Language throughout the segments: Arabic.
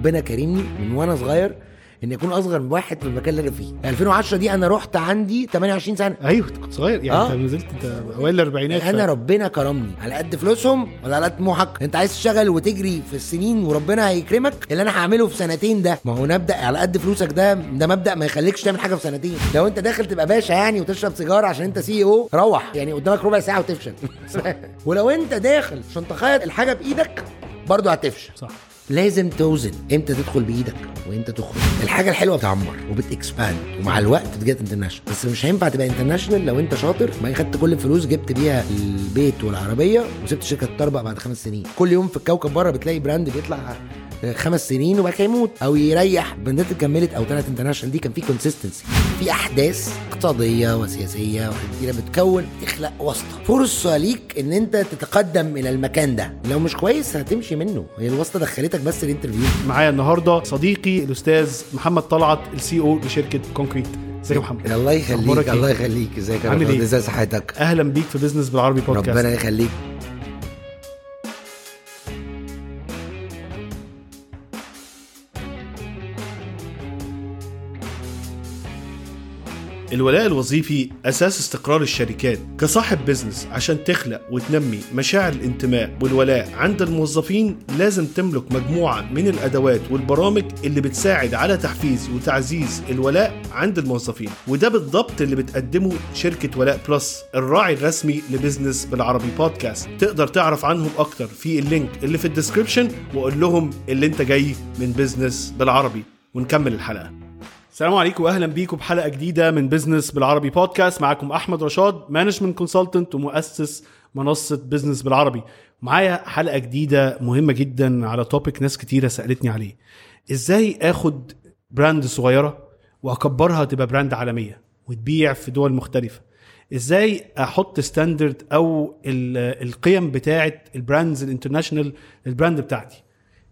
ربنا كرمني من وأنا صغير إن يكون أصغر من واحد في المكان اللي أنا فيه. 2010 دي أنا رحت عندي 28 سنة. أيوه كنت صغير. يعني آه. أنت نزلت أنت أوائل الأربعينات. أنا ف- ربنا كرمني. على قد فلوسهم ولا على قد طموحك. أنت عايز تشتغل وتجري في السنين وربنا هيكرمك. اللي أنا هعمله في سنتين ده ما هو نبدأ على قد فلوسك ده ده مبدأ ما يخليكش تعمل حاجة في سنتين. لو أنت داخل تبقى باشا يعني وتشرب سيجارة عشان أنت سي أو روح. يعني قدامك ربع ساعة وتفشل. ولو أنت داخل عشان تخيط الحاجة بإيدك برضه هتفشل. صح. لازم توزن. إمتى تدخل بإيدك وامتى تخرج. الحاجة الحلوة بتعمر وبت expand ومع الوقت بت get international بس مش هينفع تبقى international لو انت شاطر. ما خدت كل الفلوس جبت بيها البيت والعربية وسبت الشركة تطربق بعد خمس سنين. كل يوم في الكوكب بره بتلاقي brand بيطلع خمس سنين وبعد كده يموت. أو يريح. اللي كملت أو طلعت international دي كان في consistency في أحداث اقتصادية وسياسية وحاجات كتيرة بتكون تخلق واسطة. فرصة ليك إن أنت تتقدم إلى المكان ده. لو مش كويس هتمشي منه. هي الواسطة دخلتك بس ال interview معايا النهارده صديقي الأستاذ محمد طلعت ال CEO لشركه Concrete. ازيك يا محمد؟ الله يخليك إيه؟ الله يخليك. ازيك يا رفاق؟ إيه؟ إزاي صحتك؟ أهلا بيك في business بالعربي بودكاست ربنا يخليك. الولاء الوظيفي أساس استقرار الشركات كصاحب business عشان تخلق وتنمي مشاعر الانتماء والولاء عند الموظفين لازم تملك مجموعة من الأدوات والبرامج اللي بتساعد على تحفيز وتعزيز الولاء عند الموظفين. وده بالضبط اللي بتقدمه شركة ولاء Plus الراعي الرسمي ل business بالعربي بودكاست. تقدر تعرف عنهم أكتر في ال link اللي في ال description وقول لهم اللي انت جاي من بزنس بالعربي. ونكمل الحلقة. السلام عليكم واهلا بيكم بحلقة جديدة من بزنس بالعربي بودكاست معاكم أحمد رشاد management consultant ومؤسس منصة بزنس بالعربي. معايا حلقة جديدة مهمة جدا على topic ناس كتيرة سألتني عليه. إزاي آخد brand صغيرة وأكبرها تبقى brand عالمية وتبيع في دول مختلفة؟ إزاي أحط standard أو ال- القيم بتاعه ال brands ال international ال brand بتاعتي؟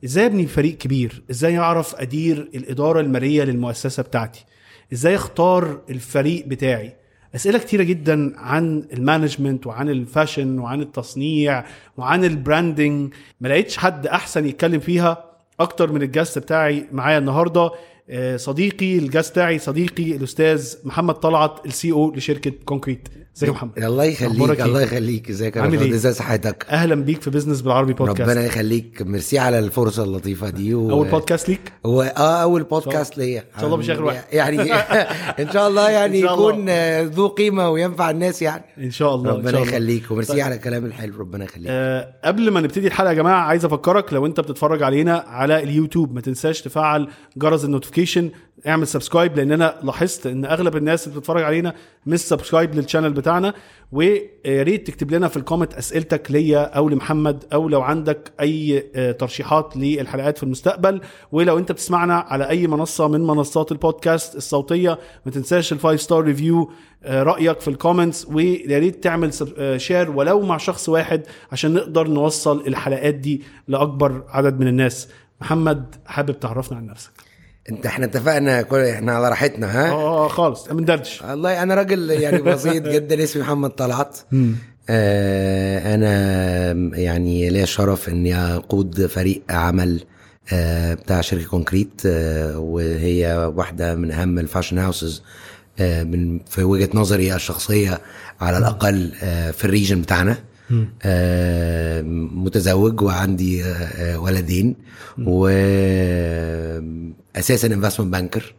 إزاي أبني فريق كبير؟ إزاي أعرف أدير الإدارة المالية للمؤسسة بتاعتي؟ إزاي أختار الفريق بتاعي؟ أسئلة كتيرة جدا عن ال management وعن ال fashion وعن التصنيع وعن ال branding ما لقيتش حد أحسن يتكلم فيها أكتر من ال guest بتاعي معايا النهارده. آه، صديقي ال guest بتاعي صديقي الأستاذ محمد طلعت ال CEO لشركة كونكريت ازيك يا محمد الله يخليك إيه؟ الله يخليك إزيك يا عامل رفاق؟ إيه؟ إزاي صحتك أهلا بيك في بزنس بالعربي بودكاست ربنا يخليك ميرسي على الفرصة اللطيفة دي و... أول بودكاست ليك هو آه أول بودكاست ليا إن شاء الله مش آخر واحد. يعني إن شاء الله يعني شاء الله. يكون ذو قيمة وينفع الناس يعني إن شاء الله إن ربنا شاء الله. يخليك وميرسي طيب. على الكلام الحلو ربنا يخليك آه، قبل ما نبتدي الحلقة يا جماعة عايز أفكرك لو أنت بتتفرج علينا على اليوتيوب ما تنساش تفعل جرس ال notification اعمل subscribe لأن أنا لاحظت إن أغلب الناس اللي بتتفرج علينا مش subscribe لل channel بتاعنا ويا ريت تكتب لنا في ال comment أسئلتك ليا أو لمحمد أو لو عندك أي آه، ترشيحات للحلقات في المستقبل ولو أنت بتسمعنا على أي منصة من منصات البودكاست الصوتية ما تنساش ال five star review رأيك في ال comments ويا ريت تعمل share ولو مع شخص واحد عشان نقدر نوصل الحلقات دي لأكبر عدد من الناس. محمد حابب تعرفنا عن نفسك. انت إحنا اتفقنا كل إحنا على راحتنا ها؟ آه خالص. من دردش والله أنا راجل يعني بسيط جدا اسمي محمد طلعت. آه أنا يعني ليا الشرف اني اقود فريق عمل آه بتاع شركة كونكريت آه وهي واحدة من اهم ال fashion houses آه من في وجهة نظري الشخصية على الأقل آه في ال region بتاعنا. آه متزوج وعندي آه آه، ولدين واساسا investment banker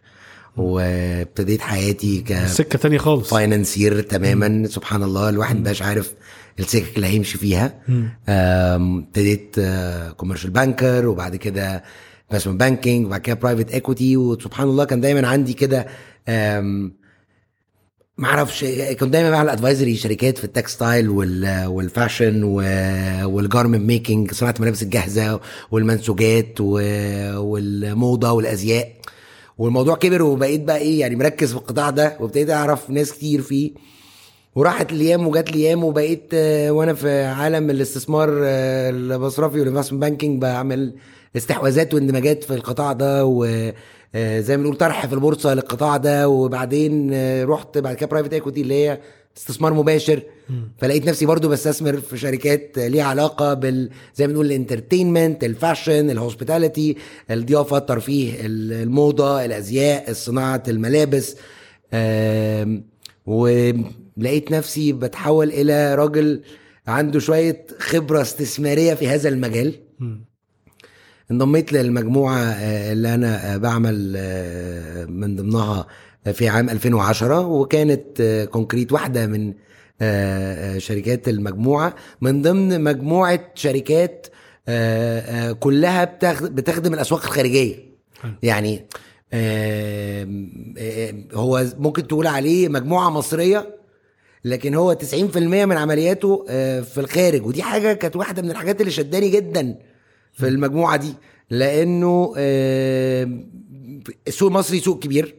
وابتديت حياتي ك سكة تانية خالص. financier تماما سبحان الله. الواحد مبقاش عارف السكك اللي هيمشي فيها. ابتديت commercial banker وبعد كده investment banking وبعد كده private equity وسبحان الله كان دايما عندي كده ما أعرفش كنت دايما بعمل advisory شركات في ال textile وال وال fashion وال garment making صناعة الملابس الجاهزة والمنسوجات والموضة والأزياء. والموضوع كبر وبقيت بقى إيه يعني مركز في القطاع ده وابتديت أعرف ناس كتير فيه. وراحت الأيام وجات الأيام وبقيت وأنا في عالم الاستثمار المصرفي وال investment banking بعمل استحواذات واندماجات في القطاع ده و زي ما بنقول طرح في البورصة للقطاع ده وبعدين آه، رحت بعد كده private equity اللي هي استثمار مباشر. فلقيت نفسي برضو بستثمر في شركات ليها علاقة بال زي ما بنقول ال entertainment ال fashion ال hospitality الضيافة الترفيه الموضة الأزياء صناعه الملابس. ولقيت نفسي بتحول إلى راجل عنده شوية خبرة استثمارية في هذا المجال. انضميت للمجموعة آه، اللي أنا آه، بعمل آه، من ضمنها في عام 2010 وكانت كونكريت واحدة من شركات المجموعة. من ضمن مجموعة شركات كلها بتخ- بتخدم الأسواق الخارجية. حلو. يعني هو ممكن تقول عليه مجموعة مصرية لكن هو 90% من عملياته في الخارج. ودي حاجة كانت واحدة من الحاجات اللي شداني جدا. في المجموعة دي لأنه آه، السوق المصري سوق كبير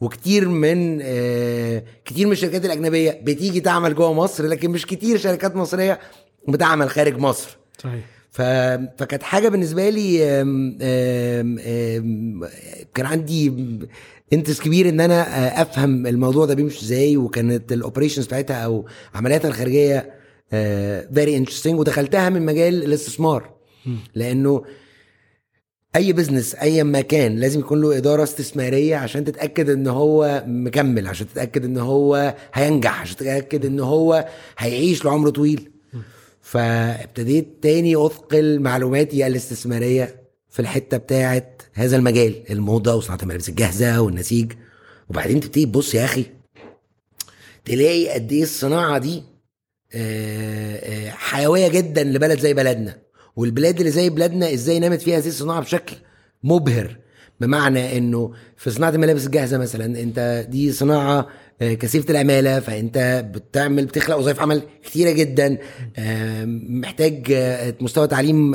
وكتير من آه، كتير من الشركات الأجنبية بتيجي تعمل جوه مصر لكن مش كتير شركات مصرية بتعمل خارج مصر. صحيح. ف... فكانت حاجة بالنسبة لي آم، آم، آم، كان عندي interest كبير إن أنا آه، أفهم الموضوع ده بيمشي إزاي وكانت ال operations بتاعتها أو عملياتها الخارجية very interesting ودخلتها من مجال الاستثمار. لأنه أي business أي مكان لازم يكون له إدارة استثمارية عشان تتأكد إن هو مكمل عشان تتأكد إن هو هينجح عشان تتأكد إن هو هيعيش لعمر طويل. فابتديت تاني أثقل معلوماتي الاستثمارية في الحتة بتاعت هذا المجال الموضة وصناعة الملابس الجاهزة والنسيج. وبعدين تبتدي تبص يا أخي تلاقي قد إيه الصناعة دي آه، آه، حيوية جدا لبلد زي بلدنا. والبلاد اللي زي بلادنا إزاي نامت فيها هذه الصناعة بشكل مبهر بمعنى انه في صناعة الملابس الجاهزة مثلا انت دي صناعة آه، كثيفة العمالة فانت بتعمل بتخلق وظائف عمل كتيرة جدا آه، محتاج آه، مستوى تعليم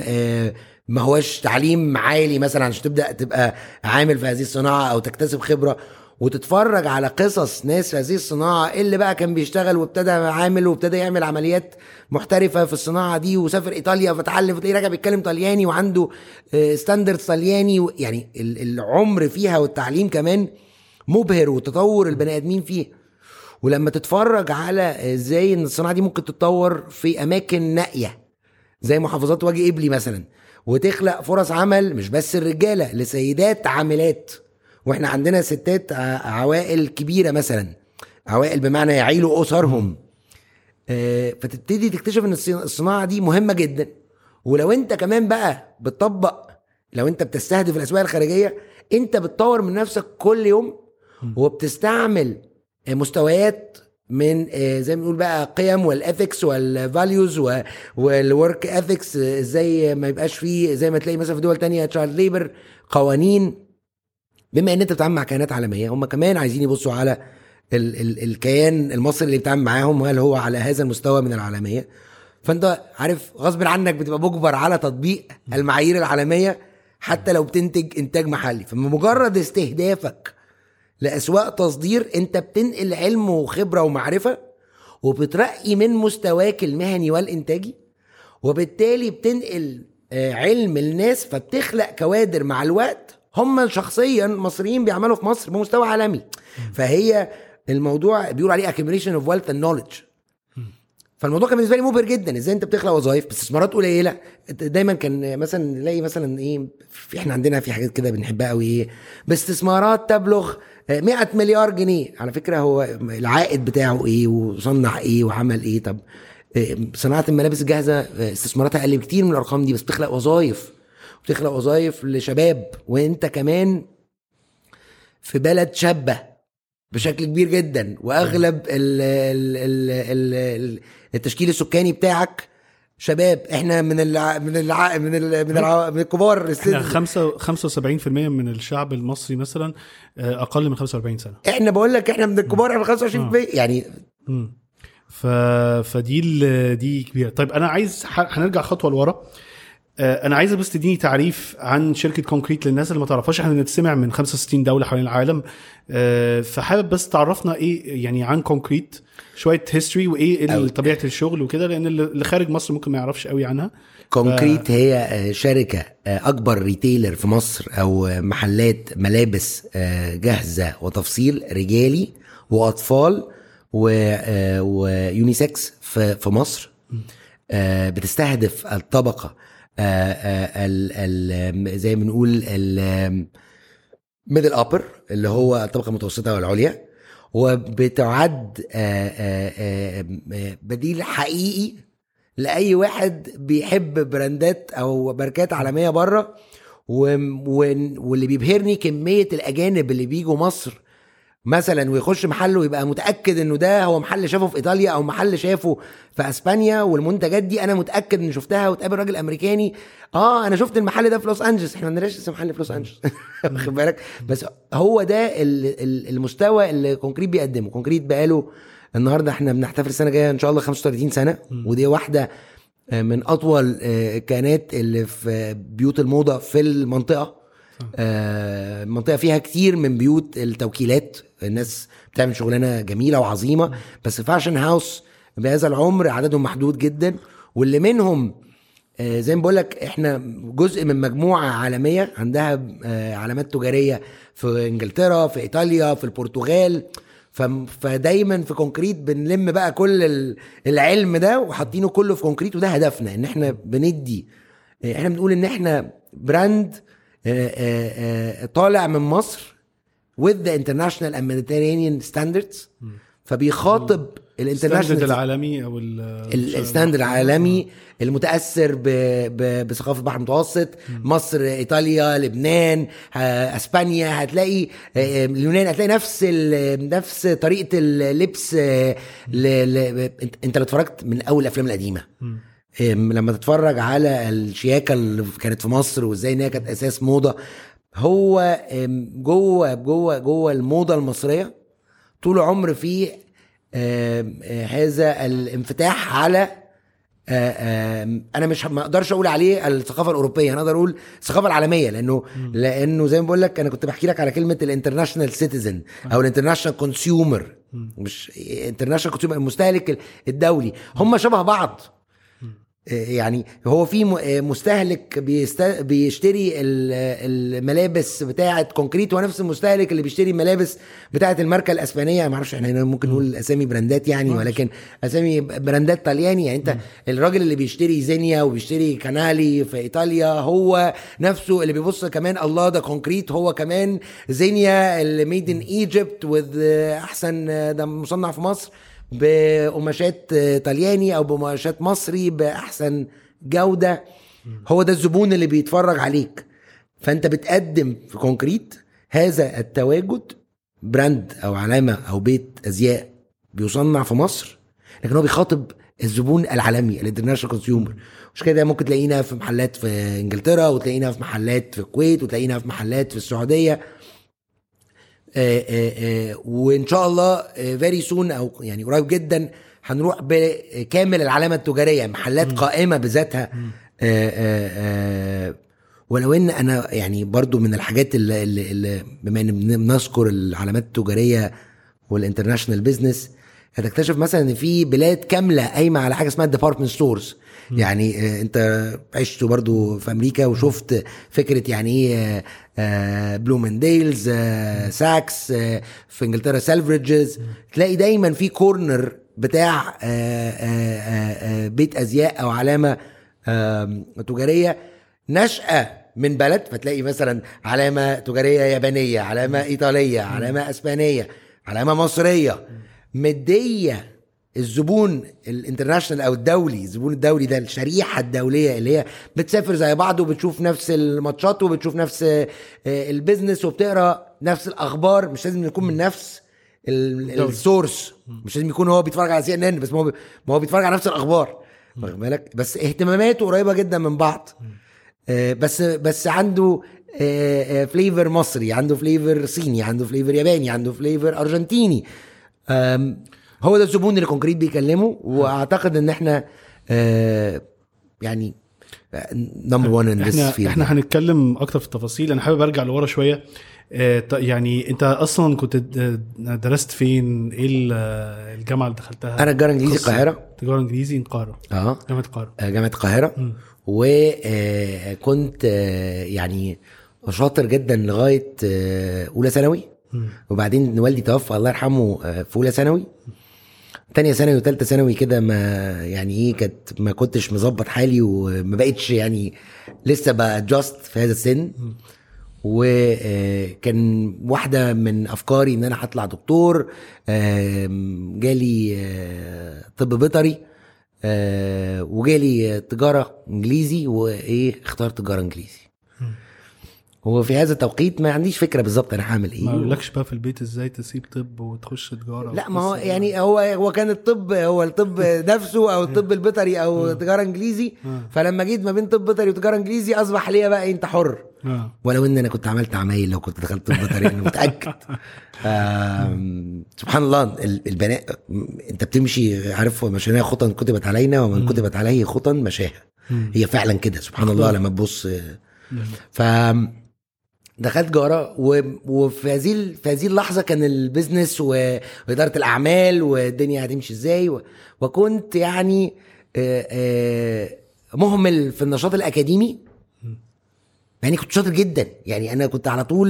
ما هوش تعليم عالي مثلا عشان تبدأ تبقى عامل في هذه الصناعة أو تكتسب خبرة. وتتفرج على قصص ناس في هذه الصناعة اللي بقى كان بيشتغل وابتدى عامل وابتدى يعمل عمليات محترفة في الصناعة دي وسافر إيطاليا فتعلم فتلاقيه راجع بيتكلم طلياني وعنده ستاندرد طلياني و- يعني ال- العمر فيها والتعليم كمان مبهر وتطور البني آدمين فيه. ولما تتفرج على إزاي إن الصناعة دي ممكن تتطور في أماكن نائية زي محافظات وجه قبلي مثلا وتخلق فرص عمل مش بس الرجالة لسيدات عاملات. وإحنا عندنا ستات عوائل كبيرة مثلا. عوائل بمعنى يعيلوا أسرهم. آه، فتبتدي تكتشف إن الصنا- الصناعة دي مهمة جدا. ولو أنت كمان بقى بتطبق لو أنت بتستهدف الأسواق الخارجية أنت بتطور من نفسك كل يوم وبتستعمل آه، مستويات من آه، زي ما بنقول بقى قيم وال ethics وال values وال work ethics إزاي ما يبقاش فيه زي ما تلاقي مثلا في دول تانية child labor قوانين. بما ان انت بتتعامل مع كيانات عالميه هم كمان عايزين يبصوا على ال ال الكيان المصري اللي بيتعامل معاهم هل هو على هذا المستوى من العالميه. فانت عارف غصب عنك بتبقى مجبر على تطبيق المعايير العالميه حتى لو بتنتج انتاج محلي. فمجرد استهدافك لأسواق تصدير انت بتنقل علم وخبرة ومعرفة وبترقي من مستواك المهني والإنتاجي وبالتالي بتنقل آه، علم الناس فبتخلق كوادر مع الوقت هم شخصيا مصريين بيعملوا في مصر بمستوى عالمي. فهي الموضوع بيقولوا عليه accumulation of wealth and knowledge. فالموضوع كان بالنسبة لي مبهر جدا إزاي أنت بتخلق وظائف باستثمارات قليلة؟ دايما كان مثلا نلاقي مثلا إيه إحنا عندنا في حاجات كده بنحبها قوي إيه باستثمارات تبلغ 100 مليار جنيه. على فكرة هو العائد بتاعه إيه وصنع إيه وعمل إيه. طب إيه، صناعة الملابس الجاهزه إيه، استثماراتها أقل بكتير من الأرقام دي بس بتخلق وظائف. بتخلق وظائف لشباب وانت كمان في بلد شابة بشكل كبير جدا وأغلب ال ال ال ال ال التشكيل السكاني بتاعك شباب. إحنا من الع... من الع... من ال... من, الع... من الكبار السن. إحنا خمسة 75% من الشعب المصري مثلا آه، أقل من 45 سنة. إحنا بقول لك إحنا من الكبار إحنا 25 يعني مم. ف... فدي ال... دي كبيرة. طيب أنا عايز ح... هنرجع خطوة لورا. آه، أنا عايز بس تديني تعريف عن شركة كونكريت للناس اللي ما تعرفهاش. إحنا بنتسمع من 65 دولة حوالين العالم. آه، فحابب بس تعرفنا إيه يعني عن كونكريت شوية history وإيه طبيعة الشغل وكده لأن اللي خارج مصر ممكن ما يعرفش قوي عنها. كونكريت هي آه، شركة آه، أكبر retailer في مصر أو آه، محلات ملابس آه، جاهزة وتفصيل رجالي وأطفال و- آه، و unisex في مصر. آه، بتستهدف الطبقة آه، آه، ال- ال- زي ما بنقول middle upper اللي هو الطبقة المتوسطة والعليا وبتعد آه، آه، آه، آه، بديل حقيقي لأي واحد بيحب brand ات أو ماركات عالمية بره. واللي بيبهرني كمية الأجانب اللي بيجوا مصر مثلا ويخش محل ويبقى متأكد إنه ده هو محل شافه في إيطاليا أو محل شافه في أسبانيا والمنتجات دي أنا متأكد إني شفتها وتقابل راجل أمريكاني. آه أنا شفت المحل ده في لوس انجلس إحنا ما عندناش لسه محل في لوس انجلس واخد بالك؟ بس هو ده ال- ال- المستوى اللي كونكريت بيقدمه. كونكريت بقاله النهارده إحنا بنحتفل السنة الجاية إن شاء الله 35 سنة. ودي واحدة من أطول آه، كانت اللي في بيوت الموضة في المنطقة. آه، المنطقة فيها كتير من بيوت التوكيلات. الناس بتعمل شغلانة جميلة وعظيمة بس fashion house بهذا العمر عددهم محدود جدا. واللي منهم آه، زي ما بقول لك إحنا جزء من مجموعة عالمية عندها آه، علامات تجارية في إنجلترا في إيطاليا في البرتغال. فدايما في كونكريت بنلم بقى كل ال- العلم ده وحاطينه كله في كونكريت وده هدفنا إن إحنا بندي. إحنا بنقول إن إحنا brand طالع من مصر with the international and Mediterranean standards فبيخاطب ال standard ال international العالمي أو ال- ال stand العالمي المتأثر ب... ب... بثقافة البحر المتوسط. مصر إيطاليا لبنان آه، أسبانيا. هتلاقي آه، اليونان. هتلاقي نفس ال... نفس طريقة اللبس آه، ل... ل... انت- لو اتفرجت من أول الأفلام القديمة لما تتفرج على الشياكة اللي كانت في مصر وإزاي إن هي كانت أساس موضة هو جوه جوه جوه الموضة المصرية طول عمر آه، هذا الانفتاح على آه، أنا مش ما أقدرش أقول عليه الثقافة الأوروبية أنا أقدر أقول الثقافة العالمية لأنه لأنه زي ما بقول لك أنا كنت بحكي لك على كلمة ال international citizen أو ال international consumer مش international consumer المستهلك الدولي هم شبه بعض. يعني هو في م- مستهلك. بيشتري ال- الملابس بتاعه كونكريت هو نفس المستهلك اللي بيشتري الملابس بتاعه الماركة الأسبانية. ما أعرفش إحنا هنا ممكن نقول أسامي brand ات يعني ولكن أسامي brand ات طلياني. يعني أنت الراجل اللي بيشتري زينيا وبيشتري كانالي في إيطاليا هو نفسه اللي بيبص كمان الله ده كونكريت. هو كمان زينيا اللي made in Egypt with أحسن ده مصنع في مصر. بقماشات طلياني أو بقماشات مصري بأحسن جودة. هو ده الزبون اللي بيتفرج عليك. فأنت بتقدم في كونكريت هذا التواجد brand أو علامة أو بيت أزياء بيصنع في مصر لكن هو بيخاطب الزبون العالمي ال international consumer مش كده ممكن تلاقينا في محلات في إنجلترا وتلاقينا في محلات في الكويت وتلاقينا في محلات في السعودية. وإن شاء الله very soon أو يعني قريب جدا هنروح بكامل العلامة التجارية محلات قائمة بذاتها. آه، آه، آه، ولو إن أنا يعني برضو من الحاجات اللي, اللي, بما إن بن- بنذكر العلامات التجارية وال international business هتكتشف مثلا إن في بلاد كاملة قايمة على حاجة اسمها ال department stores يعني آه، أنت عشت برضو في أمريكا وشفت فكرة يعني إيه بلومينجديلز ساكس آه، في إنجلترا سيلفريدجز تلاقي دايما في corner بتاع آه، آه، آه، آه، بيت أزياء أو علامة تجارية نشأة من بلد. فتلاقي مثلا علامة تجارية يابانية علامة إيطالية علامة أسبانية علامة مصرية. مدية الزبون ال international أو الدولي الزبون الدولي ده الشريحة الدولية اللي هي بتسافر زي بعض وبتشوف نفس الماتشات وبتشوف نفس آه، ال business وبتقرأ نفس الأخبار مش لازم يكون من نفس. ال source مش لازم يكون هو بيتفرج على CNN بس ما هو ما هو بيتفرج على نفس الأخبار. واخد بالك؟ بس اهتماماته قريبة جدا من بعض. آه، بس بس عنده flavor مصري عنده flavor صيني عنده flavor ياباني عنده flavor أرجنتيني. هو ده الزبون اللي كونكريت بيكلمه وأعتقد إن إحنا آه، يعني number 1 in this إحنا إحنا هنتكلم أكتر في التفاصيل. أنا حابب أرجع لورا شوية. آه، يعني أنت أصلا كنت درست فين؟ إيه ال- الجامعة اللي دخلتها؟ أنا تجارة إنجليزي قصة. القاهرة. تجارة إنجليزي القاهره آه. جامعة القاهرة. آه، جامعة القاهرة. وكنت يعني شاطر جدا لغاية آه، أولى ثانوي. وبعدين والدي توفى الله يرحمه آه، في أولى ثانوي. تانية ثانوي وتالتة ثانوي كده ما يعني إيه كانت ما كنتش مظبط حالي وما بقتش يعني لسه بت adjust في هذا السن. وكان واحدة من أفكاري إن أنا هطلع دكتور آم، جالي آه، طب بيطري آه، وجالي تجارة إنجليزي وإيه اخترت تجارة إنجليزي. هو في هذا التوقيت ما عنديش فكرة بالظبط أنا هعمل إيه. ما قالكش بقى في البيت إزاي تسيب طب وتخش تجارة لا ما هو يعني هو هو كان الطب هو الطب نفسه أو الطب البيطري أو تجارة إنجليزي. آه. فلما جيت ما بين طب بيطري وتجارة إنجليزي أصبح ليا بقى أنت حر. آه. ولو إن أنا كنت عملت عمايل لو كنت دخلت طب بيطري أنا متأكد. سبحان الله ال- البناء أنت بتمشي عارف مشيناها خطا كتبت علينا ومن كتبت عليه خطا مشاها. هي فعلا كده سبحان الله لما تبص. ف دخلت جاره. وفي هذه في هذه اللحظة كان البيزنس. وإدارة الأعمال والدنيا هتمشي إزاي. وكنت يعني مهمل في النشاط الأكاديمي يعني كنت شاطر جدا يعني أنا كنت على طول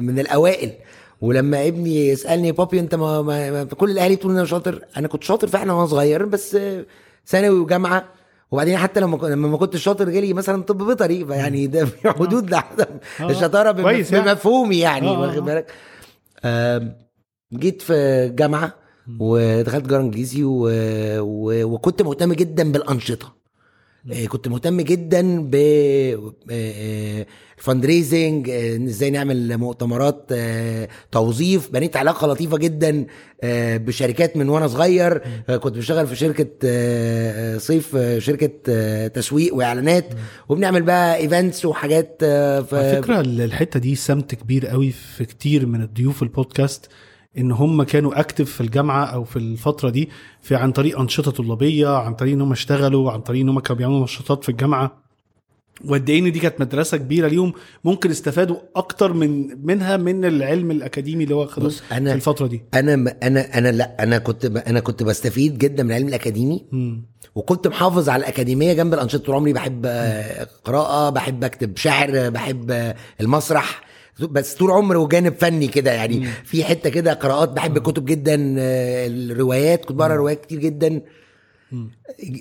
من الأوائل ولما ابني يسألني بابي أنت ما, ما, ما كل الأهالي بتقول إن أنا شاطر أنا كنت شاطر فعلا وأنا صغير بس ثانوي وجامعة وبعدين حتى لما لما ما كنتش شاطر جالي مثلا طب بيطري فيعني ده في حدود لعدم آه. الشطارة يعني. بمفهومي يعني آه، آه، واخد آه. بالك جيت في جامعة ودخلت جامعه إنجليزي و... و... وكنت مهتم جدا بالأنشطة آه، كنت مهتم جدا ب fundraising إزاي نعمل مؤتمرات آه، توظيف. بنيت علاقة لطيفة جدا آه، بشركات من وأنا صغير. آه، كنت بشتغل في شركة آه، آه، صيف آه، شركة آه، تسويق وإعلانات. وبنعمل بقى events وحاجات آه، ف... على فكرة ال- الحتة دي سمت كبير قوي في كتير من الضيوف البودكاست. إن هم كانوا اكتف في الجامعة أو في الفترة دي في عن طريق أنشطة طلابية عن طريق إن هم اشتغلوا عن طريق إن هم كانوا بيعملوا نشاطات في الجامعة وقد إيه إن دي كانت مدرسة كبيرة ليهم ممكن استفادوا أكتر من منها من العلم الأكاديمي اللي هو خدوه بص، في الفترة دي أنا أنا أنا لأ أنا كنت. أنا كنت بستفيد جدا من العلم الأكاديمي مم. وكنت محافظ على الأكاديمية جنب الأنشطة طول عمري بحب آه، قراءة بحب أكتب شعر بحب آه، المسرح بس طول عمري وجانب فني كده يعني. في حتة كده قراءات بحب الكتب جدا آه، الروايات كنت بقرأ روايات كتير جدا.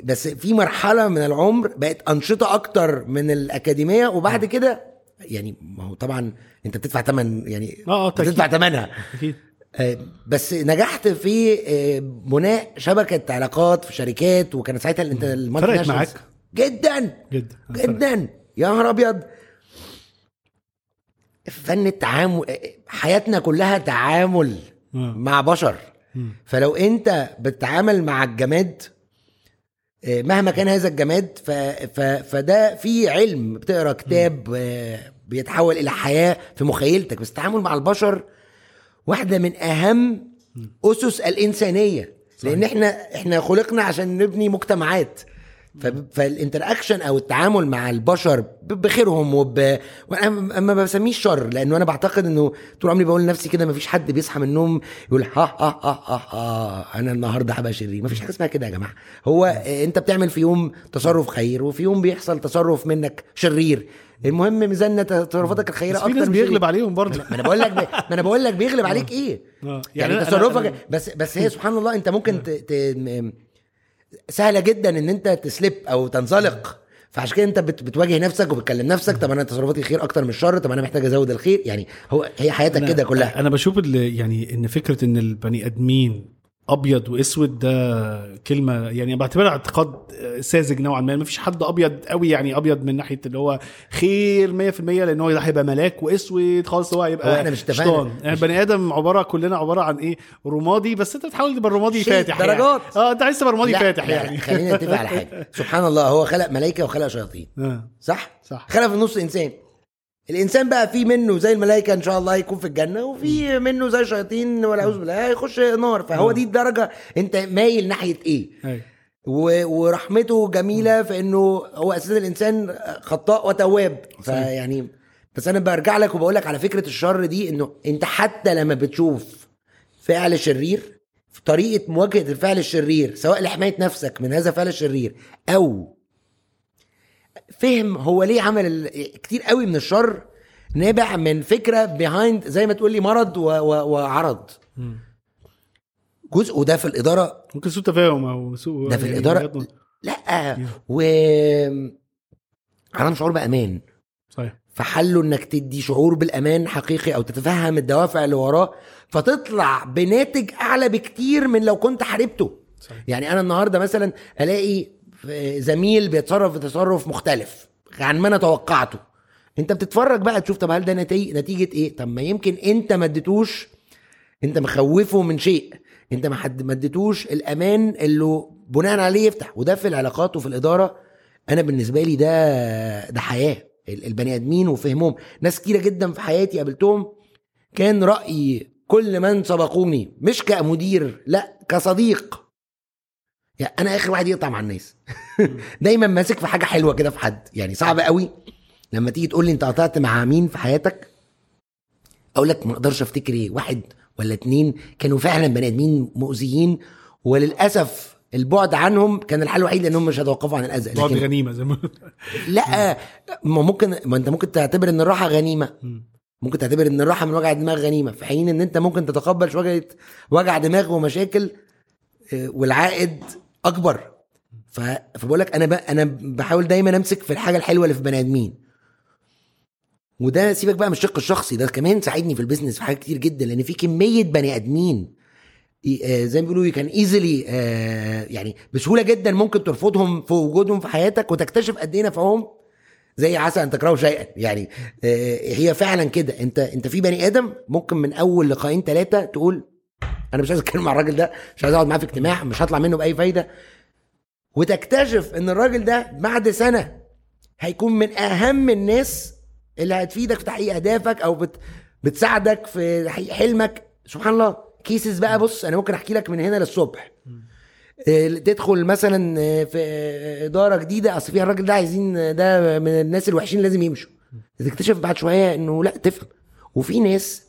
بس في مرحلة من العمر بقت أنشطة أكتر من الأكاديمية وبعد كده يعني ما هو طبعا أنت بتدفع ثمن يعني آه تأكيد. بتدفع ثمنها أكيد. آه، بس نجحت في آه، بناء شبكة علاقات في شركات وكان ساعتها انت المالتي فرقت ناشونالز. معاك؟ جدا. جدا. جدا. يا نهار أبيض. فن التعامل حياتنا كلها تعامل آه. مع بشر. مم. فلو انت بتتعامل مع الجماد آه، مهما كان هذا الجماد ف... ف... فده في علم بتقرا كتاب بيتحول إلى حياة في مخيلتك. بس التعامل مع البشر واحدة من أهم أسس الإنسانية. لأن إحنا إحنا خلقنا عشان نبني مجتمعات. فالانتراكشن أو التعامل مع البشر بخيرهم وب وأنا ما بسميش شر لأنه أنا بعتقد إنه طول عمري بقول لنفسي كده ما فيش حد بيصحى من النوم يقول ها ها ها ها, ها أنا النهارده هبقى شرير ما فيش حاجة اسمها كده يا جماعة. هو آه، أنت بتعمل في يوم تصرف خير وفي يوم بيحصل تصرف منك شرير. المهم ميزان تصرفاتك الخيرة بس في أكتر ناس بيغلب. عليهم برضه. ما أنا بقول لك ما أنا بقول لك بيغلب عليك إيه؟ آه. يعني, يعني تصرفك بس بس هي سبحان الله أنت ممكن ت... ت... سهلة جدا إن أنت تسلب أو تنزلق. فعشان كده أنت بت... بتواجه نفسك وبتكلم نفسك طب أنا تصرفاتي خير أكتر من الشر طب أنا محتاج أزود الخير. يعني هو هي حياتك كده كلها. أنا بشوف ال- يعني إن فكرة إن البني آدمين أبيض وأسود ده كلمة يعني بعتبرها اعتقاد ساذج نوعا ما مفيش حد أبيض قوي يعني أبيض من ناحية اللي هو خير 100% لأن هو هيبقى ملاك وأسود خالص هو هيبقى هو إحنا مش اتفقنا. شيطان يعني البني آدم عبارة كلنا عبارة عن إيه رمادي بس أنت بتحاول تبقى الرمادي شيء، فاتح درجات. يعني. آه أنت عايز تبقى رمادي فاتح لا، يعني خلينا نتفق على حاجة سبحان الله هو خلق ملائكة وخلق شياطين آه. صح صح. خلق في النص إنسان الإنسان بقى في منه زي الملائكة إن شاء الله يكون في الجنة وفي منه زي الشياطين والعياذ بالله هيخش نار فهو. دي الدرجة أنت مايل ناحية إيه أيوة. ورحمته جميلة في انه هو أساسا الإنسان خطاء وتواب. فيعني بس أنا برجع لك وبقول لك على فكرة الشر دي إنه أنت حتى لما بتشوف فعل شرير في طريقة مواجهة الفعل الشرير سواء لحماية نفسك من هذا الفعل الشرير أو فهم هو ليه عمل كتير قوي من الشر نابع من فكرة بيهايند زي ما تقول لي مرض و... و... وعرض. جزء وده في الإدارة. ممكن سوء تفاهم أو سوء ده في يعني الإدارة. بجد- لا. و عدم شعور بأمان. صحيح. فحله إنك تدي شعور بالأمان حقيقي أو تتفهم الدوافع اللي وراه فتطلع بناتج أعلى بكتير من لو كنت حاربته. صحيح. يعني أنا النهارده مثلا ألاقي زميل بيتصرف بتصرف مختلف عن ما أنا توقعته. أنت بتتفرج بقى تشوف طب هل ده نتيجة إيه؟ طب ما يمكن أنت ما اديتوش أنت مخوفه من شيء أنت ما اديتوش الأمان اللي بناء عليه يفتح. وده في العلاقات وفي الإدارة. أنا بالنسبة لي ده ده حياة. ال- البني آدمين وفهمهم. ناس كتيرة جدا في حياتي قابلتهم كان رايي كل من سبقوني. مش كمدير لا كصديق. يعني أنا آخر واحد يقطع مع الناس. دايما ماسك في حاجة حلوة كده في حد. يعني صعب قوي لما تيجي تقول لي أنت قطعت مع مين في حياتك؟ أقول لك ما أقدرش أفتكر إيه. واحد ولا اتنين كانوا فعلا بني آدمين مؤذيين وللأسف البعد عنهم كان الحل الوحيد لأنهم مش هيتوقفوا عن الأذى. بعد لكن غنيمة زي ما لا ما ممكن ما أنت ممكن تعتبر إن الراحة غنيمة. مم. ممكن تعتبر إن الراحة من وجع الدماغ غنيمة. في حين إن أنت ممكن تتقبل شوية وجع دماغ ومشاكل آه، والعائد أكبر. فبقول لك أنا. أنا بحاول دايما أمسك في الحاجة الحلوة اللي في بني آدمين وده سيبك بقى من الشق الشخصي ده كمان ساعدني في ال business في حاجات كتير جدا لأن في كمية بني آدمين آه، زي ما بيقولوا can easily يعني بسهولة جدا ممكن ترفضهم في وجودهم في حياتك وتكتشف قد إيه نفعهم زي عسى أن تكرهوا شيئا يعني آه، هي فعلا كده انت أنت في بني آدم ممكن من أول لقاءين ثلاثة تقول أنا مش عايز اتكلم مع الراجل ده مش عايز اقعد معاه في اجتماع مش هطلع منه بأي فايدة. وتكتشف إن الراجل ده بعد سنة هيكون من أهم الناس اللي هتفيدك في تحقيق أهدافك أو بت بتساعدك في تحقيق حلمك. سبحان الله. cases بقى بص أنا ممكن أحكي لك من هنا للصبح. آه، تدخل مثلا في إدارة جديدة. أصل فيها الراجل ده عايزين ده من الناس الوحشين لازم يمشوا. تكتشف بعد شوية إنه لأ تفهم. وفي ناس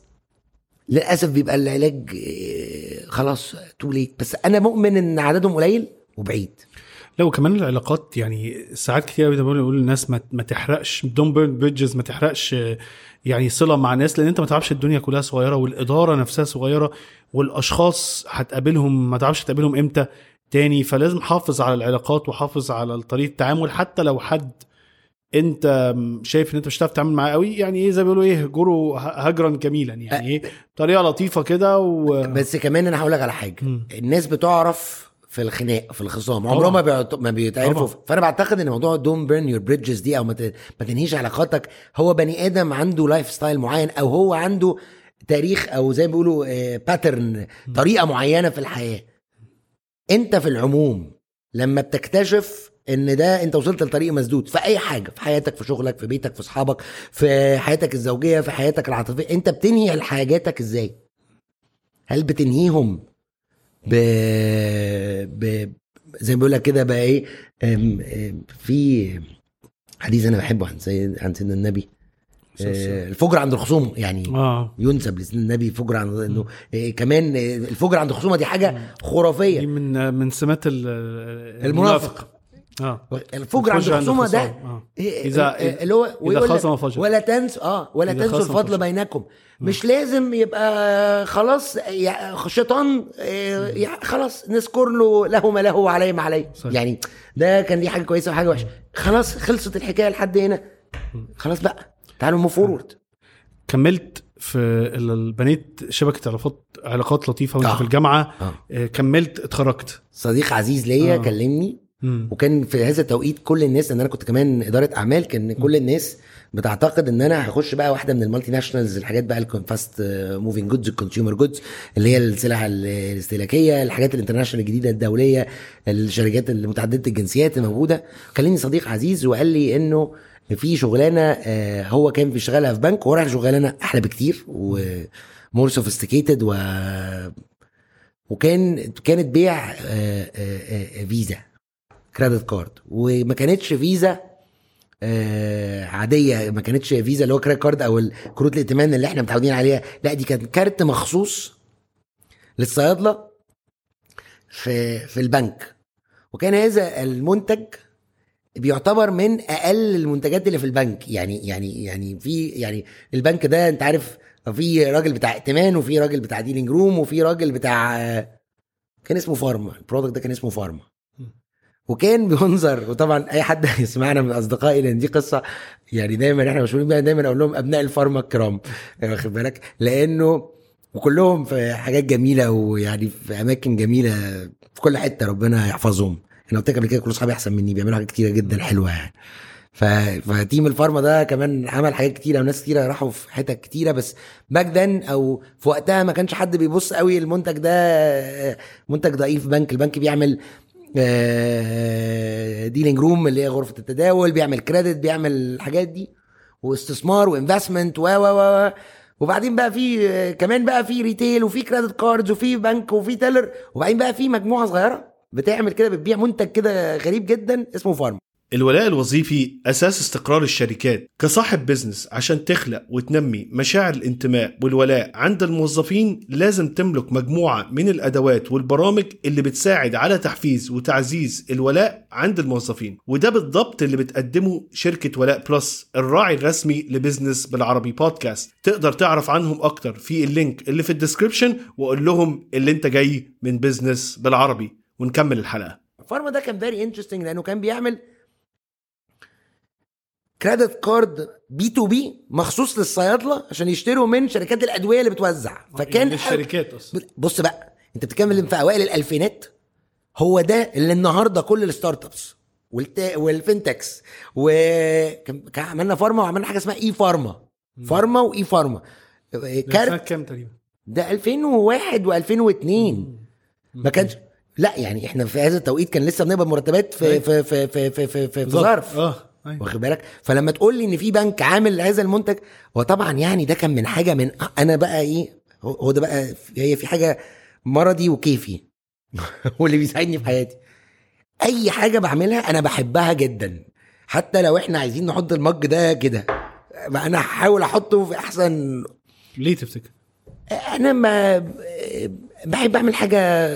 للأسف بيبقى العلاج آه، خلاص too late بس أنا مؤمن إن عددهم قليل وبعيد. لا وكمان العلاقات يعني ساعات كتير قوي نقول للناس ما, ما تحرقش don't burn bridges ما تحرقش آه، يعني صلة مع الناس لأن أنت ما تعرفش الدنيا كلها صغيرة والإدارة نفسها صغيرة والأشخاص هتقابلهم ما تعرفش تقابلهم إمتى تاني. فلازم حافظ على العلاقات وحافظ على طريقة التعامل حتى لو حد انت شايف ان انت مش هتعرف تتعامل معاه قوي؟ يعني إيه زي ما بيقولوا إيه هجره هجرا جميلا. يعني إيه بطريقه لطيفة كده و بس كمان أنا هقول لك على حاجة. مم. الناس بتعرف في الخناق في الخصام. عمرهم ما بيعت- ما بيتعرفوا. طبعا. فأنا بعتقد إن موضوع don't burn your bridges دي أو ما تنهيش علاقاتك هو بني آدم عنده lifestyle معين أو هو عنده تاريخ أو زي ما بيقولوا pattern طريقة معينة في الحياة. أنت في العموم لما بتكتشف إن ده أنت وصلت لطريق مسدود في أي حاجة في حياتك في شغلك في بيتك في أصحابك في حياتك الزوجية في حياتك العاطفية أنت بتنهي حاجاتك إزاي؟ هل بتنهيهم ب... ب... زي ما بيقول لك كده بقى إيه أم... أم... في حديث أنا بحبه عن سيد عن سيدنا النبي آه، الفجر عند الخصوم يعني آه. ينسب لسيدنا النبي فجر عند إنه آه، كمان آه، الفجر عند الخصومة دي حاجة دي خرافية. من من سمات ال- المنافق. آه. الفجر عند الخصومه ده آه. إيه- إذا- إيه- اللي هو إذا خاصم فجر ولا تنسوا آه ولا تنسوا الفضل فجر. بينكم. مش لازم يبقى خلاص يا- شيطان آه، خلاص نذكر له له ما له وعليه ما عليه. يعني ده كان دي حاجة كويسة وحاجة وحشة. خلاص خلصت الحكاية لحد هنا. خلاص بقى تعالوا move forward كملت في بنيت شبكة علاقات علاقات لطيفة وأنت آه. في الجامعة. آه. آه، كملت اتخرجت. صديق عزيز ليا آه. كلمني. مم. وكان في هذا التوقيت كل الناس إن أنا كنت كمان إدارة أعمال كان كل الناس بتعتقد إن أنا هخش بقى واحدة من ال multinationals الحاجات بقى ال fast moving goods ال consumer goods اللي هي السلع ال- الاستهلاكية الحاجات ال international الجديدة الدولية الشركات المتعددة الجنسيات الموجودة. كلمني صديق عزيز وقال لي إنه في شغلانة آه، هو كان بيشتغلها في بنك وهو رايح شغلانة أحلى بكتير و more sophisticated و وكان كانت بيع آه، آه، فيزا. credit card. وما كانتش فيزا آه، عادية ما كانتش فيزا اللي هو credit card أو كروت الائتمان اللي إحنا متعودين عليها. لا دي كانت كارت مخصوص للصيادلة في في البنك. وكان هذا المنتج بيعتبر من أقل المنتجات اللي في البنك. يعني يعني يعني في يعني البنك ده أنت عارف في راجل بتاع ائتمان وفي راجل بتاع dealing room وفي راجل بتاع كان اسمه pharma. ال product ده كان اسمه pharma. وكان بينظر وطبعا أي حد يسمعنا من أصدقائي لأن دي قصة يعني دايما إحنا مشهورين بيها دايما أقول لهم أبناء ال pharma الكرام واخد بالك؟ لأنه وكلهم في حاجات جميلة ويعني في أماكن جميلة في كل حتة ربنا يحفظهم. أنا قلت لك قبل كده كل أصحابي أحسن مني بيعملوا حاجات كتيرة جدا حلوة يعني. ف... ف team ال pharma ده كمان عمل حاجات كتيرة وناس كتيرة راحوا في حتت كتيرة بس back then أو في وقتها ما كانش حد بيبص قوي المنتج ده منتج ضعيف. بنك البنك بيعمل dealing room اللي هي غرفة التداول بيعمل credit بيعمل الحاجات دي واستثمار و investment و و و وبعدين بقى في آه، كمان بقى في retail وفي credit cards وفي بنك وفي teller وبعدين بقى في مجموعة صغيرة بتعمل كده بتبيع منتج كده غريب جدا اسمه pharma الولاء الوظيفي أساس استقرار الشركات كصاحب بزنس عشان تخلق وتنمي مشاعر الانتماء والولاء عند الموظفين لازم تملك مجموعة من الأدوات والبرامج اللي بتساعد على تحفيز وتعزيز الولاء عند الموظفين وده بالضبط اللي بتقدمه شركة ولاء بلس الراعي الرسمي ل business بالعربي بودكاست تقدر تعرف عنهم أكتر في ال link اللي في ال description وقول لهم اللي انت جاي من business بالعربي. ونكمل الحلقة. pharma ده كان very interesting لأنه كان بيعمل credit card B2B مخصوص للصيادلة عشان يشتروا من شركات الأدوية اللي بتوزع. فكان الشركات أصلا. بص بقى أنت بتتكلم في أوائل الألفينات. هو ده اللي النهارده كل ال startups والتا... وال fintechs وعملنا pharma وعملنا حاجة اسمها e-pharma. pharma و e-pharma. كارت كام تقريبا؟ ده 2001 و2002 ما كانش لا يعني إحنا في هذا التوقيت كان لسه بنقبض مرتبات في في في في في في, في, في ظرف. آه. أيوة. واخد بالك؟ فلما تقول لي إن في بنك عامل هذا المنتج هو طبعا يعني ده كان من حاجة من أنا بقى إيه هو هو ده بقى هي في حاجة مرضي وكيفي. واللي بيساعدني في حياتي. أي حاجة بعملها أنا بحبها جدا. حتى لو إحنا عايزين نحط المج ده كده. أنا هحاول أحطه في أحسن ليه تفتكر؟ أنا ما بحب أعمل حاجة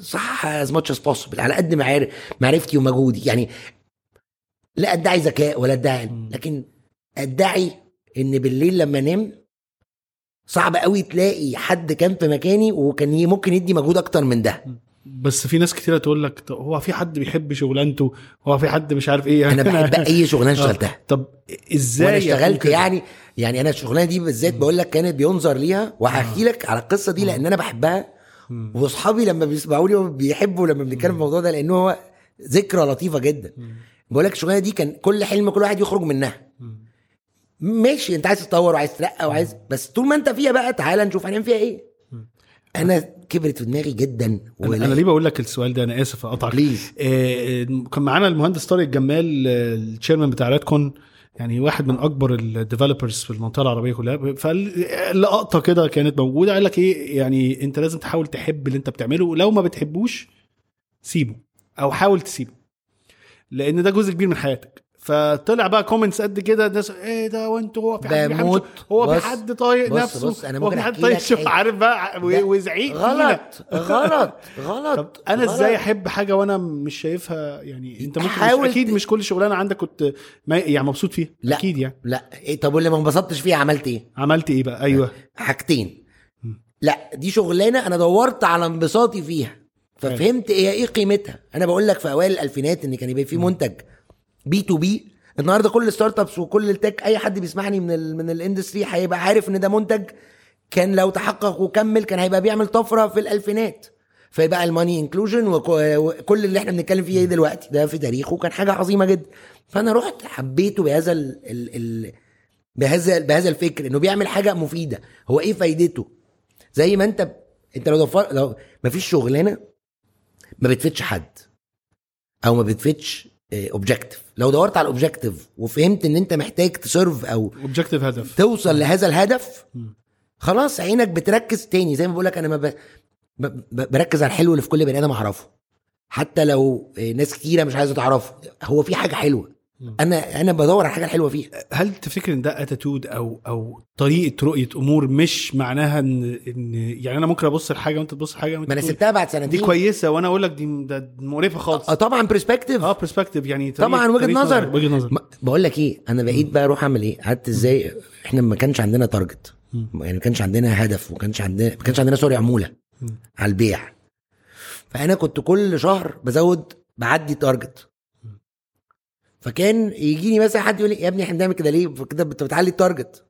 صح as much as possible على قد معرفتي ومجهودي. يعني لا ادعي ذكاء ولا ادعي علم. لكن ادعي ان بالليل لما انام صعب قوي تلاقي حد كان في مكاني وكان ممكن يدي مجهود أكتر من ده. بس في ناس كتيرة تقول لك هو في حد بيحب شغلانته؟ هو في حد مش عارف إيه أنا بحب اي شغلانة اشتغلتها طب إزاي وأنا اشتغلت؟ يعني يعني أنا الشغلانة دي بالذات بقول لك كانت بينظر ليها وهحكي لك على القصة دي لأن أنا بحبها. وأصحابي لما بيسمعوا لي بيحبوا لما بنتكلم في الموضوع ده لأنه هو ذكرى لطيفة جدا. بقول لك الشغلانة دي كان كل حلم كل واحد يخرج منها. ماشي انت عايز تتطور وعايز ترقى وعايز بس طول ما انت فيها بقى تعالى نشوف هنعمل فيها إيه. أنا كبرت في دماغي جدا أنا أنا ليه بقول لك السؤال ده؟ أنا آسف أقطعك. please آه، كان معانا المهندس طارق جمال آه، ال chairman بتاع رادكون يعني واحد من أكبر ال developers في المنطقة العربية كلها. فلقطه كده كانت موجودة قال لك إيه يعني أنت لازم تحاول تحب اللي أنت بتعمله ولو ما بتحبوش سيبه أو حاول تسيبه. لأن ده جزء كبير من حياتك. فطلع بقى comments قد كده الناس إيه ده وانتوا هو في حد بموت. هو في حد طايق نفسه؟ بص، أنا هو ممكن في حد طايق شوف حاجة. عارف بقى وزعيق. غلط غلط غلط. أنا. إزاي أحب حاجة وأنا مش شايفها؟ يعني أنت ممكن مش أكيد مش كل شغلانة عندك كنت ما يعني مبسوط فيها. لا. أكيد يعني. لا. إيه طب واللي ما انبسطتش فيها عملت إيه؟ عملت إيه بقى؟ أيوه. حاجتين. لا دي شغلانة أنا دورت على انبساطي فيها. ففهمت إيه إيه قيمتها. أنا بقول لك في أوائل الألفينات إن كان يبقى في منتج B2B النهارده كل ال startups وكل ال tech أي حد بيسمعني من ال من ال industry هيبقى عارف إن ده منتج كان لو تحقق وكمل كان هيبقى بيعمل طفرة في الألفينات. فيبقى ال money inclusion وكل اللي إحنا بنتكلم فيه دلوقتي؟ ده في تاريخه كان حاجة عظيمة جدا. فأنا رحت حبيته بهذا ال ال ال بهذا بهذا الفكر إنه بيعمل حاجة مفيدة. هو إيه فايدته؟ زي ما أنت أنت لو دفر لو ما فيش شغلانة ما بتفيدش حد أو ما بتفيدش objective لو دورت على ال objective وفهمت إن أنت محتاج ت serve أو objective هدف. توصل لهذا الهدف خلاص عينك بتركز تاني. زي ما بقول لك أنا ما ب... ب... ب- بركز على الحلو اللي في كل بني آدم أعرفه. حتى لو آه، ناس كتيرة مش عايزة تعرفه هو في حاجة حلوة. أنا أنا بدور على الحاجة الحلوه فيها. هل تفتكر إن ده attitude أو أو طريقة رؤية أمور مش معناها إن إن يعني أنا ممكن أبص لحاجة وأنت تبص لحاجة ما أنا سبتها بعد دي سنتين كويسة وأنا أقول لك دي ده مقرفة خالص. أه طبعا perspective آه perspective يعني طريقة- طبعا وجهة نظر. وجهة نظر. بقول لك إيه أنا بقيت بقى أروح أعمل إيه؟ قعدت إزاي؟ إحنا ما كانش عندنا target يعني ما كانش عندنا هدف وما كانش عندنا ما كانش عندنا sorry عمولة على البيع. فأنا كنت كل شهر بزود بعدي target فكان يجيني مثلا حد يقول لي يا ابني إحنا بنعمل كده ليه؟ كده انت بتعلي ال target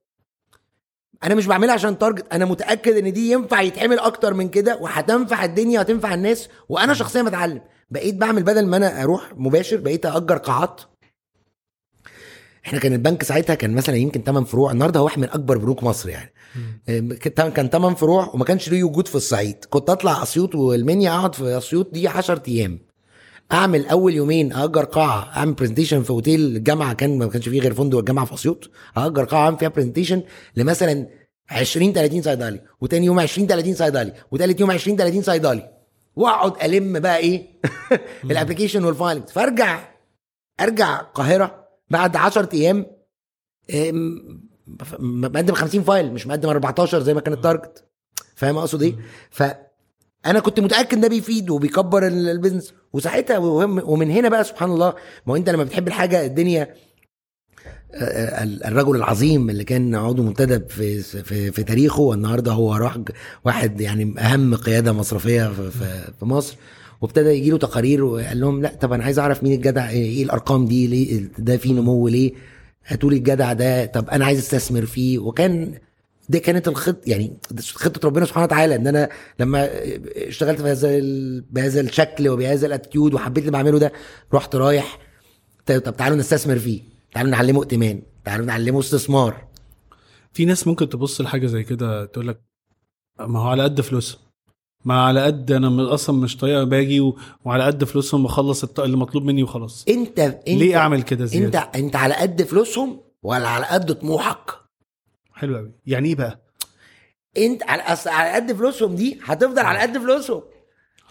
أنا مش بعملها عشان target أنا متأكد إن دي ينفع يتعمل أكتر من كده وهتنفع الدنيا وهتنفع الناس وأنا شخصيا بتعلم. بقيت بعمل بدل ما أنا أروح مباشر بقيت اجر قاعات. إحنا كان البنك ساعتها كان مثلا يمكن 8 فروع النهارده هو واحد من أكبر بنوك مصر يعني. كان كان 8 فروع وما كانش ليه وجود في الصعيد. كنت أطلع أسيوط والمنيا أقعد في أسيوط دي 10 أيام. أعمل أول يومين أجر قاعة أعمل presentation في أوتيل الجامعة كان ما كانش فيه غير فندق الجامعة في أسيوط. أجر قاعة أعمل فيها presentation لمثلا 20 30 صيدلي وتاني يوم 20 30 صيدلي وتالت يوم 20 30 صيدلي وأقعد ألم بقى إيه؟ ال application وال filing فأرجع أرجع القاهرة بعد 10 أيام مقدم 50 file مش مقدم 14 زي ما كان ال target فاهم أقصد إيه؟ فانا كنت متاكد ده بيفيد وبيكبر ال- business وساعتها ومن هنا بقى سبحان الله ما هو انت لما بتحب الحاجة الدنيا آه، ال- الرجل العظيم اللي كان عضو منتدب في في, في تاريخه والنهارده هو راح واحد يعني أهم قيادة مصرفية في, في, مصر وابتدى يجي له تقارير وقال لهم لا طب أنا عايز أعرف مين الجدع إيه الأرقام دي ليه ده فيه نمو ليه هاتوا لي الجدع ده طب أنا عايز أستثمر فيه. وكان دي كانت الخط يعني خطة ربنا سبحانه وتعالى إن أنا لما اشتغلت بهذا ال- بهذا الشكل وبهذا الاتيتيود وحبيت اللي بعمله ده رحت رايح طب طب تعالوا نستثمر فيه تعالوا نعلمه ائتمان تعالوا نعلمه استثمار. في ناس ممكن تبص لحاجة زي كده تقول لك ما هو على قد فلوسها ما على قد أنا أصلا مش طايق باجي و... وعلى قد فلوسهم بخلص اللي مطلوب مني وخلاص. أنت أنت ليه أعمل كده أنت زياده أنت على قد فلوسهم ولا على قد طموحك؟ حلو قوي يعني إيه بقى؟ أنت على أصل على قد فلوسهم دي هتفضل على قد فلوسهم.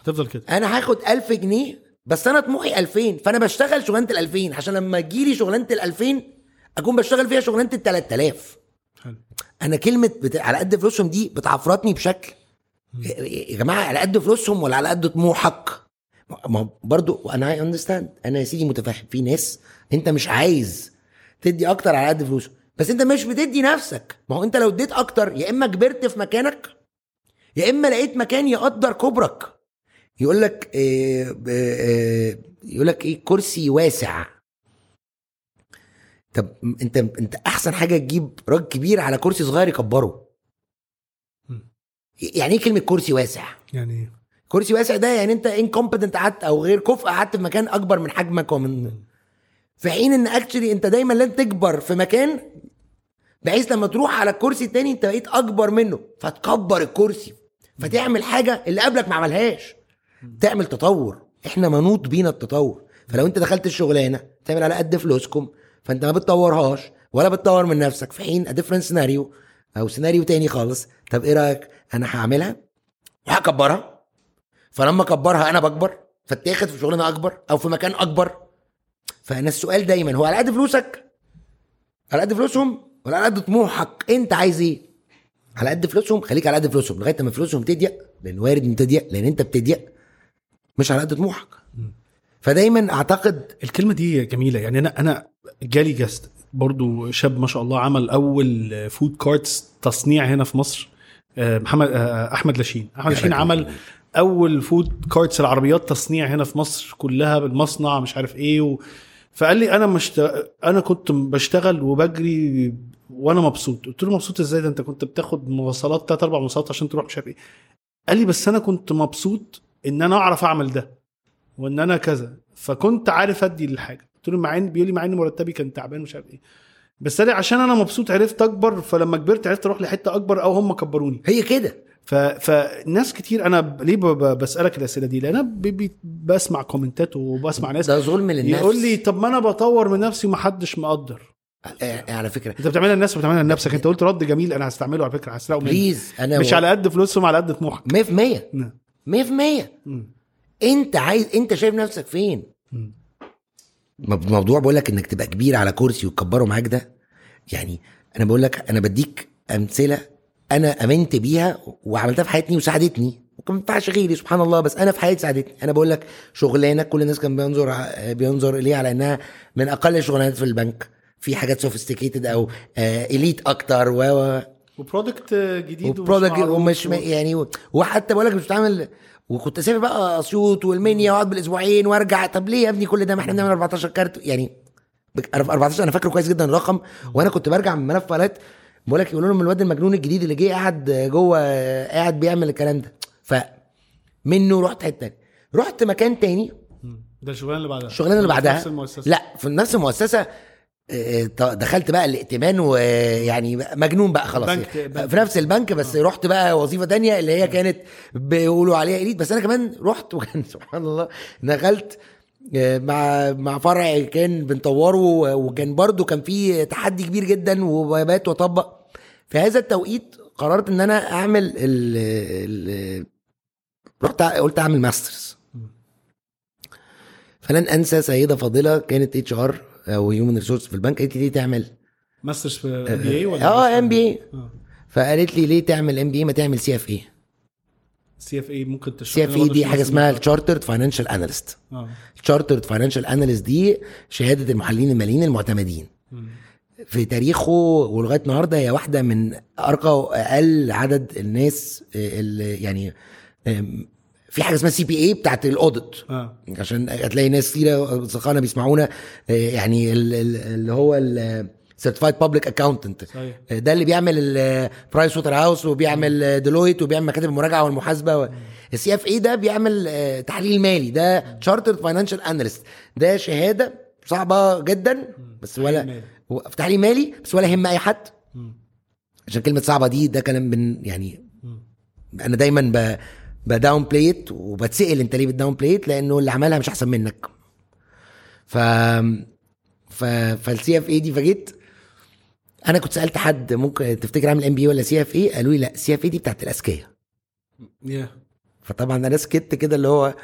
هتفضل كده. أنا هاخد 1000 جنيه بس أنا طموحي 2000 فأنا بشتغل شغلانة ال 2000 عشان لما تجيلي شغلانة ال 2000 أكون بشتغل فيها شغلانة ال 3000 حلو. أنا كلمة بت... على قد فلوسهم دي بتعفرتني بشكل. يا جماعة على قد فلوسهم ولا على قد طموحك؟ ما برضو أنا I understand أنا يا سيدي متفاهم في ناس أنت مش عايز تدي أكتر على قد فلوسهم بس انت مش بتدي نفسك. ما هو انت لو اديت أكتر يا اما كبرت في مكانك يا اما لقيت مكان يقدر كبرك يقول لك إيه إيه يقول لك إيه؟ كرسي واسع. طب انت انت احسن حاجة تجيب راجل كبير على كرسي صغير يكبره. يعني إيه كلمة كرسي واسع؟ يعني إيه؟ كرسي واسع ده يعني انت incompetent قعدت أو غير كفء قعدت في مكان اكبر من حجمك ومن في حين ان actually انت دايما لازم تكبر في مكان بحيث لما تروح على الكرسي التاني انت بقيت اكبر منه. فتكبر الكرسي. فتعمل حاجة اللي قبلك ما عملهاش. تعمل تطور. إحنا منوط بينا التطور. فلو انت دخلت الشغلانة تعمل على قد فلوسكم. فانت ما بتطورهاش ولا بتطور من نفسك. في حين a different scenario أو سيناريو تاني خالص. طب إيه رأيك؟ أنا هعملها وهكبرها. فلما اكبرها أنا بكبر. فاتاخد في شغلانة اكبر أو في مكان اكبر. فانا السؤال دايما هو على قد فلوسك؟ على قد فلوسهم؟ ولا على قد طموحك. انت عايز إيه؟ على قد فلوسهم. خليك على قد فلوسهم لغاية ما فلوسهم تضيق لأن وارد ان تضيق لأن أنت بتضيق. مش على قد طموحك. فدايما أعتقد الكلمة دي جميلة. يعني أنا أنا جالي guest برضو شاب ما شاء الله عمل أول food carts تصنيع هنا في مصر آه، محمد آه، أحمد لاشين. أحمد لاشين عمل أول food carts العربيات تصنيع هنا في مصر كلها بالمصنع مش عارف إيه و... فقال لي أنا مش أنا كنت بشتغل وبجري وأنا مبسوط. قلت له مبسوط إزاي؟ ده أنت كنت بتاخد مواصلات ثلاث أربع مواصلات عشان تروح مش عارف إيه. قال لي بس أنا كنت مبسوط إن أنا أعرف أعمل ده وإن أنا كذا. فكنت عارف أدي للحاجة. قلت له مع ان بيقول لي مع إن مرتبي كان تعبان مش عارف إيه. بس أنا عشان أنا مبسوط عرفت أكبر فلما كبرت عرفت أروح لحتة أكبر أو هم كبروني. هي كده. ف... فناس كتير أنا ليه ب... ب- بسألك الأسئلة دي؟ لأن أنا ب... ب... بسمع comment ات وبسمع ناس ده ظلم للنفس. يقول لي طب ما أنا بطور من نفسي ومحدش مقدر. آه، على فكرة. أنت بتعملها للناس وبتعملها لنفسك. أنت قلت رد جميل. أنا هستعمله على فكرة. هسرقه please أنا مش على قد فلوسهم على قد طموحك. 100% 100% نعم. أنت عايز أنت شايف نفسك فين؟ مم. موضوع بقول لك إنك تبقى كبير على كرسي وتكبره معاك ده يعني أنا بقول لك أنا بديك أمثلة أنا آمنت بيها وعملتها في حياتي وساعدتني. ممكن ما ينفعش غيري سبحان الله بس أنا في حياتي ساعدتني. أنا بقول لك شغلانة كل الناس كان بينظر بينظر إليها على إنها من أقل الشغلانات في البنك. في حاجات sophisticated أو آه elite أكتر و و- وبرودكت جديد وبرودكت ومش و- يعني وحتى بقول لك مش بتعمل وكنت اسافر بقى اسيوط والمنيا وأقعد بالأسبوعين وأرجع. طب ليه يا ابني كل ده ما إحنا بنعمل 14 كارت؟ يعني بك- 14 أنا فاكره كويس جدا الرقم. وأنا كنت برجع من ملف فايلات بقول لك يقولوا لهم الواد المجنون الجديد اللي جه قاعد جوه قاعد بيعمل الكلام ده. فمنه رحت حتة رحت مكان تاني. ده الشغلانة اللي بعدها. الشغلانة اللي بعدها نفس المؤسسة. لا في نفس المؤسسة. آه، دخلت بقى الائتمان ويعني مجنون بقى خلاص. بنك- بنك. في نفس البنك بس رحت بقى وظيفة تانية اللي هي كانت بيقولوا عليها elite بس أنا كمان رحت وكان سبحان الله دخلت آه، مع مع فرع كان بنطوره وكان برضو كان في تحدي كبير جدا وبات واطبق في هذا التوقيت قررت إن أنا أعمل ال ال رحت قلت أعمل masters. فلن أنسى سيدة فاضلة كانت HR أو human resource في البنك قالت لي ليه تعمل؟ masters في MBA ولا آه ام بي اي فقالت لي ليه تعمل ام بي اي ما تعمل سي اف اي سي اف اي ممكن تشرح CFA دي حاجة اسمه؟ اسمها ال chartered financial analyst ال chartered financial analyst دي شهادة المحللين الماليين المعتمدين. في تاريخه ولغاية النهارده هي واحدة من أرقى وأقل عدد الناس آه، اللي يعني في حاجة اسمها CPA بتاعت ال audit. آه. عشان هتلاقي ناس كتيرة أصدقائنا بيسمعونا آه، يعني ال- ال- اللي هو ال certified public accountant ده اللي بيعمل البرايس ووتر هاوس وبيعمل Deloitte وبيعمل مكاتب المراجعة والمحاسبة ال CFA ده بيعمل آه، تحليل مالي. ده chartered financial analyst ده شهادة صعبة جدا بس ولا في تحليل مالي بس ولا يهم أي حد. عشان كلمة صعبة دي ده كلام من يعني. أنا دايما ب ب downplay it وبتسأل انت ليه بت downplay it لأنه اللي عملها مش أحسن منك. ف ف فال CFA دي فجيت أنا كنت سألت حد ممكن تفتكر اعمل MBA ولا CFA قالوا لي لأ CFA دي بتاعت الأذكياء. يا فطبعا أنا سكت كده اللي هو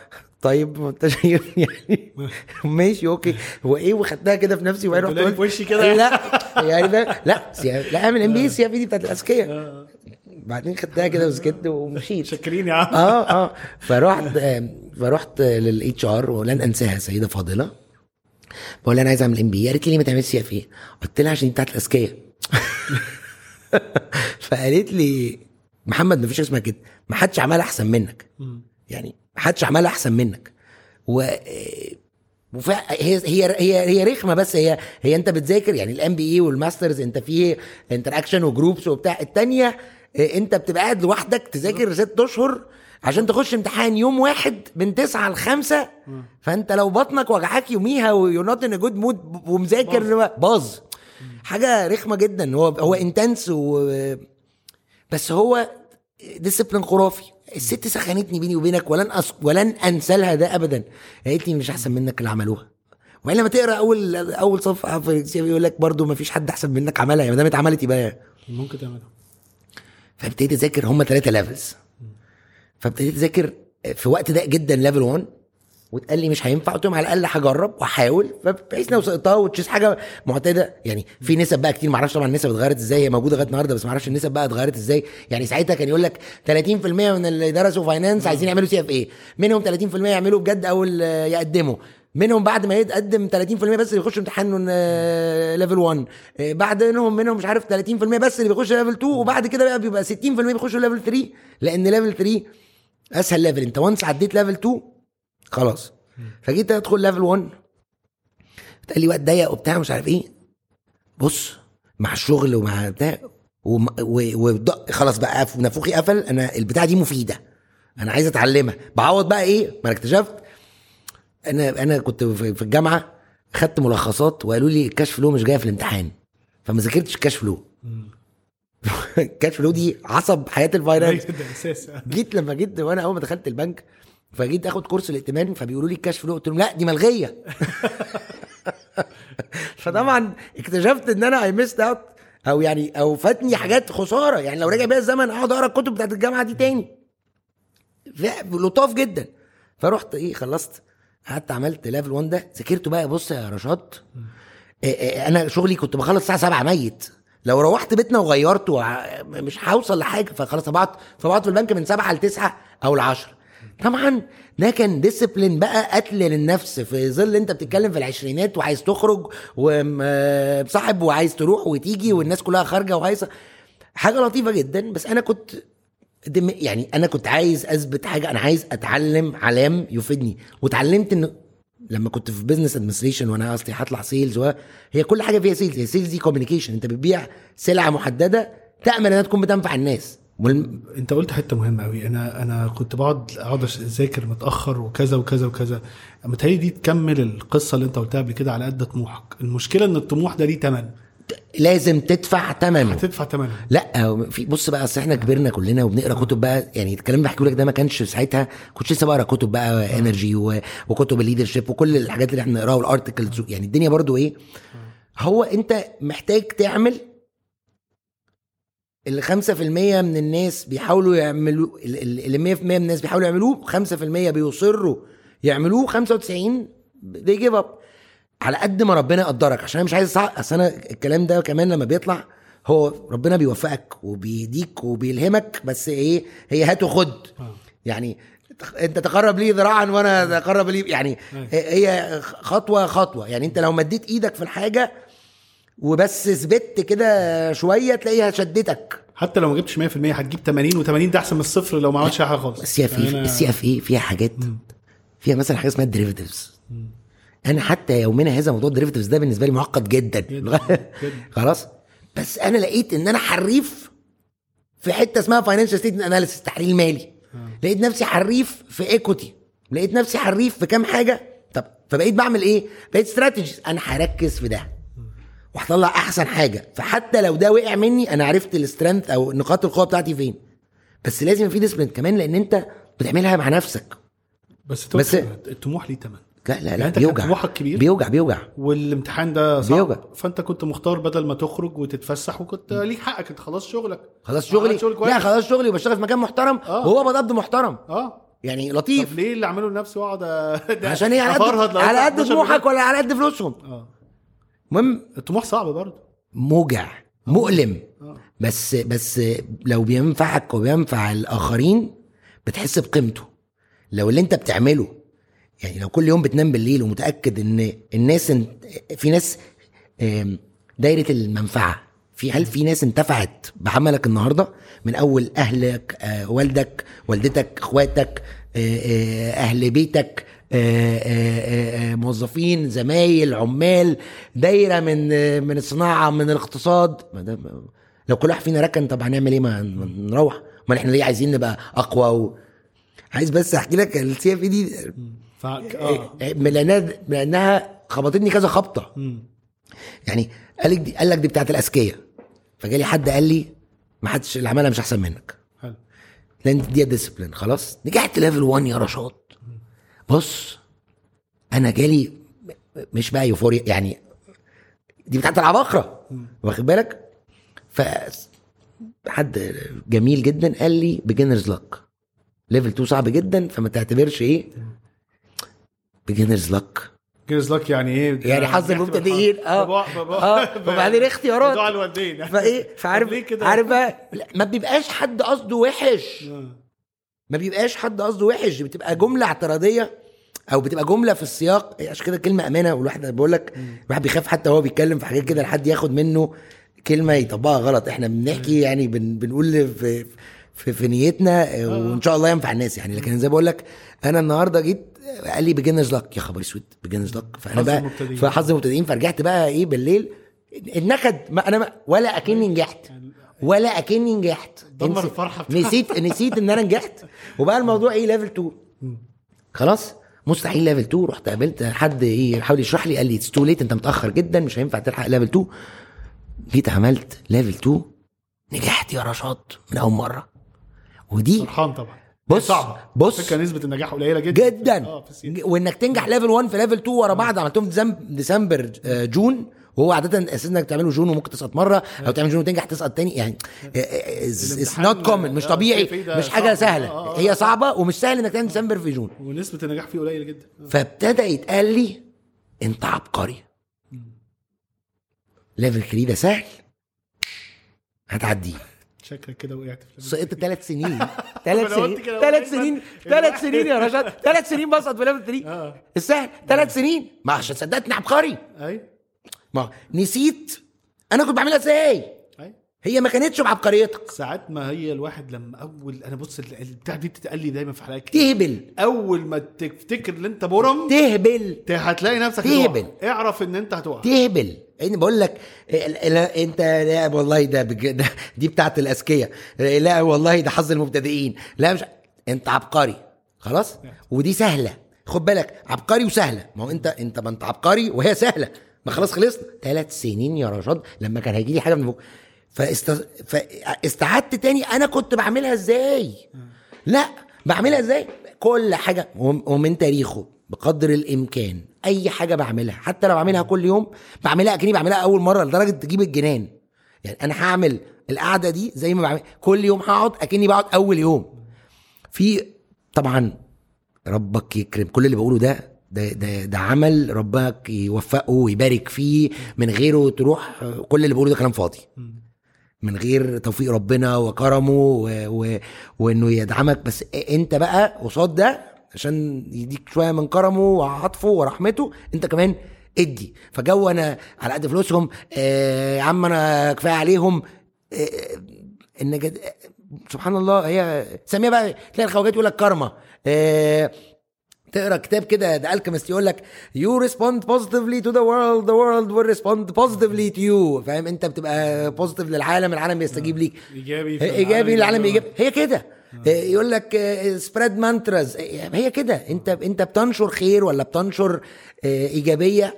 طيب ما أنت شايف يعني ماشي okay. هو إيه وخدتها كده في نفسي وبعدين رحت قلت وشي كده. لأ يعني ده لأ لأ اعمل MBA CFA دي بتاعت الأذكياء. آه. بعدين خدتها كده وسكت ومشيت. شاكرين يا عم آه آه. فرحت آه، فرحت لل HR ولن أنساها سيدة فاضلة. بقول لها أنا عايز أعمل MBA قالت لي ليه ما تعملش CFA قلت لها عشان دي بتاعت الأذكياء. فقالت لي محمد مفيش حاجة اسمها كده. ما حدش عملها أحسن منك. يعني ما حدش عملها أحسن منك. و وف... هي هي هي هي رخمة بس هي هي أنت بتذاكر يعني ال MBA وال masters أنت فيه interaction و groups وبتاع. التانية آه، انت بتبقى قاعد لوحدك تذاكر ست أشهر عشان تخش امتحان يوم واحد من تسعة لخمسة فانت لو بطنك وجعاك يوميها و you not in good mood ومذاكر باظ. حاجة رخمة جدا. هو هو intense و بس هو discipline خرافي. الست سخنتني بيني وبينك ولن أس... ولن انسى لها ده ابدا. قالت لي مش أحسن منك اللي عملوها وبعدين لما تقرأ أول أول صفحة في ال C يقول لك برضو ما فيش حد أحسن منك عملها. يا ما دام اتعملت يبقى ممكن تعملها. فابتديت أذاكر هم ثلاثة levels فابتديت أذاكر في وقت ضيق جدا level 1 واتقال لي مش هينفع. قلت لهم على الأقل هجرب وأحاول. فبحيث لو سقطتها وتشيز حاجة معتاده يعني في نسب بقى كتير. معرفش طبعا النسب اتغيرت إزاي. هي موجودة لغاية النهارده بس معرفش النسب بقى اتغيرت إزاي. يعني ساعتها كان يقول لك 30% من اللي درسوا finance عايزين يعملوا CFA منهم 30% يعملوا بجد أو يقدموا. منهم بعد ما يتقدم 30% بس اللي يخشوا امتحان level 1 آه، بعد منهم منهم مش عارف 30% بس اللي بيخش level 2 وبعد كده بقى بيبقى 60% بيخشوا level 3 لأن level 3 أسهل level أنت once عديت level 2 خلاص. فجيت ادخل level 1 قال لي وقت ضيق وبتاع مش عارف إيه. بص مع الشغل ومع بتاع وم- و- وض- خلاص بقى نافوخي قفل. أنا البتاعة دي مفيدة. أنا عايز أتعلمها. بعوض بقى إيه؟ ما أنا اكتشفت أنا أنا كنت في الجامعة خدت ملخصات وقالوا لي ال cash flow مش جاية في الامتحان. فما ذاكرتش ال cash flow ال cash flow دي عصب حياة ال finance. جيت لما جيت وأنا أول ما دخلت البنك فجيت آخد course الائتمان فبيقولوا لي ال cash flow قلت لهم لا دي ملغية. فطبعا اكتشفت إن أنا I missed out أو يعني أو فاتني حاجات خسارة. يعني لو رجع بيا الزمن أقعد أقرأ الكتب بتاعت الجامعة دي تاني. لطاف جدا. فرحت إيه خلصت. قعدت عملت level 1 ده ذاكرته بقى بص يا رشاد إيه إيه أنا شغلي كنت بخلص الساعة 7 ميت. لو روحت بيتنا وغيرته مش هوصل لحاجة فخلاص بقعد فبقعد في البنك من 7 ل 9 أو ل 10 طبعا ده كان discipline بقى قتل للنفس في ظل أنت بتتكلم في العشرينات وعايز تخرج وصاحب وعايز تروح وتيجي والناس كلها خارجة وهايصه حاجة لطيفة جدا بس أنا كنت دم- يعني أنا كنت عايز أثبت حاجة أنا عايز أتعلم علام يفيدني. واتعلمت ان لما كنت في business administration وأنا أصلي هطلع sales. هي كل حاجة فيها sales هي sales دي communication أنت بتبيع سلعة محددة تامل إنها تكون بتنفع الناس. والم... أنت قلت حتة مهمة قوي أنا أنا كنت بقعد أقعد أذاكر متأخر وكذا وكذا وكذا. متهيألي دي تكمل القصة اللي أنت قلتها قبل كده على قد طموحك. المشكلة إن الطموح ده ليه ثمن لازم تدفع ثمنه هتدفع ثمنه لا في بص بقى اصل إحنا كبرنا كلنا وبنقرا كتب بقى يعني الكلام اللي بحكيه لك ده ما كانش ساعتها كنت لسه بقرا كتب بقى energy وكتب ال leadership وكل الحاجات اللي إحنا بنقراها وال articles يعني الدنيا برضو إيه هو انت محتاج تعمل اللي 5% من الناس بيحاولوا يعملوا اللي 100% من الناس بيحاولوا يعملوه 5% بيصروا يعملوه 95 they give up. على قد ما ربنا يقدرك عشان أنا مش عايز صح أصل أنا الكلام ده كمان لما بيطلع هو ربنا بيوفقك وبيديك وبيلهمك بس إيه هي هات وخد. يعني أنت تقرب لي ذراعا وأنا تقرب لي يعني هي خطوة خطوة. يعني أنت لو مديت إيدك في الحاجة وبس ثبت كده شوية تلاقيها شدتك. حتى لو ما جبتش 100% هتجيب 80 و80 ده أحسن من الصفر لو ما عملتش أي حاجة خالص. السي اف اي السي اف اي فيها حاجات. فيها مثلا حاجة اسمها ال derivatives أنا حتى يومنا هذا موضوع ال derivatives ده بالنسبة لي معقد جدا. جداً. خلاص؟ بس أنا لقيت إن أنا حريف في حتة اسمها financial statement analysis تحليل مالي. لقيت نفسي حريف في equity لقيت نفسي حريف في كام حاجة؟ طب فبقيت بعمل إيه؟ بقيت strategies أنا هركز في ده. وهطلع أحسن حاجة. فحتى لو ده وقع مني أنا عرفت ال strength أو نقاط القوة بتاعتي فين. بس لازم في discipline كمان لأن أنت بتعملها مع نفسك. بس, بس- الطموح ليه ثمن لا لا يعني لا كان بيوجع. طموحك كبير؟ بيوجع بيوجع. والامتحان ده صعب. بيوجع. فانت كنت مختار بدل ما تخرج وتتفسح وكنت ليك حقك انت خلاص شغلك. خلاص شغلي. لا خلاص شغلي وبشتغل في مكان محترم آه. وهو بقبض محترم. آه. يعني طب لطيف ليه اللي اعمله لنفسي واقعد عشان إيه على قد على قد 11 طموحك ولا على قد فلوسهم. آه. المهم الطموح صعب برضه. موجع مؤلم. آه. بس بس لو بينفعك وبينفع الآخرين بتحس بقيمته. لو اللي انت بتعمله يعني لو كل يوم بتنام بالليل ومتأكد إن الناس انت في ناس دايرة المنفعة. في هل في ناس انتفعت بعملك النهارده؟ من أول أهلك آه، والدك والدتك إخواتك آه، آه، أهل بيتك موظفين زمايل عمال دايرة من من الصناعة من الاقتصاد. لو كل واحد فينا ركن طب هنعمل إيه؟ ما ما نروح. أمال إحنا ليه عايزين نبقى أقوى و... عايز بس أحكي لك ال CFA. ف... آه. من لأنها من لأنها خبطتني كذا خبطة. مم. يعني قال لك دي قال لك دي بتاعت الأذكياء. فجالي حد قال لي ما حدش اللي عملها مش أحسن منك. حلو. لأن دي discipline خلاص؟ نجحت level 1 يا رشاد. بص أنا جالي مش بقى يوفوريا يعني دي بتاعت العباقره واخد بالك؟ ف حد جميل جدا قال لي beginner's luck level 2 صعب جدا فما تعتبرش إيه؟ beginner's luck beginner's luck يعني إيه؟ يعني حظ المبتدئين. آه. آه. وبعدين اختيارات؟ بضاعة الوالدين فإيه؟ فعارف؟ عارف بقى؟ ما بيبقاش حد قصده وحش. آه. ما بيبقاش حد قصده وحش. بتبقى جملة اعتراضية أو بتبقى جملة في السياق. عشان كده كلمة أمانة والواحد بقول لك الواحد بيخاف حتى وهو بيتكلم في حاجات كده لحد ياخد منه كلمة يطبقها غلط. إحنا بنحكي يعني بن بنقول في في, في نيتنا آه، وإن شاء الله ينفع الناس يعني. لكن زي بقول لك أنا النهارده جيت قال لي beginner's luck يا خبر أسود beginner's luck فأنا بقى. فحظ المبتدئين. فرجعت بقى إيه بالليل. النكد ما أنا ما ولا أكني نجحت. ولا أكني نجحت. دمر بتاعتك. نسيت نسيت إن أنا نجحت. وبقى الموضوع إيه level 2 خلاص؟ مستحيل level 2 رحت قابلت حد إيه حاول يشرح لي. قال لي it's too late أنت متأخر جدا. مش هينفع تلحق level 2 جيت عملت level 2 نجحت يا رشاد من أول مرة. ودي فرحان طبعا. بص بص. فكرة نسبة النجاح قليلة جدا. جدا. ال C وإنك تنجح level 1 في level 2 ورا بعض عملتهم في ديسم- ديسمبر آه، June وهو عادة أساس إنك تعمله June وممكن تسقط مرة أو تعمل June وتنجح تسقط تاني. يعني it's not common مش آه، طبيعي مش حاجة. سهلة. آه، آه، هي آه. صعبة ومش سهل إنك تعمل ديسمبر في June. ونسبة النجاح فيه قليلة جدا. آه. فابتدى يتقال لي أنت عبقري. level 3 ده سهل. هتعديه. شكلك كده وقعت في سقطت ثلاث سنين. ثلاث سنين ثلاث سنين ثلاث سنين يا رشاد ثلاث سنين بسقط في level 3 آه. السهل ثلاث سنين. ما عشان صدقتني عبقري. أي. ما نسيت أنا كنت بعملها إزاي؟ اي هي ما كانتش بعبقريتك ساعات ما هي الواحد لما أول أنا بص ال- البتاع دي بتتقال لي دايما في حلقات كتير. تهبل. أول ما تفتكر إن أنت برم تهبل. هتلاقي نفسك تهبل. هتقع. اعرف إن أنت هتقع. تهبل. أنا بقول لك ال- أنت لا والله ده, دي بتاعت الأذكياء. لا والله ده حظ المبتدئين. لا مش أنت عبقري. خلاص؟ ودي سهلة. خد بالك عبقري وسهلة. ما هو أنت أنت ما أنت عبقري وهي سهلة. ما خلاص خلصنا. ثلاث سنين يا رشاد لما كان هيجي لي حاجة من فوق. فاست... فاستعدت تاني. أنا كنت بعملها إزاي؟ لا بعملها إزاي؟ كل حاجة وم- ومن تاريخه بقدر الإمكان أي حاجة بعملها. حتى لو بعملها كل يوم بعملها أكني بعملها أول مرة لدرجة تجيب الجنان. يعني أنا هعمل القعدة دي زي ما بعمل كل يوم هقعد أكني بقعد أول يوم. في طبعا ربك يكرم. كل اللي بقوله ده ده ده, ده عمل ربك يوفقه ويبارك فيه من غيره تروح كل اللي بقوله ده كلام فاضي. من غير توفيق ربنا وكرمه و... و... وإنه يدعمك. بس أنت بقى قصاد ده عشان يديك شوية من كرمه وعطفه ورحمته أنت كمان ادي. فجو أنا على قد فلوسهم آه يا عم أنا كفاية عليهم. آه إن جد... سبحان الله هي سميها بقى تلاقي الخواجات يقول لك كرمة. آه تقرا كتاب كده ده The Alchemist يقول لك you respond positively to the world the world will respond positively to you فاهم؟ انت بتبقى positive للعالم العالم بيستجيب ليك. إيجابي إيجابي للعالم بيجيب. بيجيب هي كده. يقول لك spread mantras هي كده. انت انت بتنشر خير ولا بتنشر آه، إيجابية؟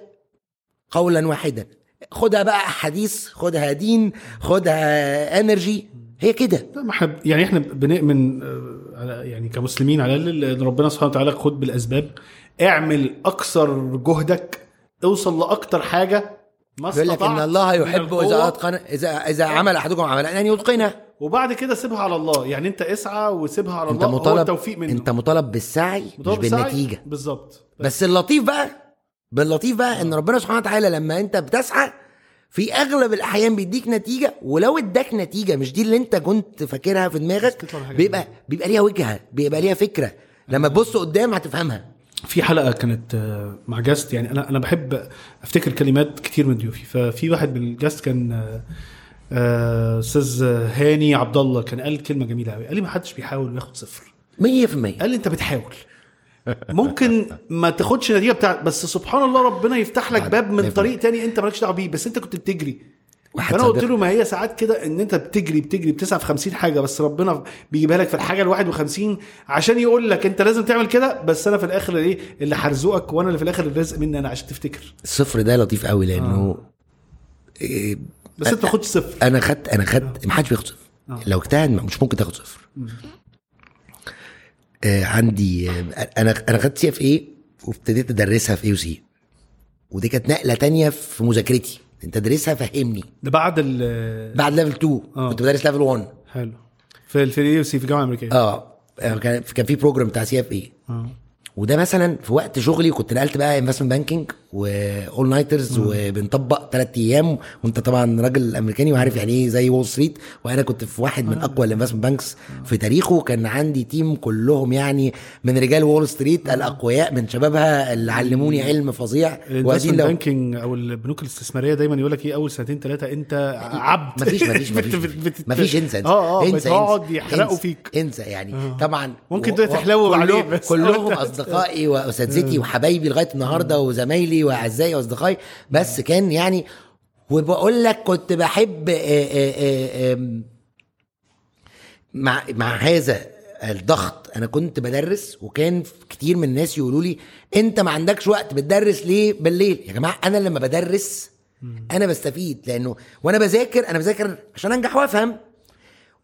قولا واحدا. خدها بقى حديث خدها دين خدها انرجي هي كده. لا، ما إحنا يعني إحنا بنؤمن آه، على يعني كمسلمين على الأقل ان ربنا سبحانه وتعالى خد بالأسباب. اعمل أكثر جهدك اوصل لأكتر حاجة. ما يقول لك إن استطعت. الله يحب إذا اتقن اذا إذا عمل أحدكم عملا أن يتقنه. وبعد كده سيبها على الله. يعني أنت اسعى وسيبها على أنت الله هو مطالب التوفيق منه. أنت مطالب بالسعي مش مطالب بالسعي؟ بالنتيجة. بالظبط. بس اللطيف بقى باللطيف بقى إن ربنا سبحانه وتعالى لما أنت بتسعى في أغلب الأحيان بيديك نتيجة ولو اداك نتيجة مش دي اللي أنت كنت فاكرها في دماغك بيبقى بيبقى ليها وجهة بيبقى ليها فكرة. لما تبص قدام هتفهمها. في حلقة كانت آه، مع guest يعني أنا أنا بحب أفتكر كلمات كتير من ضيوفي. ففي واحد من ال guest كان آه، آه، أستاذ هاني عبد الله كان قال كلمة جميلة قوي قال لي ما حدش بيحاول وياخد صفر. 100% قال لي أنت بتحاول. ممكن ما تاخدش نتيجة بتاعت بس سبحان الله ربنا يفتح لك باب من طريق تاني انت مالكش دعوة بيه بس انت كنت بتجري. فأنا قلت له ما هي ساعات كده إن أنت بتجري بتجري بتسعى في 50 حاجة بس ربنا بيجيبها لك في الحاجة ال 51 عشان يقول لك أنت لازم تعمل كده بس أنا في الآخر إيه اللي هرزقك وأنا اللي في الآخر الرزق مني أنا عشان تفتكر. الصفر ده لطيف قوي لأنه إيه، بس أنت ما تاخدش صفر. أنا خدت أنا خدت ما حدش بياخد صفر. آه. لو اجتهد مش ممكن تاخد صفر. آه عندي آه، أنا أنا خدت CFA وابتديت أدرسها في AUC ودي كانت نقلة تانية في مذاكرتي. أنت تدرسها فهمني. ده بعد ال بعد level 2 آه. كنت بدرس level 1 حلو. في في ال AUC في الجامعة الأمريكية. آه. كان كان في program بتاع CFA وده مثلا في وقت شغلي كنت نقلت بقى investment banking و all-nighters وبنطبق ثلاث أيام. وانت طبعا راجل أمريكاني وعارف يعني إيه زي وول ستريت وأنا كنت في واحد من أقوى ال investment banks في تاريخه. كان عندي تيم كلهم يعني من رجال وول ستريت الأقوياء من شبابها اللي علموني علم فظيع. ال investment لو banking أو البنوك الاستثمارية دايما يقول لك إيه أول سنتين ثلاثة أنت عبد. مفيش مفيش مفيش. مفيش إنسى إنسى آه آه إنسى بتقعد يحرقوا فيك. إنسى يعني. آه. طبعا ممكن دلوقتي تحلو عليه بس. كلهم أصدقائي واساتذتي وحبايبي لغاية النهارده وزمايلي واعزائي واصدقائي. بس كان يعني وبقول لك كنت بحب آه، آه، آه، مع مع هذا الضغط أنا كنت بدرس وكان كتير من الناس يقولوا لي انت ما عندكش وقت بتدرس ليه بالليل؟ يا جماعة أنا لما بدرس أنا بستفيد لأنه وأنا بذاكر أنا بذاكر عشان أنجح وأفهم.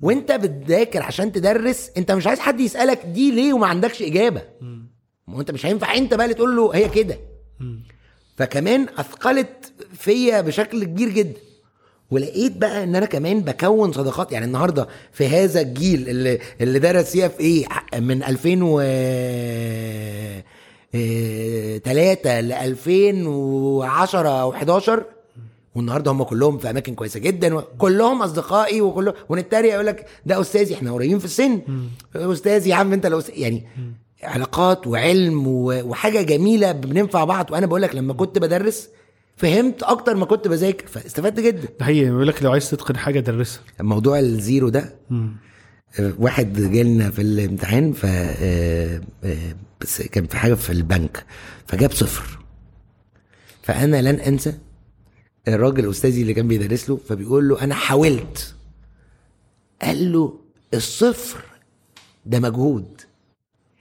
وأنت بتذاكر عشان تدرس أنت مش عايز حد يسألك دي ليه وما عندكش إجابة. ما أنت مش هينفع أنت بقى اللي تقول له هي كده. فكمان أثقلت فيا بشكل كبير جدا. ولقيت بقى إن أنا كمان بكون صداقات. يعني النهارده في هذا الجيل اللي اللي درس CFA؟ من 2000 و 3 ل 2010 أو 11 والنهاردة هم كلهم في أماكن كويسة جدا. وكلهم أصدقائي وكلهم ونتريق يقول لك ده أستاذي إحنا قريبين في السن. استاذي يا عم أنت لو يعني علاقات وعلم وحاجة جميلة بننفع بعض. وأنا بقول لك لما كنت بدرس فهمت أكتر ما كنت بذاكر فاستفدت جدا. ده حقيقي. بيقول لك لو عايز تتقن حاجة درسها. موضوع الزيرو ده مم. واحد جالنا في الامتحان ف آه، آه، بس كان في حاجة في البنك فجاب صفر. فأنا لن أنسى الراجل أستاذي اللي كان بيدرس له فبيقول له أنا حاولت. قال له الصفر ده مجهود.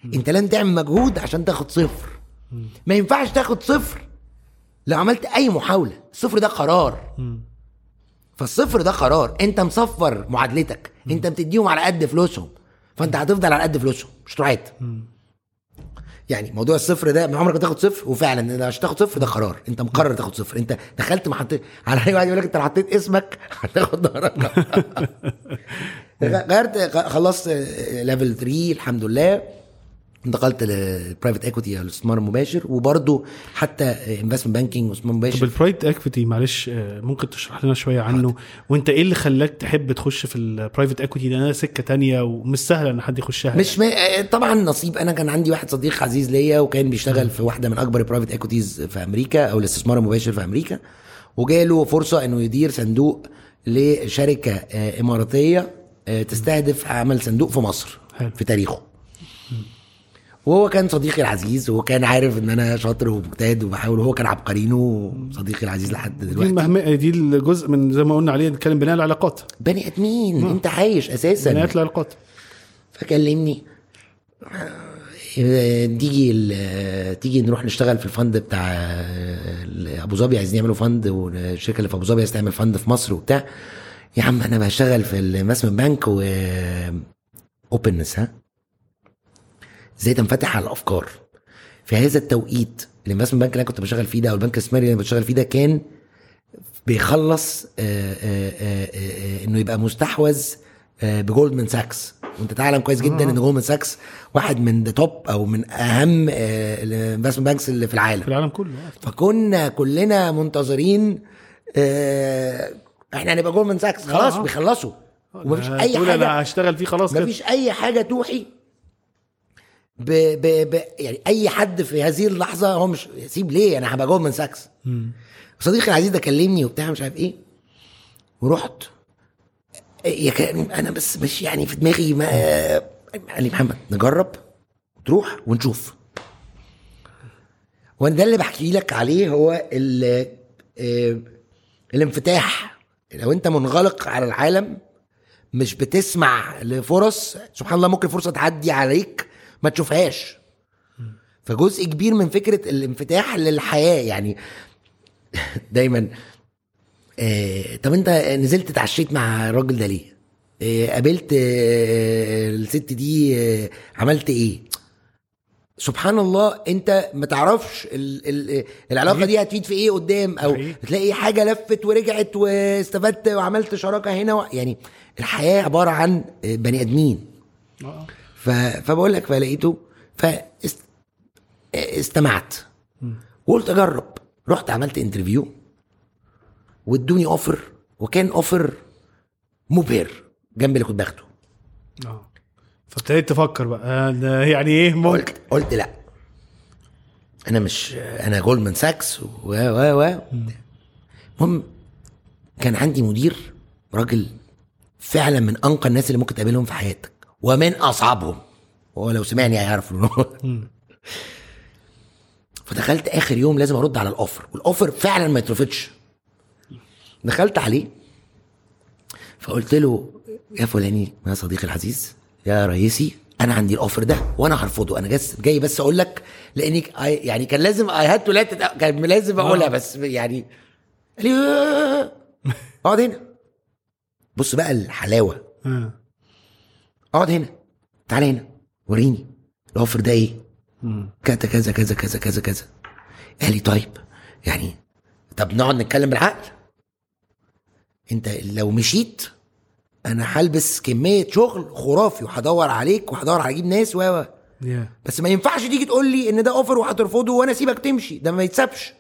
انت لن تعمل مجهود عشان تاخد صفر. ما ينفعش تاخد صفر. لو عملت أي محاولة الصفر ده قرار. فالصفر ده قرار. انت مصفر معادلتك. انت بتديهم على قد فلوسهم. فانت هتفضل على قد فلوسهم. مش تعاد يعني موضوع الصفر ده ما عمرك ما تاخد صفر؟ وفعلا انت عشان تاخد صفر ده قرار. انت مقرر تاخد صفر. انت دخلت ما حطيت على اي واحد يقول لك انت حطيت اسمك هتاخد درجة. غيرت خلصت level 3 الحمد لله. انتقلت لل private equity أو الاستثمار المباشر وبرده حتى investment banking واستثمار طب مباشر ال private equity معلش آه، ممكن تشرح لنا شوية عنه؟ وأنت إيه اللي خلاك تحب تخش في ال private equity ده سكة تانية ومش سهله إن حد يخشها مش م... طبعا نصيب. أنا كان عندي واحد صديق عزيز ليا وكان بيشتغل في واحدة من أكبر ال private equities في أمريكا أو الاستثمار المباشر في أمريكا. وجاله فرصة إنه يدير صندوق لشركة آه، إماراتية آه، تستهدف عمل صندوق في مصر حلو. في تاريخه. وهو كان صديقي العزيز وكان عارف إن أنا شاطر ومجتهد وبحاول وهو كان عبقرينه وصديقي العزيز لحد دي دلوقتي. مهمة دي الجزء من زي ما قلنا عليه نتكلم بناء العلاقات. بني آدمين أنت عايش أساسا. بناء العلاقات. فكلمني. آه، تيجي تيجي نروح نشتغل في ال fund بتاع آه، أبو ظبي عايزين يعملوا fund والشركة اللي في أبو ظبي عايز تعمل fund في مصر وبتاع. يا عم أنا بشتغل في ال investment bank و openness ها؟ إزاي تنفتح على الأفكار. في هذا التوقيت ال investment bank اللي أنا كنت بشتغل فيه ده أو البنك الاستثماري اللي أنا بشتغل فيه ده كان بيخلص آه، آه، آه، آه، إنه يبقى مستحوذ بجولدمان ساكس وأنت تعلم كويس جدا إن جولدمان ساكس واحد من the top أو من أهم ال investment banks اللي في في العالم العالم كله. فكنا كلنا منتظرين إحنا هنبقى جولدمان ساكس خلاص. بيخلصوا. ومفيش أي حاجة أنا هشتغل فيه خلاص مفيش أي حاجة توحي. ب ب ب يعني أي حد في هذه اللحظة هو مش سيب ليه؟ أنا هبقى جولدمان ساكس. مم. صديقي العزيز ده كلمني وبتاع مش عارف إيه. ورحت. يا أنا بس مش يعني في دماغي ما قال لي محمد نجرب تروح ونشوف. وأنا ده اللي بحكي لك عليه هو ال آه، الانفتاح. لو أنت منغلق على العالم مش بتسمع لفرص سبحان الله ممكن فرصة تعدي عليك ما تشوفهاش فجزء كبير من فكرة الانفتاح للحياة يعني دايما آه طب انت نزلت اتعشيت مع الراجل ده ليه؟ آه قابلت آه الست دي آه عملت إيه؟ سبحان الله انت ما تعرفش ال ال العلاقة دي هتفيد في إيه قدام أو. تلاقي حاجة لفت ورجعت واستفدت وعملت شراكة هنا و... يعني الحياة عبارة عن آه، بني ادمين آه. فبقول لك فلقيته فاست... استمعت. وقلت أجرب. رحت عملت interview وادوني offer وكان offer مبهر جنب اللي كنت باخده. آه. فابتديت تفكر بقى آه، يعني إيه؟ ممكن. قلت قلت لأ. أنا مش أنا جولدمان ساكس و و و المهم كان عندي مدير راجل فعلا من أنقى الناس اللي ممكن تقابلهم في حياتك. ومن أصعبهم. هو لو سمعني هيعرف فدخلت آخر يوم لازم أرد على الأوفر والأوفر فعلا ما يترفضش. دخلت عليه فقلت له يا فلاني يا صديقي العزيز يا رئيسي أنا عندي الأوفر ده وأنا هرفضه. أنا جاي جاي بس أقول لك لأني يعني كان لازم اي هاد تو كان لازم أقولها بس يعني قال لي آه، اقعد هنا. بص بقى الحلاوة. آه. اقعد هنا. تعالى هنا. وريني. ال offer ده إيه. كذا كذا كذا كذا كذا كذا. قال لي طيب. يعني طب نقعد نتكلم بالعقل. انت لو مشيت أنا هلبس كمية شغل خرافي وهدور عليك وهدور على أجيب ناس و. يا بس ما ينفعش تيجي تقول لي ان ده offer وهترفضه وأنا اسيبك تمشي. ده ما يتسابش.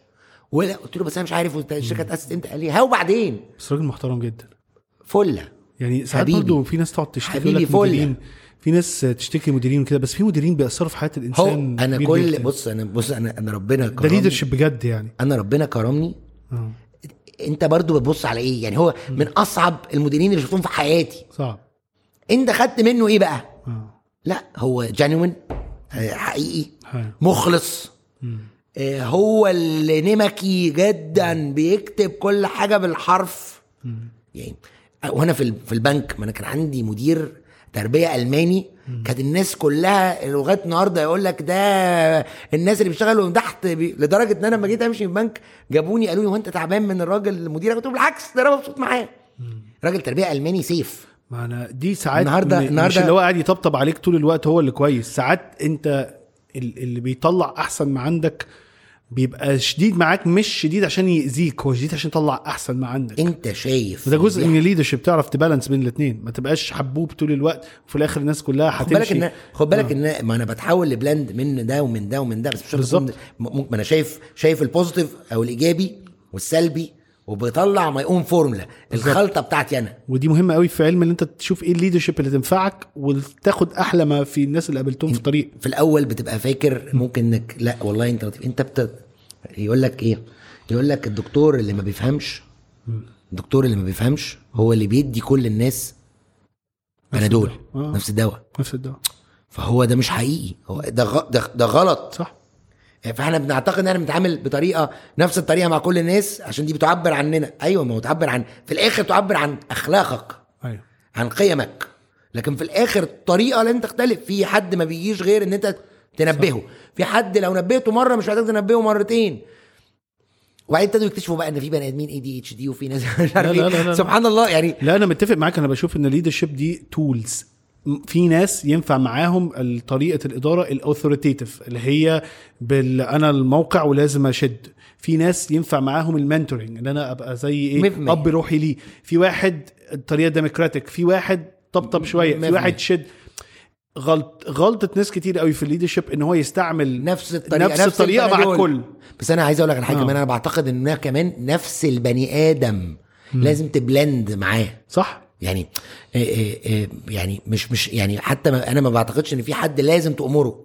ولا قلت له بس أنا مش عارف الشركة اتاسست إمتى؟ قال لي ها وبعدين بس راجل محترم جدا. فلة. يعني ساعات. برضه في ناس تقعد تشتكي حبيبي. مديرين. في ناس تشتكي مديرين كده بس في مديرين بيأثروا في حياة هو الإنسان أنا كبير كل جداً. بص أنا بص أنا أنا ربنا ده كرمني. leadership بجد يعني. أنا ربنا كرمني. آه. أنت برضو بتبص على إيه؟ يعني هو من أصعب المديرين اللي شفتهم في حياتي. صعب. أنت خدت منه إيه بقى؟ آه. لا هو genuine حقيقي حلو. مخلص. آه، هو اللي نمكي جدا بيكتب كل حاجة بالحرف. يعني وأنا في في البنك ما أنا كان عندي مدير تربية ألماني كانت الناس كلها لغاية النهارده يقول لك ده الناس اللي بيشتغلوا من تحت بي... لدرجة إن أنا لما جيت أمشي من البنك جابوني قالوا لي هو أنت تعبان من الراجل المدير؟ قلت لهم بالعكس ده أنا مبسوط معاه. راجل تربية ألماني سيف. ما أنا دي ساعات النهاردة- م- مش اللي هو قاعد يطبطب عليك طول الوقت هو اللي كويس. ساعات أنت ال- اللي بيطلع أحسن ما عندك بيبقى شديد معاك مش شديد عشان يأذيك هو شديد عشان يطلع أحسن ما عندك. أنت شايف وده جزء دي من ال leadership تعرف ت balance بين الاثنين ما تبقاش حبوب طول الوقت وفي الآخر الناس كلها خد بالك هتمشي. ان خد بالك إن ما أنا بتحول ل blend من ده ومن ده ومن ده بس مش بالظبط. ما أنا شايف شايف ال positive أو الإيجابي والسلبي وبيطلع my own formula. الخلطة بتاعتي أنا. ودي مهمة قوي في علم إن أنت تشوف إيه الليدرشيب اللي تنفعك وتاخد أحلى ما في الناس اللي قابلتهم في الطريق. في الأول بتبقى فاكر ممكن إنك لا والله أنت لطيف. أنت بت... يقول لك إيه؟ يقول لك الدكتور اللي ما بيفهمش الدكتور اللي ما بيفهمش هو اللي بيدي كل الناس بنادول آه. نفس الدواء. نفس الدواء. فهو ده مش حقيقي. هو ده غ... ده, ده غلط. صح. فاحنا بنعتقد إن إحنا بنتعامل بطريقة نفس الطريقة مع كل الناس عشان دي بتعبر عننا. أيوه ما هو تعبر عن في الآخر تعبر عن أخلاقك أيوه. عن قيمك. لكن في الآخر الطريقة لن تختلف. في حد ما بيجيش غير إن أنت تنبهه. في حد لو نبهته مرة مش محتاج تنبهه مرتين. وبعدين ابتدوا يكتشفوا بقى إن في بني آدمين ADHD وفي ناس مش عارف لا. سبحان الله يعني لا أنا متفق معاك. أنا بشوف إن ال leadership دي tools في ناس ينفع معاهم طريقة الإدارة ال authoritative اللي هي بال أنا الموقع ولازم أشد في ناس ينفع معاهم ال mentoring إن أنا أبقى زي إيه. أب روحي ليه في واحد الطريقة democratic في واحد طبطب شوية في واحد. شد غلط غلطة ناس كتير قوي في ال leadership إن هو يستعمل نفس الطريقة نفس الطريقة مع. الكل بس أنا عايز أقول لك على حاجة آه. كمان أنا بعتقد إن كمان نفس البني آدم لازم ت blend معاه صح يعني إيه إيه إيه يعني مش مش يعني حتى ما أنا ما بعتقدش إن في حد لازم تأمره.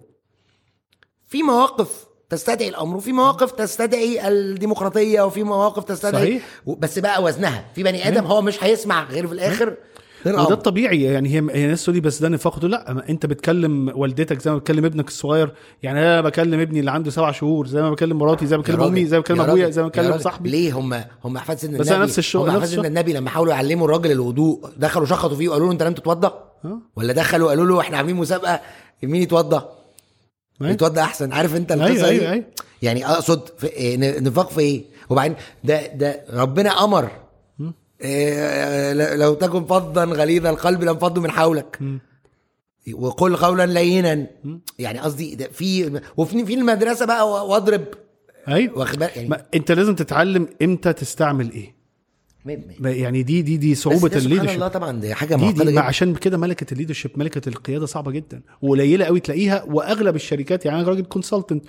في مواقف تستدعي الأمر وفي مواقف تستدعي الديمقراطية وفي مواقف تستدعي صحيح. بس بقى وزنها. في بني آدم هو مش هيسمع غير في الآخر. وده. الطبيعي يعني هي هي ناس تقول بس ده نفاق لا أنت بتكلم والدتك زي ما بتكلم ابنك الصغير يعني أنا بكلم ابني اللي عنده سبع شهور زي ما بكلم مراتي زي ما بكلم أمي زي ما بكلم يا أبويا زي ما بكلم. صاحبي ليه هم هم أحفاد سيدنا بس النبي أنا نفس الشغل- هم أحفاد سيدنا. النبي لما حاولوا يعلموا الراجل الوضوء دخلوا شخطوا فيه وقالوا له أنت لم تتوضأ. ولا دخلوا قالوا له إحنا عاملين مسابقة مين يتوضأ أيوة. يتوضأ أحسن عارف أنت القصة أيوة، أيوة، أيوة. يعني أقصد في إيه، نفاق في إيه وبعدين ده ده ربنا أمر لو تكن فظا غليظ القلب لانفضوا من حولك. وقل قولا لينا. يعني قصدي في وفي في المدرسة بقى واضرب. أيوه يعني ما أنت لازم تتعلم إمتى تستعمل إيه. يعني دي دي دي صعوبة سبحان الله ال leadership طبعا دي حاجة دي معقدة دي جدا. عشان كده ملكة ال leadership ملكة القيادة صعبة جدا وقليلة قوي تلاقيها وأغلب الشركات يعني أنا راجل consultant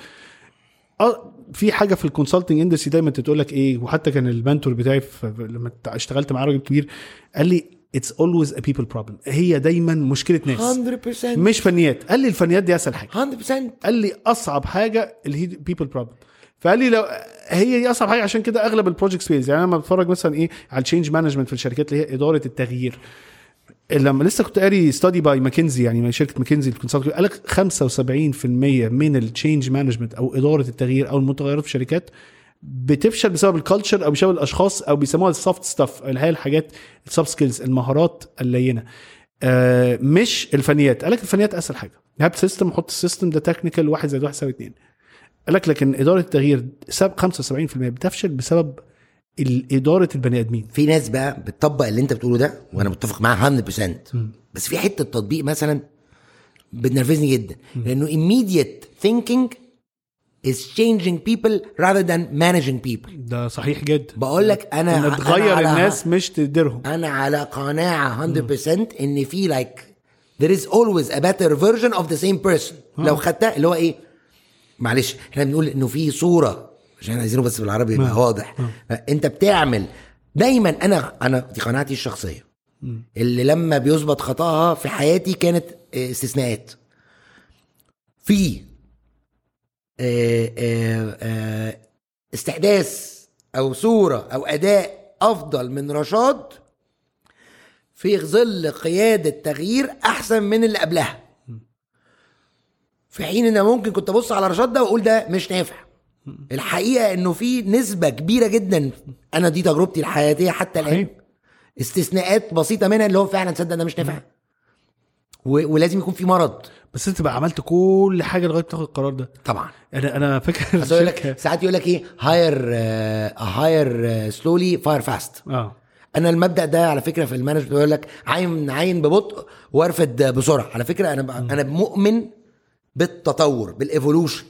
في حاجة في ال consulting industry دايما تقول لك إيه؟ وحتى كان ال mentor بتاعي لما اشتغلت معاه راجل كبير قال لي it's always a people problem هي دايما مشكلة ناس. 100% مش فنيات. قال لي الفنيات دي أسهل حاجة. 100% قال لي أصعب حاجة اللي هي people problem فقال لي لو هي دي أصعب حاجة. عشان كده أغلب ال projects fails يعني أنا لما بتفرج مثلا إيه على ال change management في الشركات اللي هي إدارة التغيير. لما لسه كنت قاري study by ماكنزي يعني شركة ماكنزي ال consulting قال لك 75% من ال change management أو إدارة التغيير أو المتغيرات في الشركات بتفشل بسبب ال culture أو بسبب الأشخاص أو بيسموها ال soft stuff اللي هي الحاجات ال soft skills المهارات اللينة. آه مش الفنيات. قال لك الفنيات أسهل حاجة. have system حط ال system ده technical واحد زائد واحد يساوي اتنين. قال لك لكن إدارة التغيير سبب 75% بتفشل بسبب إدارة البني آدمين. في ناس بقى بتطبق اللي انت بتقوله ده وأنا متفق معاها 100% بس في حتة تطبيق مثلا بتنرفزني جدا. لأنه immediate thinking is changing people rather than managing people. ده صحيح جدا. بقول لك أنا ان أنا تغير على- الناس مش تديرهم أنا على قناعة 100% إن في like there is always a better version of the same person. لو خدتها اللي هو إيه؟ معلش إحنا بنقول إنه في صورة عشان عايزينه بس بالعربي يبقى واضح. انت بتعمل دايما أنا أنا دي قناعتي الشخصية. اللي لما بيثبت خطاها في حياتي كانت آه، استثناءات. في آه، آه، استحداث أو صورة أو أداء أفضل من رشاد في ظل قيادة تغيير أحسن من اللي قبلها. في حين إن ممكن كنت أبص على رشاد ده وأقول ده مش نافع. الحقيقة إنه في نسبة كبيرة جدا أنا دي تجربتي الحياتية حتى الآن. استثناءات بسيطة منها اللي هو فعلا تصدق ده مش نافع. ولازم يكون في مرض. بس أنت بقى عملت كل حاجة لغاية تاخد القرار ده. طبعا. أنا أنا فاكر لك ساعات يقول لك إيه هاير hire slowly fire fast آه. أنا المبدأ ده على فكرة في ال management بيقول لك عين عين ببطء وارفد بسرعة. على فكرة أنا أنا مؤمن بالتطور بال evolution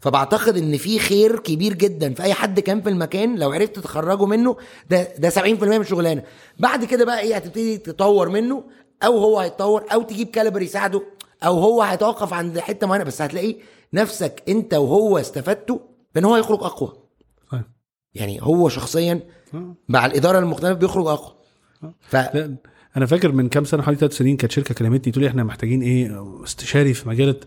فبعتقد إن في خير كبير جدا في أي حد كان في المكان لو عرفت تخرجه منه ده ده 70% من الشغلانه بعد كده بقى إيه هتبتدي تطور منه أو هو هيتطور أو تجيب caliber يساعده أو هو هيتوقف عند حتة معينة. بس هتلاقيه نفسك أنت وهو استفدتوا بإن هو يخرج أقوى. طيب. يعني هو شخصيا. مع الإدارة المختلفة بيخرج أقوى. ف لا أنا فاكر من كام سنة حوالي ثلاث سنين كانت شركة كلمتني تقول لي إحنا محتاجين إيه استشاري في مجال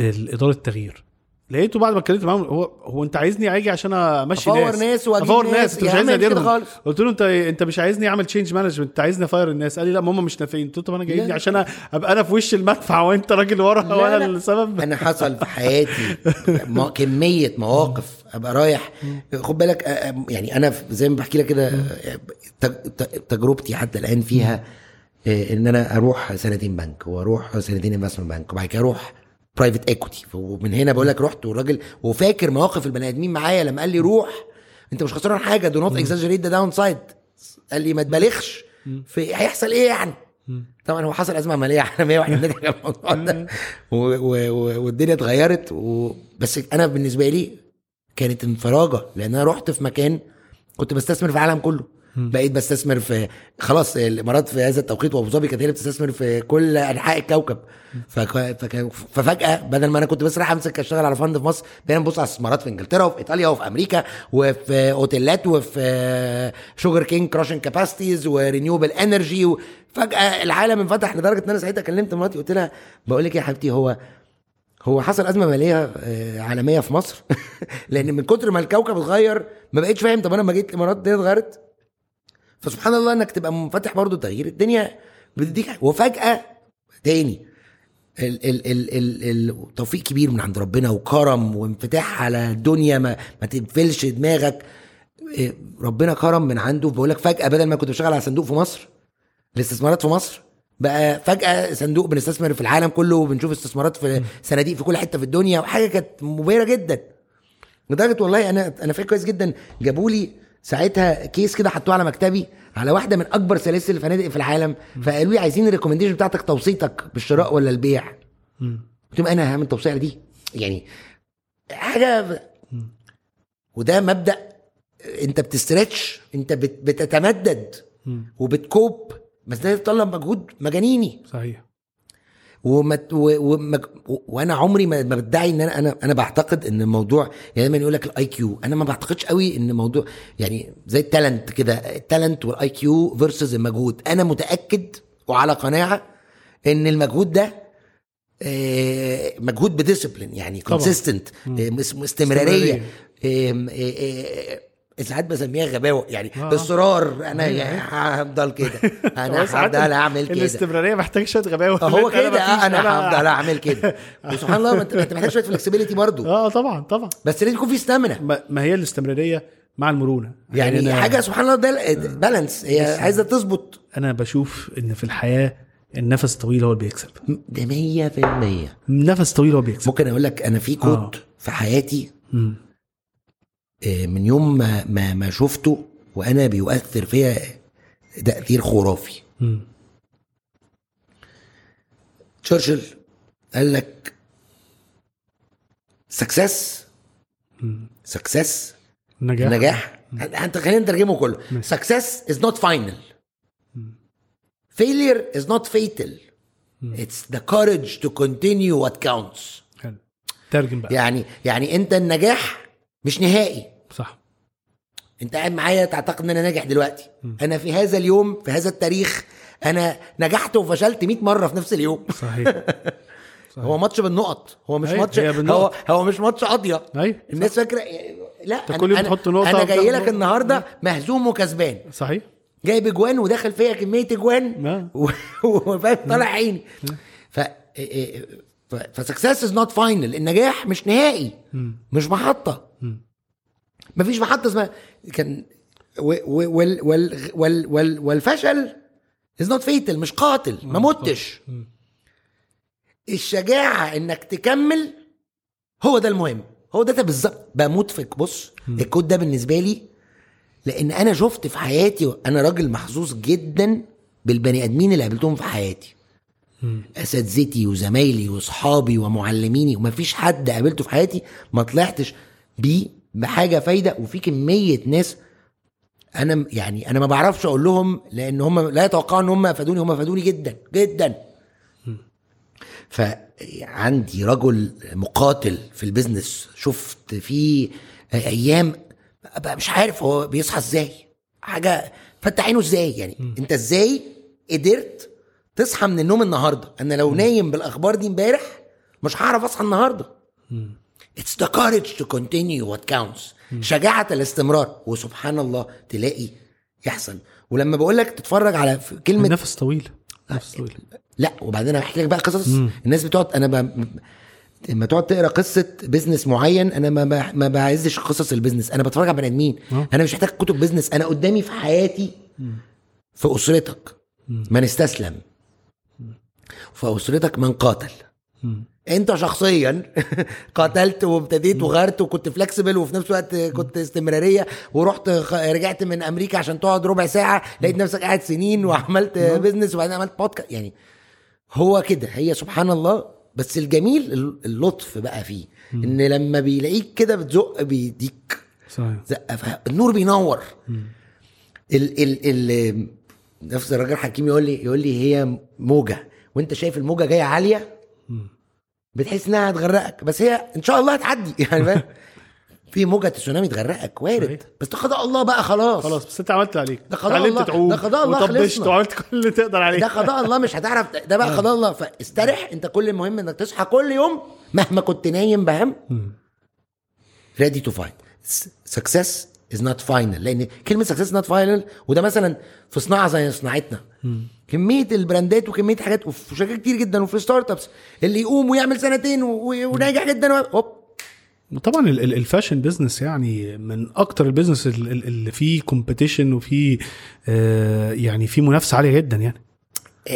إدارة التغيير. لقيته بعد ما اتكلمت معاهم هو هو انت عايزني أجي عشان امشي ناس ناس وأجيب أفور ناس. ناس انت مش عايزني اديرهم. قلت له انت انت مش عايزني اعمل change management انت عايزني a fire الناس قال لي لا ما هم مش نافعين قلت له طب أنا جايبني. عشان أبقى أنا في وش المدفع وأنت راجل ورا وأنا. السبب أنا حصل في حياتي كمية مواقف أبقى رايح خد بالك يعني أنا زي ما بحكي لك كده تجربتي حتى الآن فيها آه، إن أنا أروح سنتين بنك وأروح سنتين investment bank وبعد كده أروح private equity ومن هنا بقول لك رحت والراجل وفاكر مواقف البني آدمين معايا لما قال لي روح. انت مش خسران حاجة do not exaggerate the downside قال لي ما تبالغش في هيحصل إيه يعني؟ طبعا هو حصل أزمة ماليه عالمية وإحنا بنضحك على الموضوع ده. و- و- و- والدنيا اتغيرت و... بس أنا بالنسبة لي كانت انفراجة لأن أنا رحت في مكان كنت بستثمر في العالم كله. بقيت بستثمر في خلاص الامارات في هذا التوقيت وابو ظبي كانت هي اللي بتستثمر في كل انحاء الكوكب. فك... فك... ففجأة بدل ما أنا كنت بس رايح امسك اشتغل على فند في مصر بقينا نبص على استثمارات في انجلترا وفي ايطاليا وفي أمريكا وفي أوتيلات وفي sugar cane crushing capacities و renewable energy فجأة العالم انفتح لدرجة إن أنا ساعتها كلمت مراتي قلت لها بقول لك يا حبيبتي هو هو حصل أزمة مالية آه، عالمية في مصر؟ لأن من كتر ما الكوكب اتغير ما بقتش فاهم طب أنا لما جيت الإمارات الدنيا اتغيرت فسبحان الله انك تبقى منفتح برضو تغيير الدنيا بتديك وفجأة تاني ال ال ال ال ال توفيق كبير من عند ربنا وكرم وانفتاح على الدنيا ما ما تقفلش دماغك. إيه، ربنا كرم من عنده. بقول لك فجأة بدل ما كنت بشتغل على صندوق في مصر الاستثمارات في مصر بقى فجأة صندوق بنستثمر في العالم كله وبنشوف استثمارات في صناديق في كل حتة في الدنيا. وحاجة كانت مبهرة جدا. لدرجة والله أنا أنا فاكر كويس جدا جابوا لي ساعتها case كده حطوه على مكتبي على واحدة من أكبر سلاسل الفنادق في العالم فقالوا لي عايزين ال recommendation بتاعتك توصيتك بالشراء ولا البيع. قلت لهم أنا هعمل توصية دي يعني حاجة وده مبدأ أنت بت stretch أنت بت- بتتمدد وبت cope بس ده يتطلب مجهود مجانيني. صحيح. وما و... ومج... و... وأنا عمري ما بدعي إن أنا أنا أنا بعتقد إن الموضوع يعني دايما يقول لك ال IQ أنا ما بعتقدش قوي إن الموضوع يعني زي ال talent كده ال talent وال IQ versus المجهود أنا متأكد وعلى قناعة إن المجهود ده آه، مجهود ب discipline يعني. consistent. استمرارية آه، آه، ساعات بسميها غباوة. يعني آه. اصرار أنا يعني هفضل كده. أنا هو ساعات هفضل أعمل كده. الاستمرارية محتاج شوية غباوة. هو كده آه، أنا هفضل أعمل كده. وسبحان الله انت محتاج شوية flexibility برضو. آه طبعا طبعا. بس لازم يكون في stamina ما هي الاستمرارية مع المرونة. يعني أنا- حاجة سبحان الله ده balance هي عايزة تظبط. أنا بشوف إن في الحياة النفس الطويل هو اللي بيكسب. ده 100% النفس طويل هو بيكسب. ممكن أقول لك أنا في quote آه. في حياتي مم. آه، من يوم ما ما, ما شفته وأنا بيؤثر فيا تأثير خرافي. تشرشل قال لك success. success نجاح. نجاح. أنت خلينا نترجمه كله. is not final. failure is not fatal. it's the courage to continue what counts. حلو. ترجم بقى. يعني يعني أنت النجاح مش نهائي. صح. انت قاعد معايا تعتقد ان أنا ناجح دلوقتي. أنا في هذا اليوم في هذا التاريخ أنا نجحت وفشلت 100 مرة في نفس اليوم. صحيح. هو ماتش بالنقط. هو مش ماتش. هو هو مش ماتش قاضية. الناس فاكرة لا أنا- كل يوم تحط نقطة أنا جاي لك. النهارده مهزوم وكسبان. صحيح. جايب اجوان وداخل فيا كمية اجوان وفاهم طالع عيني. ف ف success is not final النجاح مش نهائي. مش محطة. مفيش محطة اسمها كان و- و- وال وال وال وال والفشل is not fatal مش قاتل ما متش. الشجاعة إنك تكمل هو ده المهم. هو ده, ده بالظبط. بموت فيك بص الكود ده بالنسبة لي لأن أنا شفت في حياتي أنا راجل محظوظ جدا بالبني آدمين اللي قابلتهم في حياتي. أساتذتي وزمايلي وأصحابي ومعلميني ومفيش حد قابلته في حياتي ما طلعتش بيه. بحاجة فايدة وفي كمية ناس أنا م- يعني أنا ما بعرفش أقول لهم لأن هم لا يتوقعوا إن هم أفادوني هم أفادوني جدا جدا. فعندي رجل مقاتل في البيزنس شفت فيه أيام ابقى مش عارف هو بيصحى إزاي حاجة فتح عينه إزاي يعني. أنت إزاي قدرت تصحى من النوم النهارده؟ أنا لو نايم بالأخبار دي امبارح مش هعرف أصحى النهارده. It's the courage to continue what counts. شجاعة الاستمرار. وسبحان الله تلاقي يحصل. ولما بقول لك تتفرج على كلمة نفس طويل نفس طويل لا وبعدين أحكي لك بقى قصص. الناس بتقعد أنا ب... لما تقعد تقرأ قصة business معين أنا ما ب... ما بعزش قصص ال business أنا بتفرج على بني آدمين. آه. أنا مش محتاج كتب business أنا قدامي في حياتي في أسرتك. من استسلم. في أسرتك من قاتل. انت شخصيا قاتلت وابتديت وغيرت وكنت flexible وفي نفس الوقت كنت استمرارية ورحت رجعت من أمريكا عشان تقعد ربع ساعة لقيت نفسك قاعد سنين وعملت بيزنس وبعدين عملت بودكاست يعني هو كده هي سبحان الله بس الجميل اللطف بقى فيه إن لما بيلاقيك كده بتزق بيديك صحيح. زقة فالنور بينور. ال ال ال نفس الراجل حكيم يقول لي يقول لي هي موجة وأنت شايف الموجة جاية عالية؟ بتحس إنها هتغرقك. بس هي إن شاء الله هتعدي. يعني فاهم؟ في موجة تسونامي تغرقك وارد. بس ده قضاء الله بقى خلاص. خلاص بس انت عملت اللي عليك. ده قضاء الله. تعوم. ده قضاء الله خلصنا. وعملت كل اللي تقدر عليه. ده قضاء الله مش هتعرف ده بقى قضاء الله. فاسترح. انت كل المهم انك تصحى كل يوم مهما كنت نايم بهم ready to fight. Success is not final. لأن كلمة is not final وده مثلا في صناعة زي صناعتنا. كمية ال brand ات وكمية حاجات وفي شركات كتير جدا وفي startups اللي يقوم ويعمل سنتين وناجح جدا هوب. طبعا ال- ال- الفاشن بزنس يعني من أكتر ال business ال- ال- اللي فيه competition وفيه آه يعني فيه منافسة عالية جدا يعني.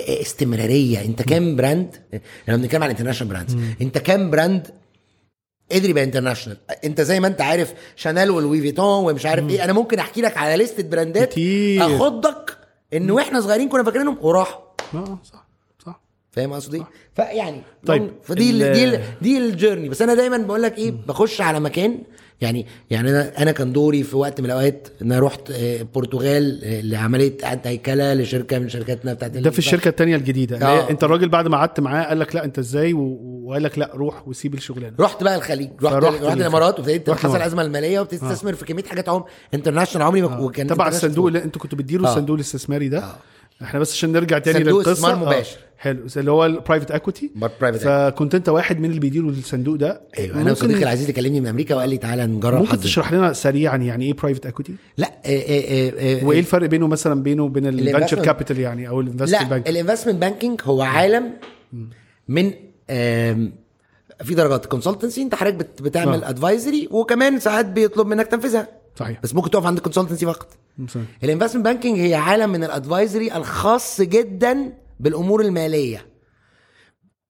استمرارية. أنت كام brand لما بنتكلم عن international brands أنت كام brand قدر يبقى international أنت زي ما أنت عارف شانيل ولوي فيتون ومش عارف إيه. أنا ممكن أحكي لك على لستة brand ات كتير. أخضك إن وإحنا صغيرين كنا فاكرينهم وراحوا آه صح صح. فاهم قصدي؟ فيعني طيب، فدي ال... ال- دي ال... دي الجيرني بس أنا دايما بقول لك إيه بخش على مكان يعني يعني أنا أنا كان دوري في وقت من الأوقات إن أنا رحت آه، البرتغال آه، لعملية اعاده هيكلة لشركة من شركاتنا بتاعت ده في الشركة التانية الجديدة. آه. أنت الراجل بعد ما قعدت معاه قال لك لا أنت إزاي؟ و- وقال لك لا روح وسيب الشغلانة. رحت بقى الخليج. رحت رحت. الإمارات وابتديت حصل الإمارات. ازمه المالية وابتديت استثمر في كمية حاجات عم international عمري ما وكان تبع الصندوق اللي أنتوا كنتوا بتديروا آه. الصندوق الاستثماري ده؟ إحنا بس عشان نرجع تاني صندوق للقصة. استثمار آه. مباشر. حلو. اللي هو ال private فكنت انت واحد من اللي بيديروا الصندوق ده. أيوه أنا وصديقي العزيز كلمني من أمريكا وقال لي تعالى نجرب ممكن. تشرح لنا سريعا يعني إيه private equity لا آه، آه، آه، آه، وإيه الفرق بينه مثلا بينه وبين ال venture ال investment- capital يعني أو ال investment لا bank ال investment banking هو عالم من في درجات. consultancy انت حضرتك بت- بتعمل آه. advisory وكمان ساعات بيطلب منك تنفيذها. صحيح. بس ممكن تقف عند ال consultancy فقط. ال investment banking هي عالم من ال advisory الخاص جدا بالأمور المالية.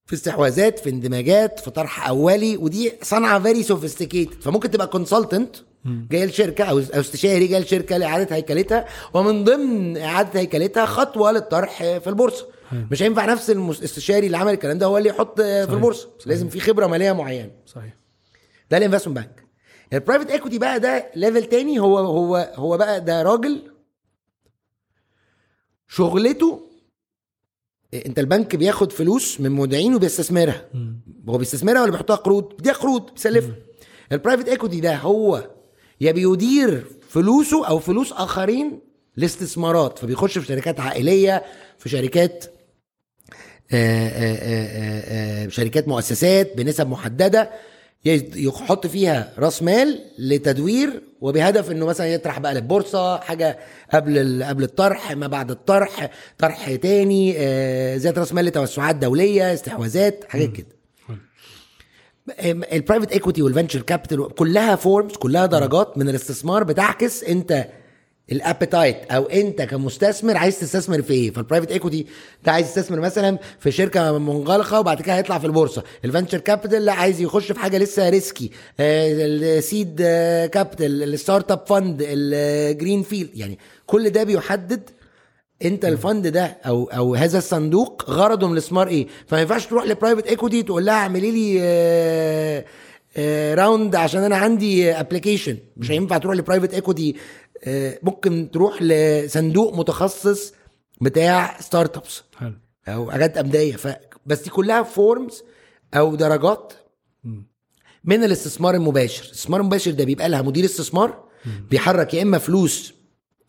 في استحواذات في اندماجات في طرح أولي ودي صنعة very sophisticated فممكن تبقى consultant جاي لشركة أو أو استشاري جاي لشركة لإعادة هيكلتها ومن ضمن إعادة هيكلتها خطوة للطرح في البورصة. مش هينفع نفس الاستشاري اللي عمل الكلام ده هو اللي يحط في البورصة. لازم في خبرة مالية معينة. صحيح. ده ال investment bank ال private equity بقى ده level تاني هو هو هو بقى ده راجل شغلته انت البنك بياخد فلوس من مودعين وبيستثمرها هو بيستثمرها ولا بيحطها قروض؟ بيديها قروض بيسلفها. ال private equity ده هو يا بيدير فلوسه أو فلوس آخرين لاستثمارات فبيخش في شركات عائلية في شركات آه، آه، آه، آه، آه، شركات مؤسسات بنسب محددة. يحط فيها راس مال لتدوير وبهدف إنه مثلا يطرح بقى للبورصة حاجة قبل قبل الطرح ما بعد الطرح طرح تاني آه، زيادة راس مال لتوسعات دولية استحواذات حاجات كده. ال private equity وال venture capital كلها forms كلها درجات من الاستثمار بتعكس أنت ال appetite أو أنت كمستثمر عايز تستثمر في إيه؟ فال private equity ده عايز يستثمر مثلا في شركة منغلقة وبعد كده هيطلع في البورصة. ال venture capital لا عايز يخش في حاجة لسه risky ال seed capital ال startup fund ال green field يعني كل ده بيحدد أنت ال fund ده أو أو هذا الصندوق غرضه من الاستثمار إيه. فما ينفعش تروح ل private equity تقول لها اعملي لي آه، آه، round عشان أنا عندي application مش هينفع تروح ل private equity ممكن تروح لصندوق متخصص بتاع startups أو حاجات ابتدائية ف... بس دي كلها forms أو درجات من الاستثمار المباشر. الاستثمار المباشر ده بيبقى لها مدير استثمار بيحرك يا إما فلوس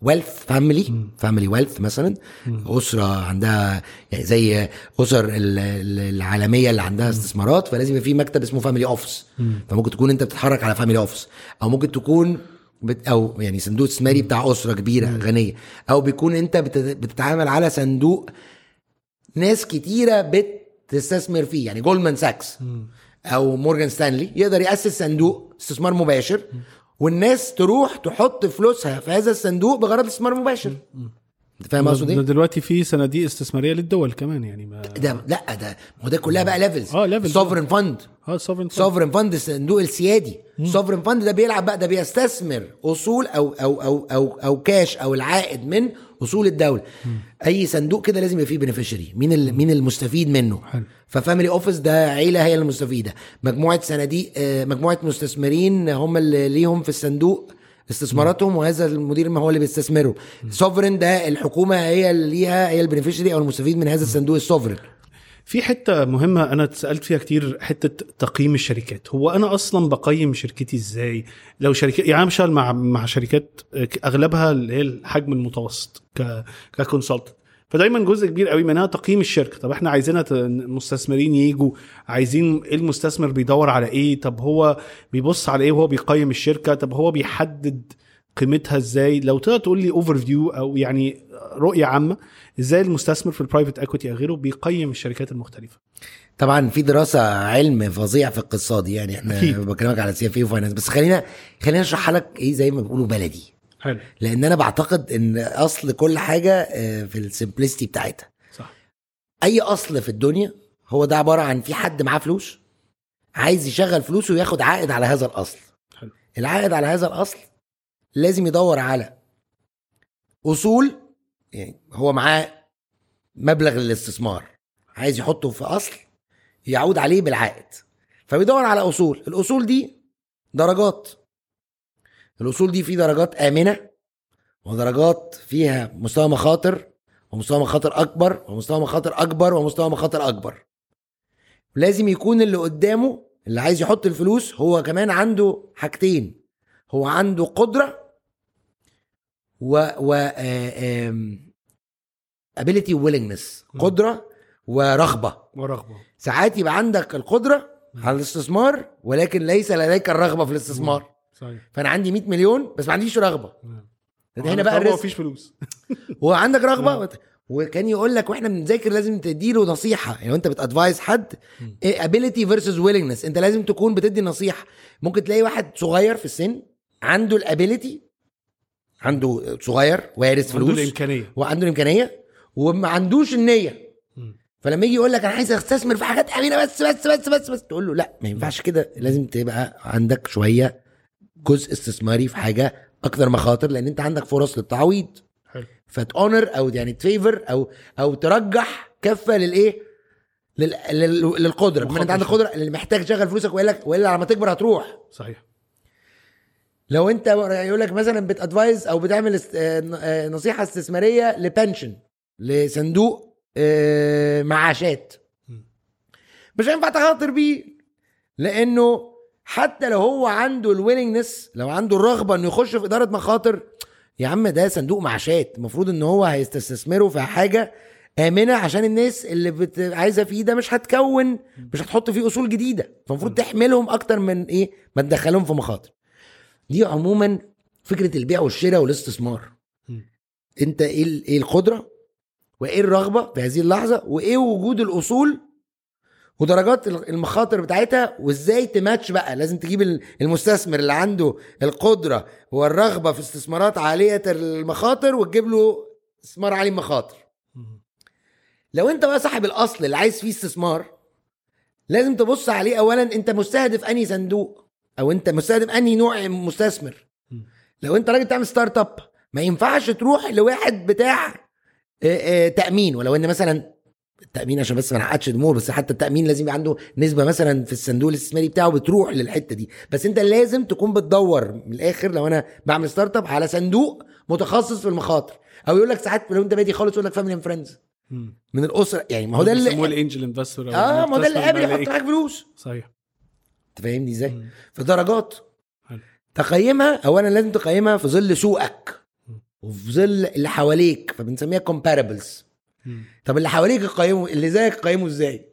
wealth family family wealth مثلا أسرة عندها يعني زي أسر ال- ال- العالمية اللي عندها استثمارات فلازم يبقى في مكتب اسمه family office فممكن تكون أنت بتتحرك على family office أو ممكن تكون أو يعني صندوق استثماري بتاع أسرة كبيرة غنية. أو بيكون أنت بت- بتتعامل على صندوق ناس كتيرة بتستثمر فيه يعني جولدمان ساكس أو مورجان ستانلي يقدر يأسس صندوق استثمار مباشر والناس تروح تحط فلوسها في هذا الصندوق بغرض الاستثمار المباشر انت فاهم إيه؟ دلوقتي في صناديق استثمارية للدول كمان يعني ما ده لا ده ما ده كلها بقى levels آه، levels. sovereign fund آه sovereign sovereign fund الصندوق السيادي. sovereign fund ده بيلعب بقى ده بيستثمر أصول أو أو أو أو أو كاش أو العائد من أصول الدولة. أي صندوق كده لازم يبقى فيه beneficiary مين ال- مين المستفيد منه. ف family office ده عيلة هي المستفيدة. مجموعة صناديق آه، مجموعة مستثمرين هم اللي ليهم في الصندوق استثماراتهم وهذا المدير ما هو اللي بيستثمره. sovereign ده الحكومة هي اللي ليها هي ال beneficiary أو المستفيد من هذا الصندوق ال sovereign. في حتة مهمة أنا اتسألت فيها كتير حتة تقييم الشركات. هو أنا أصلا بقيم شركتي إزاي؟ لو شركات يعني مع مع شركات أغلبها اللي هي الحجم المتوسط ك ك consultant فدايما جزء كبير قوي منها تقييم الشركة. طب إحنا عايزينها مستثمرين يجوا عايزين إيه المستثمر بيدور على إيه؟ طب هو بيبص على إيه وهو بيقيم الشركة؟ طب هو بيحدد قيمتها إزاي؟ لو تقدر تقول لي overview أو يعني رؤية عامة إزاي المستثمر في ال private equity أو غيره بيقيم الشركات المختلفة؟ طبعا في دراسة علم فظيع في الاقتصاد يعني إحنا. بكلمك على CFA و finance بس خلينا خلينا أشرحها لك إيه زي ما بيقولوا بلدي. حلو. لأن أنا بعتقد ان اصل كل حاجة آه، في ال simplicity بتاعتها. صح. اي اصل في الدنيا هو ده عبارة عن في حد معاه فلوس عايز يشغل فلوسه وياخد عائد على هذا الأصل. حلو. العائد على هذا الأصل لازم يدور على أصول يعني هو معاه مبلغ للاستثمار عايز يحطه في أصل يعود عليه بالعائد. فبيدور على أصول. الأصول دي درجات. الأصول دي في درجات آمنة ودرجات فيها مستوى مخاطر ومستوى مخاطر أكبر ومستوى مخاطر أكبر ومستوى مخاطر أكبر. لازم يكون اللي قدامه اللي عايز يحط الفلوس هو كمان عنده حاجتين. هو عنده قدرة و و آه، ability willingness قدرة ورغبة. ورغبة. ساعات يبقى عندك القدرة على الاستثمار ولكن ليس لديك الرغبة في الاستثمار. صحيح. فأنا عندي 100 مليون بس ما عنديش رغبة. هنا بقى الرزق مفيش فلوس. هو عندك رغبة؟ وكان يقول لك وإحنا بنذاكر لازم تديله نصيحة. يعني انت بت advise حد؟ ability versus willingness انت لازم تكون بتدي نصيحة. ممكن تلاقي واحد صغير في السن عنده ال ability عنده صغير وارث عنده فلوس الإمكانية. وعنده الإمكانية وما عندوش النية. فلما يجي يقول لك أنا عايز أستثمر في حاجات امنه بس بس بس بس بس تقول له لا ما ينفعش كده. لازم تبقى عندك شوية جزء استثماري في حاجة أكثر مخاطر لأن أنت عندك فرص للتعويض. حلو. فتونر أو يعني تفيفر أو أو ترجح كفة للإيه؟ لل... لل... للقدرة. بما أنت عندك. قدرة اللي محتاج تشغل فلوسك والا والا لما تكبر هتروح. صحيح. لو أنت يقول لك مثلا بتأدفايز أو بتعمل است... آه، آه، نصيحة استثمارية لبنشن لصندوق آه، معاشات. مش هينفع تخاطر بيه لأنه حتى لو هو عنده الويلنجنس لو عنده الرغبة إنه يخش في إدارة مخاطر يا عم ده صندوق معاشات المفروض إن هو هيستثمره في حاجة آمنة عشان الناس اللي بت... عايزة فيه ده مش هتكون مش هتحط فيه أصول جديدة. فالمفروض تحملهم أكتر من إيه؟ ما تدخلهم في مخاطر. دي عموما فكرة البيع والشراء والاستثمار. أنت ال- إيه القدرة؟ وإيه الرغبة في هذه اللحظة؟ وإيه وجود الأصول ودرجات المخاطر بتاعتها وازاي تماتش بقى. لازم تجيب ال- المستثمر اللي عنده القدرة والرغبة في استثمارات عالية المخاطر وتجيب له استثمار عالي المخاطر. لو انت بقى صاحب الأصل اللي عايز فيه استثمار لازم تبص عليه. اولا أنت مستهدف أنهي صندوق؟ أو أنت مستهدف أنهي نوع مستثمر. لو أنت راجل تعمل ستارت أب ما ينفعش تروح لواحد بتاع تأمين. ولو ان مثلا التأمين عشان بس ما نعقدش الأمور بس حتى التأمين لازم يبقى عنده نسبة مثلا في الصندوق الاستثماري بتاعه بتروح للحتة دي. بس انت لازم تكون بتدور من الآخر لو أنا بعمل startup على صندوق متخصص في المخاطر. أو يقول لك ساعات لو أنت بادي خالص يقول لك family and friends. من الأسرة يعني ما هو ده اللي بيسموه ال angel investor آه ما هو ده اللي قابل يحط معاك فلوس. صحيح. أنت فاهمني إزاي؟ في درجات. تقيمها اولا لازم تقيمها في ظل سوقك. وفي ظل اللي حواليك فبنسميها comparables طب اللي حواليك يقيموا اللي زيك يقيموا إزاي؟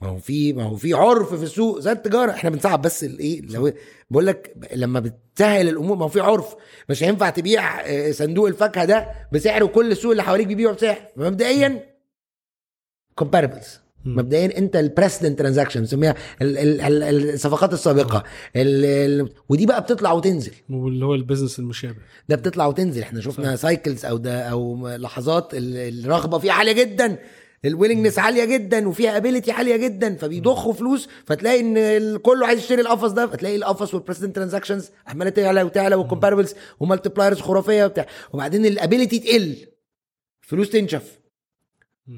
ما هو في ما هو في عرف في السوق زي التجارة. إحنا بنصعب بس الايه لو بقول لك لما بتسهل الأمور ما هو في عرف. مش هينفع تبيع آه، صندوق الفاكهة ده بسعر وكل السوق اللي حواليك بيبيعوا بسعر. مبدئيا comparables. مبدئيا أنت ال precedent transaction بنسميها ال- ال- ال- الصفقات السابقة. ال- ال- ودي بقى بتطلع وتنزل. واللي هو ال business المشابه. ده بتطلع وتنزل. إحنا شفنا cycles أو ده أو لحظات ال- الرغبة فيها عالية جدا. ال willingness عالية جدا وفيها ability عالية جدا. فبيضخوا فلوس فتلاقي إن كله عايز يشتري القفص ده فتلاقي القفص وال precedent transactions عمالة تعلى وتعلى وال comparables و multipliers خرافية وبتاع. وبعدين ال ability تقل. الفلوس تنشف.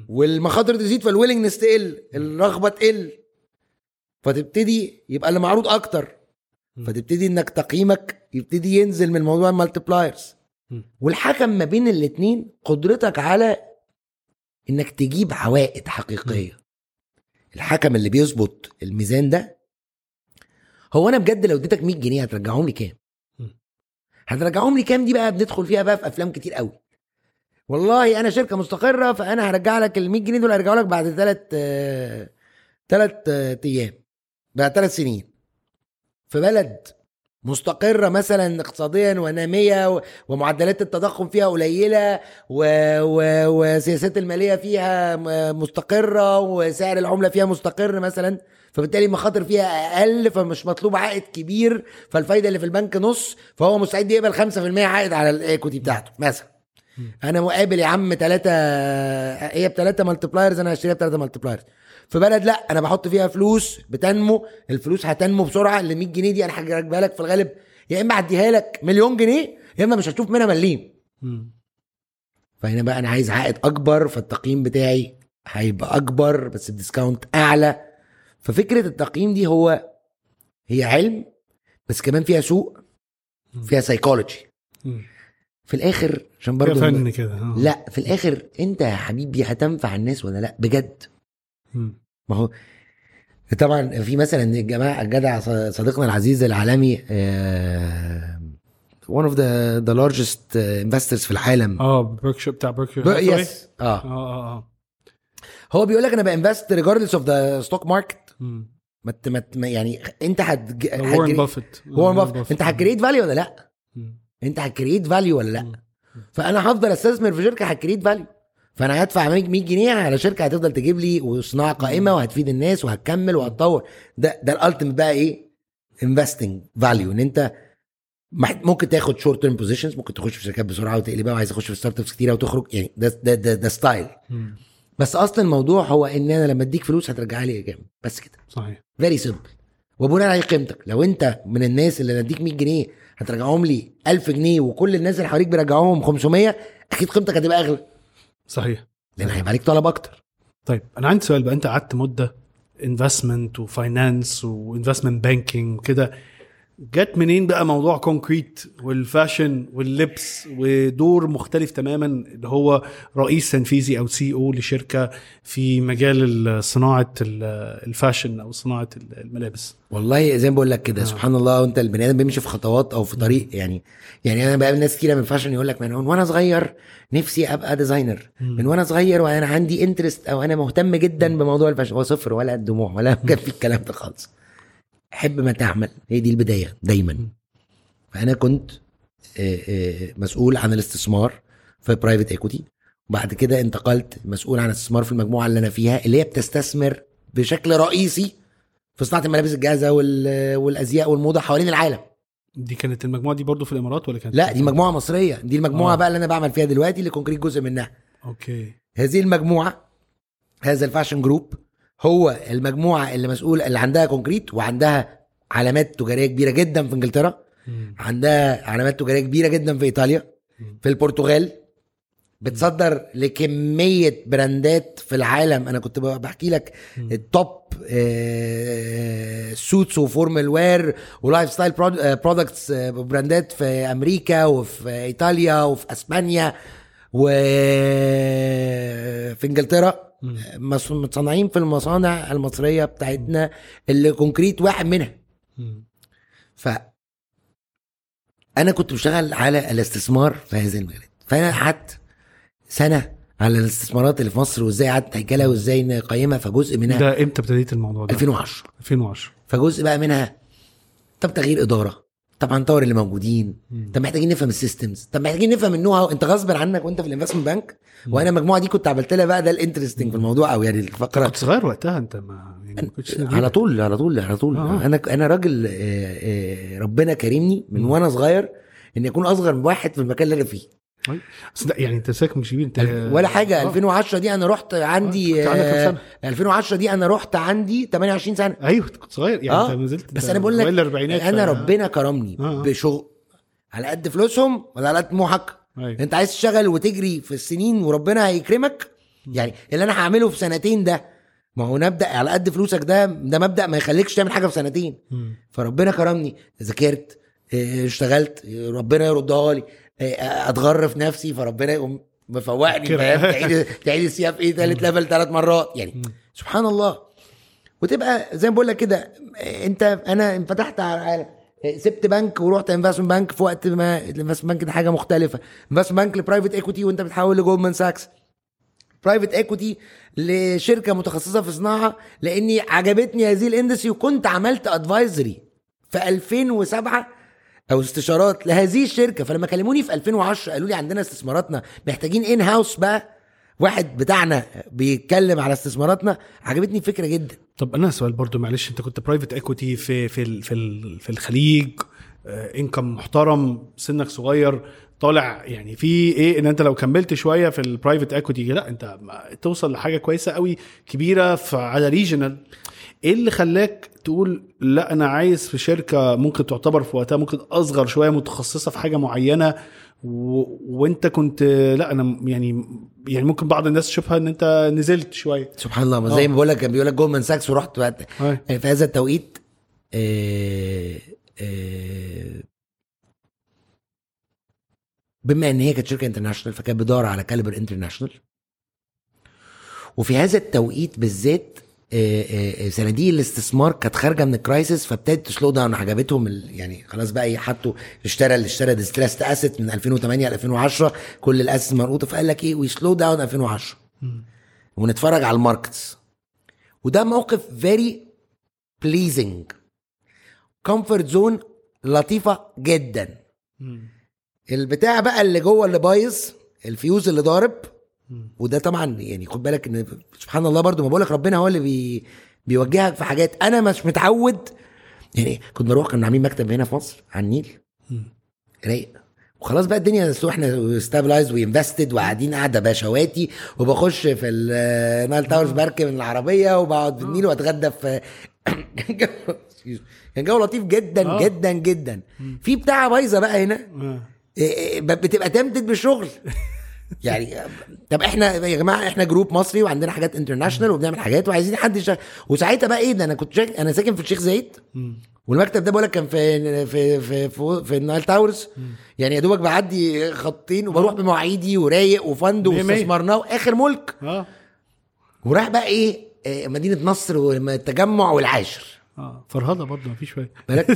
والمخاطر تزيد فال willingness تقل الرغبة تقل. فتبتدي يبقى اللي معروض أكتر. فتبتدي إنك تقييمك يبتدي ينزل من موضوع المالتيبلايرز مم. والحكم ما بين الاتنين قدرتك على إنك تجيب عوائد حقيقية. الحكم اللي بيظبط الميزان ده هو أنا بجد لو اديتك 100 جنيه هترجعهم لي كام. هترجعهم لي كام؟ دي بقى بندخل فيها بقى في أفلام كتير قوي. والله أنا شركة مستقرة فأنا هرجع لك ال 100 جنيه دول هرجعوا لك بعد ثلاث ثلاث أيام بعد ثلاث سنين. في بلد مستقرة مثلا اقتصاديا ونامية ومعدلات التضخم فيها قليلة و... و... وسياسات المالية فيها مستقرة وسعر العملة فيها مستقر مثلا فبالتالي المخاطر فيها أقل فمش مطلوب عائد كبير فالفايدة اللي في البنك نص فهو مستعد يقبل 5% عائد على الايكوتي بتاعته مثلا. أنا مقابل يا عم ثلاثة هي بثلاثة multipliers أنا هشتريها بثلاثة multipliers في بلد لا أنا بحط فيها فلوس بتنمو الفلوس هتنمو بسرعة ال 100 جنيه دي أنا هجيبها لك في الغالب. يا اما هديها لك مليون جنيه يا اما مش هتشوف منها مليم. فهنا بقى أنا عايز عائد اكبر فالتقييم بتاعي هيبقى اكبر بس ب discount اعلى. ففكرة التقييم دي هو هي علم بس كمان فيها سوق فيها سايكولوجي. في الآخر عشان برضه فن كده آه. لا في الآخر انت يا حبيبي هتنفع الناس ولا لا؟ بجد. ما هو طبعا في مثلا الجماعة الجدع صديقنا العزيز العالمي آه، one of the the largest investors في العالم. آه بيركشير بتاع بيركشير yes آه. آه آه آه. هو بيقول لك أنا ب invest of the stock market. مم. ما يعني أنت. وارن هتجري- بافيت وارن بافيت أنت هت create value ولا لا؟ مم. انت هت create value ولا لا. فأنا هفضل أستثمر في شركة هت create value. فأنا هدفع 100 جنيه على شركة هتفضل تجيب لي وصناعة قائمة وهتفيد الناس وهتكمل وهتطور. ده ده ال ultimate بقى إيه؟ investing value إن أنت ممكن تاخد short term positions ممكن تخش في شركات بسرعة وتقلبها وعايز أخش في startups كتيرة وتخرج. يعني ده ده ده, ده style. بس أصل الموضوع هو إن أنا لما أديك فلوس هترجع لي جامد بس كده. صحيح. very simple وبناء على قيمتك. لو أنت من الناس اللي أديك 100 جنيه هترجعهم لي 1000 جنيه وكل الناس اللي حواليك بيرجعوهم 500 أكيد قيمتك هتبقى أغلى. صحيح. لأن هيبقى عليك طلب أكتر. طيب أنا عندي سؤال بقى. أنت قعدت مدة investment و finance و investment banking وكده. جت منين بقى موضوع كونكريت وال fashion واللبس ودور مختلف تماما؟ اللي هو رئيس تنفيذي أو CEO لشركة في مجال صناعة الفاشن أو صناعة الملابس. والله زي ما بقول لك كده سبحان الله. وأنت البني آدم بيمشي في خطوات أو في طريق يعني يعني أنا بقابل ناس كتيره من fashion يقول لك من وأنا صغير نفسي أبقى designer من وأنا صغير وأنا عندي interest أو أنا مهتم جدا بموضوع ال fashion هو صفر ولا الدموع ولا كان في الكلام ده خالص. حب ما تعمل. هي دي البداية دايما. فأنا كنت آه، آه، مسؤول عن الاستثمار في private equity وبعد كده انتقلت مسؤول عن الاستثمار في المجموعة اللي أنا فيها اللي هي بتستثمر بشكل رئيسي في صناعة الملابس الجاهزة وال- والأزياء والموضة حوالين العالم. دي كانت المجموعة دي برضو في الإمارات ولا كانت؟ لا دي مجموعة مصرية. دي المجموعة آه. بقى اللي أنا بعمل فيها دلوقتي اللي كونكريت جزء منها. okay. هذه المجموعة هذا ال fashion group هو المجموعة اللي مسؤول اللي عندها كونكريت وعندها علامات تجارية كبيرة جدا في إنجلترا. عندها علامات تجارية كبيرة جدا في إيطاليا. في البرتغال بتصدر لكمية brand ات في العالم أنا كنت بحكي لك. ال top suits و formal wear و lifestyle products brand ات في أمريكا وفي إيطاليا وفي أسبانيا وفي إنجلترا مم. مص- متصنعين في المصانع المصرية بتاعتنا اللي كونكريت واحد منها. ف أنا كنت بشتغل على الاستثمار في هذه المجالات فأنا قعدت سنة على الاستثمارات اللي في مصر وإزاي قعدت هيكلها وإزاي نقيمها فجزء منها ده إمتى ابتديت الموضوع ده؟ 2010 2010 فجزء بقى منها طب تغيير إدارة. طب هنطور اللي موجودين. مم. طب محتاجين نفهم ال systems طب محتاجين نفهم ال know-how انت غصب عنك وانت في ال investment bank وأنا المجموعه دي كنت عملت لها بقى ده ال interesting في الموضوع أو يعني الفقرة. كنت صغير وقتها انت ما يعني ما على طول على طول على طول. آه. أنا أنا راجل آه، آه، ربنا كرمني من. وأنا صغير ان يكون أصغر واحد في المكان اللي أنا فيه. بس ده يعني انت ساكن مش كبير انت ولا حاجة آه. 2010 دي أنا رحت عندي؟ آه، 2010 دي أنا رحت عندي 28 سنة أيوه كنت صغير يعني آه. أنت نزلت بس أنا بقول لك أنا ف- ربنا كرمني آه. بشغل على قد فلوسهم ولا على قد طموحك أيوة. أنت عايز تشتغل وتجري في السنين وربنا هيكرمك يعني اللي أنا هعمله في سنتين ده ما هو نبدأ على قد فلوسك ده ده مبدأ ما يخليكش تعمل حاجة في سنتين مم. فربنا كرمني ذاكرت آه، اشتغلت ربنا يردها لي اتغر في نفسي فربنا يقوم مفوقني. فاهم؟ تعيد تعيد ال CFA ثالث level ثلاث مرات. يعني سبحان الله وتبقى زي ما بقول لك كده انت أنا انفتحت على العالم. سبت بنك ورحت investment bank في وقت ما ال investment bank ده حاجة مختلفة. investment bank ل private equity وانت بتحول لجولدمان ساكس private equity لشركة متخصصة في صناعة لأني عجبتني هذه ال industry وكنت عملت advisory في 2007 أو استشارات لهذه الشركة. فلما كلموني في 2010 قالوا لي عندنا استثماراتنا. محتاجين in-house بقى. واحد بتاعنا بيتكلم على استثماراتنا. عجبتني الفكرة جدا. طب أنا سؤال برضو معلش أنت كنت private equity في في في في الخليج انكم محترم سنك صغير طالع يعني في إيه؟ إن أنت لو كملت شوية في ال private equity لا أنت توصل لحاجة كويسة قوي كبيرة على regional إيه اللي خلاك تقول لا أنا عايز في شركة ممكن تعتبر في وقتها ممكن أصغر شوية متخصصة في حاجة معينة و... وأنت كنت لا أنا يعني يعني ممكن بعض الناس تشوفها إن أنت نزلت شوية سبحان الله ما زي آه. ما بقول لك كان بيقول لك جولدمان ساكس ورحت بعد هاي. في هذا التوقيت آه، آه، بما إن هي كانت شركة international فكانت بتدور على caliber international وفي هذا التوقيت بالذات آه، آه، آه، صناديق الاستثمار كانت خارجة من ال crisis فابتدت ت slow down عجبتهم يعني خلاص بقى إيه حطوا اشترى اللي اشترى distressed asset من 2008 ل 2010 كل ال asset مربوطه فقال لك إيه وي slow down 2010 ونتفرج على ال markets. وده موقف very pleasing comfort zone لطيفة جدا. البتاع بقى اللي جوه اللي بايظ الفيوز اللي ضارب وده طبعا يعني خد بالك إن سبحان الله برضو ما بقولك ربنا هو اللي بي بيوجهك في حاجات أنا مش متعود. يعني كنت بروح كنا عاملين مكتب هنا في مصر على النيل. رايق. وخلاص بقى الدنيا إحنا stabilized و invested وقاعدين قاعدة بشواتي وبخش في النايل تاورز بركب من العربية وبقعد في النيل وأتغدى في كان جو لطيف جدا آه. جدا جدا. في بتاعة بايظة بقى هنا. آه. بتبقى تمتد بالشغل. يعني طب إحنا يا جماعة إحنا group مصري وعندنا حاجات international وبنعمل حاجات وعايزين حد يشتغل وساعتها بقى إيه ده أنا كنت شاك... أنا ساكن في الشيخ زايد. والمكتب ده بقول لك كان في في في في, في النايل تاورز. يعني يا دوبك بعدي خطين وبروح بمواعيدي ورايق مية. واستثمرناه آخر ملك. آه. وراح بقى إيه آه، مدينة نصر والتجمع والعاشر. آه. فرهدة برضه مفيش فايدة. بالك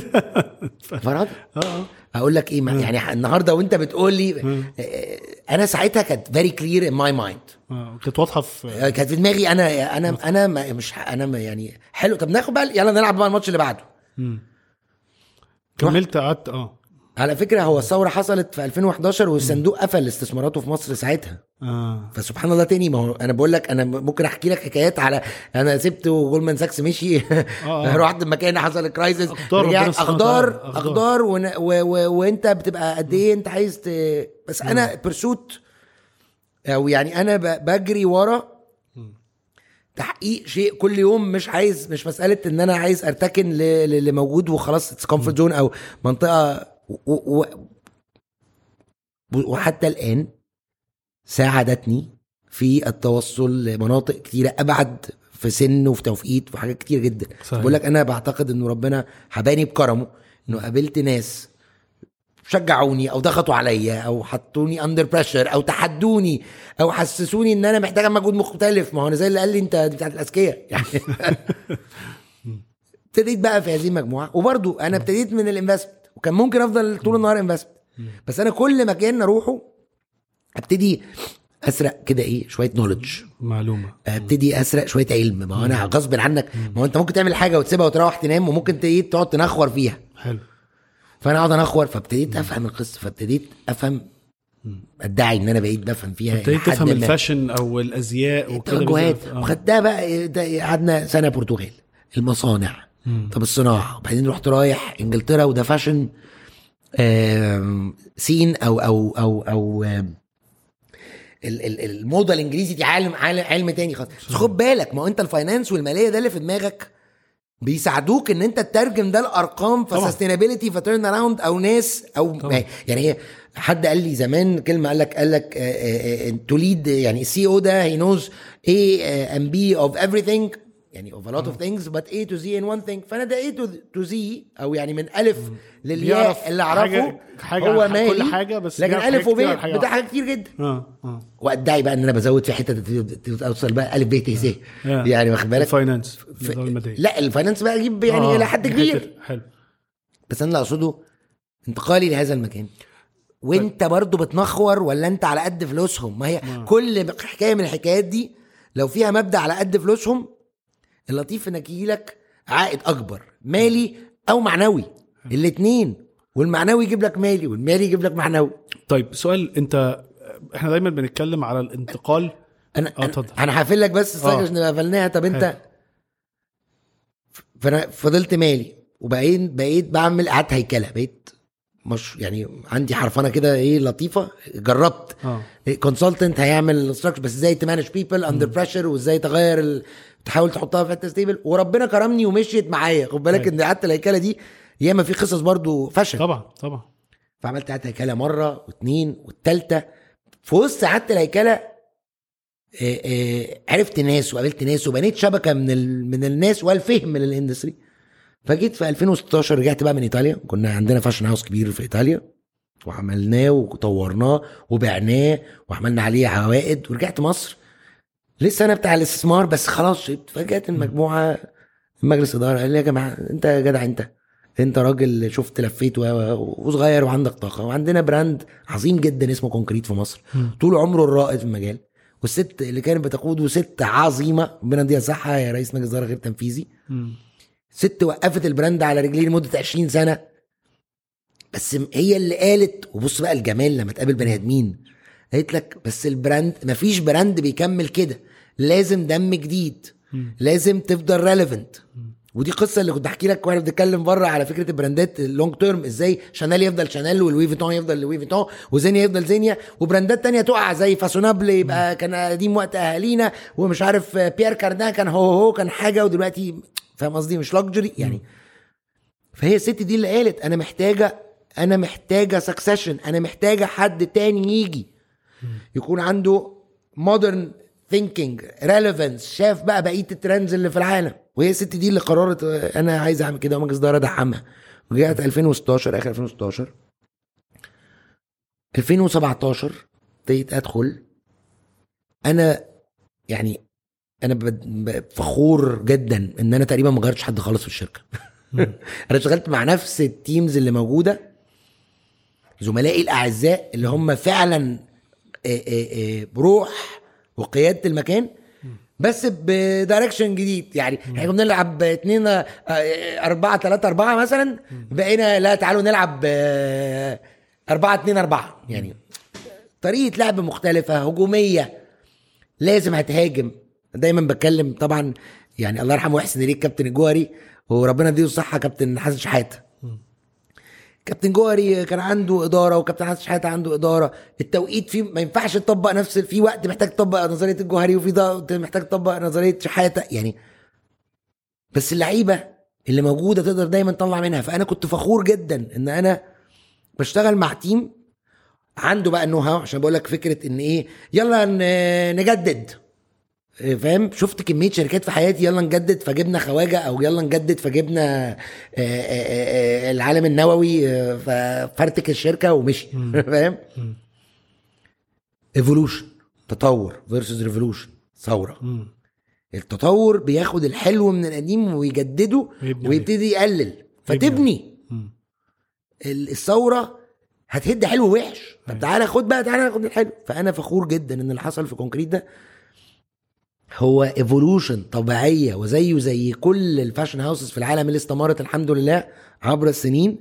فرهدة آه آه. أقول لك إيه ما- يعني النهارده وأنت بتقول لي آه، أنا ساعتها كانت very clear in my mind آه كانت واضحة في كانت في دماغي أنا أنا أنا ما- مش أنا ما- يعني حلو. طب ناخد بقى يلا نلعب بقى الماتش اللي بعده. كملت قعدت آه. على فكرة هو الثورة حصلت في 2011 والصندوق قفل استثماراته في مصر ساعتها. آه. فسبحان الله تاني ما هو أنا بقول لك أنا ممكن أحكي لك حكايات على أنا سبت وجولمان ساكس مشي. آه. رحت المكان حصل كرايسيس اخضار. اخضار ون- و- و- وأنت بتبقى قد إيه أنت عايز ت... بس أنا برسوت أو يعني أنا ب- بجري ورا. تحقيق شيء كل يوم مش عايز مش مسألة إن أنا عايز أرتكن ل- ل- اللي موجود وخلاص اتس كومفورت زون أو منطقة و... و... وحتى الآن ساعدتني في التوصل لمناطق كتيرة أبعد في سن وفي توقيت وفي حاجات كتير جدا. بقول لك أنا بعتقد إنه ربنا حباني بكرمه إنه قابلت ناس شجعوني أو ضغطوا عليا أو حطوني under pressure أو تحدوني أو حسسوني إن أنا محتاجه مجهود مختلف. ما هو أنا زي اللي قال لي أنت بتاعت الأذكياء. يعني ابتديت بقى في هذه المجموعة. وبرضو أنا ابتديت من ال investment. وكان ممكن أفضل طول النهار investment بس أنا كل مكان أروحه أبتدي أسرق كده إيه شوية knowledge معلومة. أبتدي أسرق شوية علم. ما هو أنا غصب عنك. ما هو أنت ممكن تعمل حاجة وتسيبها وتروح تنام وممكن إيه تقعد تنخور فيها. حلو. فأنا أقعد أنخور فابتديت أفهم القصة فابتديت أفهم أدعي إن أنا بقيت بفهم فيها ابتديت تفهم. ال fashion أو الأزياء وكده بالذات. آه. وخدتها بقى قعدنا سنة برتغال. المصانع. طب الصناعة وبعدين رحت رايح إنجلترا وده fashion scene أو أو أو أو آم، ال- ال- الموضة الإنجليزي دي عالم عالم علم تاني خالص بس خد بالك ما هو أنت ال finance والمالية ده اللي في دماغك بيساعدوك إن أنت تترجم ده لارقام. ف sustainability ف turn around أو ناس أو طبعا. يعني هي حد قال لي زمان كلمة قال لك قال لك توليد يعني السي أو ده هي نوز A and B of everything يعني of a lot of things but A to Z in one thing. فأنا ده A to, to Z أو يعني من ألف للياء اللي أعرفه حاجة- هو مالي كل حاجة بس لكن ألف حاجات كتير عن وب حاجة بتاع. حاجات كتير جدا. آه آه. وأدعي بقى إن أنا بزود في حتة توصل بقى ألف ب ت آه. يعني واخد بالك؟ الفاينانس. لا الفاينانس بقى أجيب يعني آه، إلى حد كبير. حلو. بس أنا اللي أقصده انتقالي لهذا المكان. وأنت برضو بتنخور ولا أنت على قد فلوسهم؟ ما هي كل حكاية من الحكايات دي لو فيها مبدأ على قد فلوسهم اللطيف إنك يجيلك عائد أكبر مالي أو معنوي الاثنين والمعنوي يجيب لك مالي والمالي يجيب لك معنوي. طيب سؤال أنت إحنا دايما بنتكلم على الانتقال. أنا آه أنا, اتفضل هقفل لك بس آه. عشان نبقى قفلناها طب أنت. فأنا فضلت مالي وبقيت بقيت بعمل إعادة هيكلة بقيت مش يعني عندي حرفنة كده إيه لطيفة. جربت. consultant هيعمل structure بس إزاي ت manage people under pressure وإزاي تغير. تحاول تحطها في حتة stable وربنا كرمني ومشيت معايا. خد بالك أيوة. إن إعادة الهيكلة دي ياما في قصص برضو فشل طبعا طبعا. فعملت إعادة هيكله مرة واثنين والثالثه في وسط إعادة الهيكلة آه، آه، عرفت ناس وقابلت ناس وبنيت شبكة من ال... من الناس والفهم من ال industry فجيت في 2016 رجعت بقى من إيطاليا. كنا عندنا fashion house كبير في إيطاليا. وعملناه وطورناه وبعناه وعملنا عليه عوائد ورجعت مصر. لسه أنا بتاع الاستثمار بس خلاص شبت فجأة المجموعه مجلس إدارة قال لي يا جماعة أنت يا جدع أنت أنت راجل شفت لفيت وصغير وعندك طاقة وعندنا brand عظيم جدا اسمه Concrete في مصر. طول عمره الرائد في المجال. والست اللي كانت بتقوده ست عظيمة ربنا يديها صحة يا رئيس مجلس إدارة غير تنفيذي. ست وقفت ال brand على رجليه لمدة 20 سنة. بس هي اللي قالت وبص بقى الجمال لما تقابل بني آدمين. قالت لك بس ال brand مفيش brand بيكمل كده. لازم دم جديد. لازم تفضل relevant ودي قصة اللي كنت بحكي لك وأنا بنتكلم بره على فكرة ال brand ات ال long term إزاي Chanel يفضل Chanel وال Louis Vuitton يفضل Louis Vuitton و Zegna يفضل Zegna. و brand ات تانية تقع زي Façonnable يبقى كان قديم وقت أهالينا ومش عارف Pierre Cardin كان هو هو كان حاجة ودلوقتي فاهم قصدي؟ مش luxury يعني. فهي الست دي اللي قالت أنا محتاجة أنا محتاجة succession أنا محتاجة حد تاني يجي. يكون عنده modern thinking relevance شاف بقى بقية ال trends اللي في العالم. وهي الست دي اللي قررت أنا عايز أعمل كده. ومجلس إدارة ادعمها وجات 2016 آخر 2016 2017 ابتديت أدخل. أنا يعني أنا فخور جدا إن أنا تقريبا ما غيرتش حد خالص في الشركة. أنا اشتغلت مع نفس ال teams اللي موجودة. زملائي الأعزاء اللي هم فعلا بروح وقيادة المكان بس ب direction جديد. يعني إحنا كنا بنلعب اتنين آه، أربعة تلاتة أربعة مثلا بقينا لا تعالوا نلعب آه، أربعة اتنين أربعة. يعني طريقة لعب مختلفة هجومية لازم هتهاجم. دايما بتكلم طبعا يعني الله يرحمه ويحسن إليك كابتن الجوهري وربنا يديله الصحة كابتن حسن شحاتة. كابتن جوهري كان عنده إدارة وكابتن حسن شحاتة عنده إدارة. التوقيت فيه ما ينفعش تطبق نفس في وقت محتاج تطبق نظرية الجوهري وفي وقت محتاج تطبق نظرية شحاتة. يعني بس اللعيبة اللي موجودة تقدر دايما تطلع منها. فأنا كنت فخور جدا إن أنا بشتغل مع team عنده بقى ال know how عشان بقول لك فكرة إن إيه يلا نجدد. فاهم؟ شفت كمية شركات في حياتي يلا نجدد فجبنا خواجة أو يلا نجدد فجبنا آه، آه، آه، العالم النووي آه، ففرتك الشركة ومشي. فاهم؟ evolution تطور versus revolution ثورة. التطور بياخد الحلو من القديم ويجدده ويبتدي يقلل. فتبني. ال- الثورة هتهد حلو ووحش. طب تعالى خد بقى تعالى خد الحلو. فأنا فخور جدا إن اللي حصل في Concrete ده هو evolution طبيعية وزيه زي كل ال fashion houses في العالم اللي استمرت الحمد لله عبر السنين.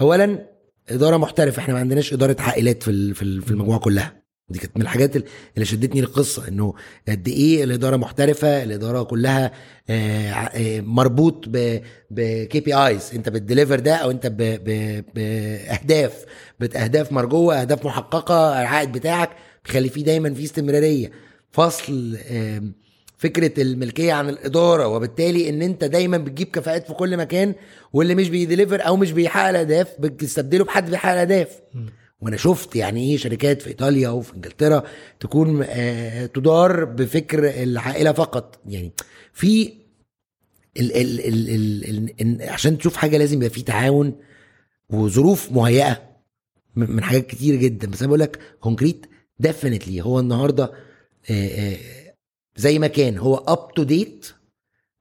اولا إدارة محترفة إحنا ما عندناش إدارة عائلات في في ال- في المجموعة كلها. دي كانت من الحاجات اللي شدتني للقصة إنه قد إيه الإدارة محترفة الإدارة كلها آه، آه، مربوط ب KPIs أنت بت deliver ده أو أنت باهداف باهداف مرجوة أهداف محققة العائد بتاعك. بيخلي فيه دايما في استمرارية. فصل فكرة الملكية عن الإدارة وبالتالي إن أنت دايما بتجيب كفاءات في كل مكان واللي مش بي deliver أو مش بيحقق الأهداف بتستبدله بحد بيحقق الأهداف. وأنا شفت يعني إيه شركات في إيطاليا وفي إنجلترا تكون آه، تدار بفكر العائلة فقط. يعني في ال ال ال ال ال عشان تشوف حاجة لازم يبقى في تعاون وظروف مهيئة من حاجات كتير جدا. بس أنا بقول لك Concrete definitely هو النهارده زي ما كان. هو up to date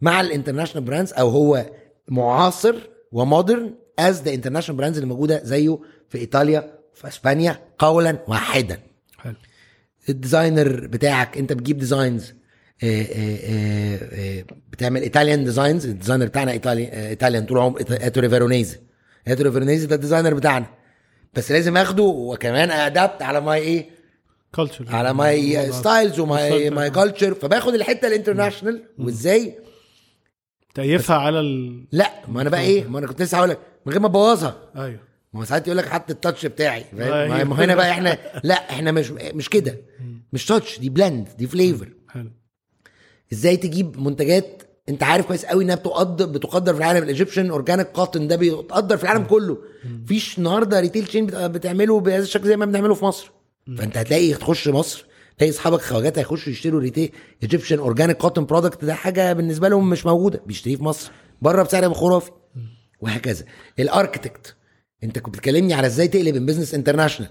مع ال international brands أو هو معاصر و modern as the international brands اللي موجودة زيه في إيطاليا في إسبانيا قولا واحدا. حلو. ال designer بتاعك أنت بتجيب designs بتعمل Italian designs ال designer بتاعنا إيطالي Italian طول عمره Ettore Veronesi Ettore Veronesi ده ال designer بتاعنا. بس لازم آخده وكمان adapt على my إيه culture على my styles و my. my culture فباخد الحتة ال international وإزاي؟ تأيفها على ال لا ما أنا بقى إيه؟ ما أنا كنت لسه هقول لك من غير ما أبوظها. أيوه. ما هو ساعات يقول لك حط ال touch بتاعي فاهم؟ أيوة. ما- هنا بقى إحنا لا إحنا مش مش كده. مش touch دي blend دي flavor حلو. إزاي تجيب منتجات أنت عارف كويس قوي إنها بتقدر بتقدر في العالم ال Egyptian organic cotton ده بيتقدر في العالم كله. مفيش النهارده retail chain بت- بتعمله بهذا الشكل زي ما بنعمله في مصر. فانت هتلاقي تخش مصر تلاقي اصحابك خواجات هيخشوا يشتروا retail Egyptian organic cotton product ده حاجة بالنسبة لهم مش موجودة بيشتريه في مصر بره بسعر خرافي. وهكذا. ال architect انت كنت بتكلمني على إزاي تقلب business international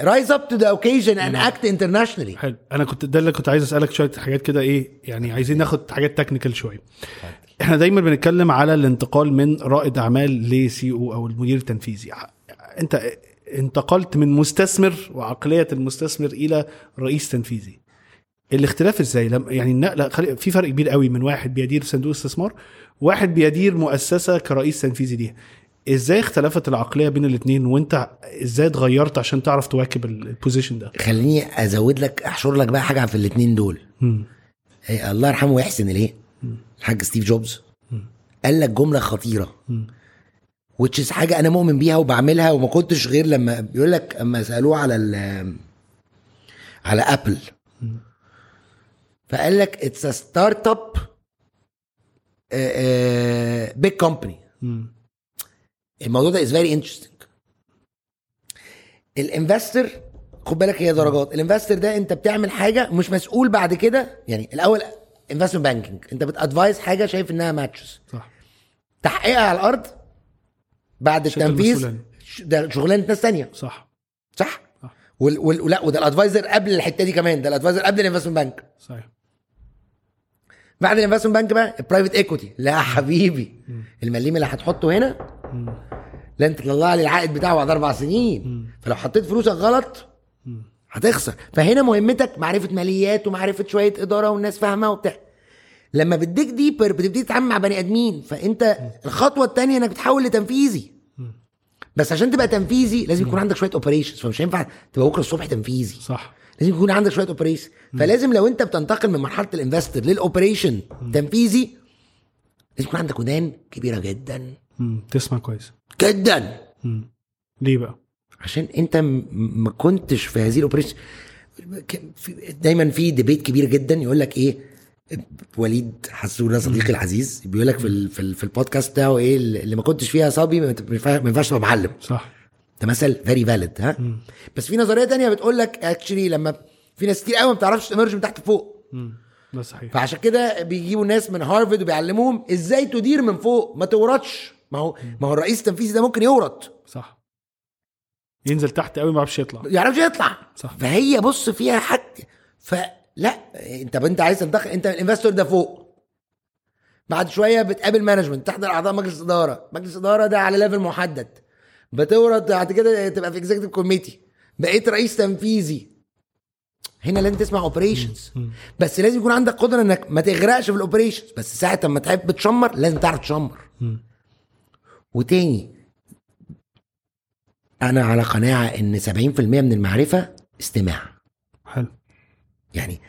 rise up to the occasion and act internationally حلو. أنا كنت ده اللي كنت عايز أسألك شوية حاجات كده إيه يعني عايزين ناخد حاجات technical شوية. إحنا دايما بنتكلم على الانتقال من رائد أعمال ل CEO أو المدير التنفيذي. أنت انتقلت من مستثمر وعقلية المستثمر إلى رئيس تنفيذي. الاختلاف إزاي؟ لم يعني النقله في فرق كبير قوي من واحد بيدير صندوق استثمار واحد بيدير مؤسسة كرئيس تنفيذي ليها. إزاي اختلفت العقلية بين الاثنين وأنت إزاي اتغيرت عشان تعرف تواكب ال- position ده؟ خليني أزود لك أحشر لك بقى حاجة في الاثنين دول. إيه، الله يرحمه ويحسن إليه. الحاج ستيف جوبز قال لك جملة خطيرة. Which is حاجة أنا مؤمن بيها وبعملها وما كنتش غير لما بيقول لك أما سألوه على ال على Apple فقال لك it's a startup big company. الموضوع ده is very interesting ال investor خد بالك هي درجات. ال investor ده انت بتعمل حاجة مش مسؤول بعد كده. يعني الأول investment banking انت بت advise حاجة شايف إنها matches صح. تحقيقها على الأرض بعد التنفيذ ده شغلانة ناس تانية. صح. صح؟ صح. وال... وال... لا وده ال adviser قبل الحتة دي كمان. ده ال adviser قبل ال investment bank. صحيح. بعد ال investment bank بقى ال private equity لا حبيبي. المليم اللي هتحطه هنا لا انت تطلع لي العائد بتاعه بعد أربع سنين. فلو حطيت فلوسك غلط هتخسر. فهنا مهمتك معرفة ماليات ومعرفة شوية إدارة والناس فاهمة وبتاع. لما بتديك deeper بتبتدي تتعامل مع بني ادمين فانت الخطوة الثانية انك بتحول لتنفيذي. بس عشان تبقى تنفيذي لازم يكون عندك شوية operations فمش هينفع تبقى بكرة الصبح تنفيذي. صح. لازم يكون عندك شوية operation فلازم لو انت بتنتقل من مرحلة ال investor لل operation تنفيذي لازم يكون عندك ودان كبيرة جدا. مم. تسمع كويس. جدا. مم. ليه بقى؟ عشان انت ما كنتش في هذه ال operation دايما في debate كبير جدا يقول لك إيه؟ وليد حسونه صديقي العزيز بيقول لك في في, ال في البودكاست بتاعه إيه اللي ما كنتش فيها صبي ما ينفعش تبقى معلم. صح. ده مثل very valid ها؟ بس في نظرية تانية بتقول لك actually لما في ناس كتير قوي ما بتعرفش ت merge من تحت لفوق. مم. ده صحيح. فعشان كده بيجيبوا ناس من هارفرد وبيعلموهم إزاي تدير من فوق ما تورطش. ما هو ما هو الرئيس التنفيذي ده ممكن يورط. صح. ينزل تحت قوي ما يعرفش يطلع. ما يعرفش يطلع. صح. فهي بص فيها حق فلا انت انت عايز تنتقل انت ال investor ده فوق. بعد شوية بتقابل management تحضر أعضاء مجلس إدارة. مجلس إدارة ده على level محدد. بتورط بعد كده تبقى في executive committee بقيت رئيس تنفيذي. هنا لازم تسمع operations بس لازم يكون عندك قدرة إنك ما تغرقش في ال operations بس ساعة ما تحب تشمر لازم تعرف تشمر. وتاني أنا على قناعة إن 70% من المعرفة استماع. حلو. يعني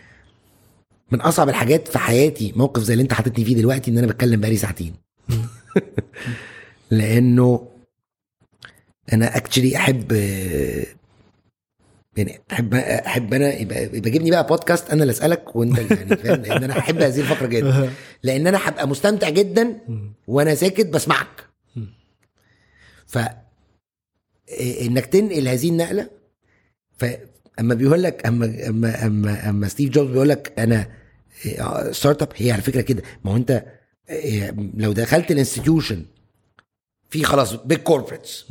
من أصعب الحاجات في حياتي موقف زي اللي أنت حاططني فيه دلوقتي إن أنا بتكلم بقالي ساعتين. لأنه أنا اكشلي أحب يعني أحب أحب أنا يبقى يبقى جيبني بقى بودكاست أنا اللي أسألك وأنت يعني فاهم؟ لأن أنا أحب هذه الفقرة جدا. لأن أنا هبقى مستمتع جدا وأنا ساكت بسمعك. ف إنك تنقل هذه النقلة فاما بيقول لك أما أما أما أما ستيف جوبز بيقول لك أنا startup هي على فكرة كده. ما هو أنت إيه، لو دخلت ال institution في خلاص big corporates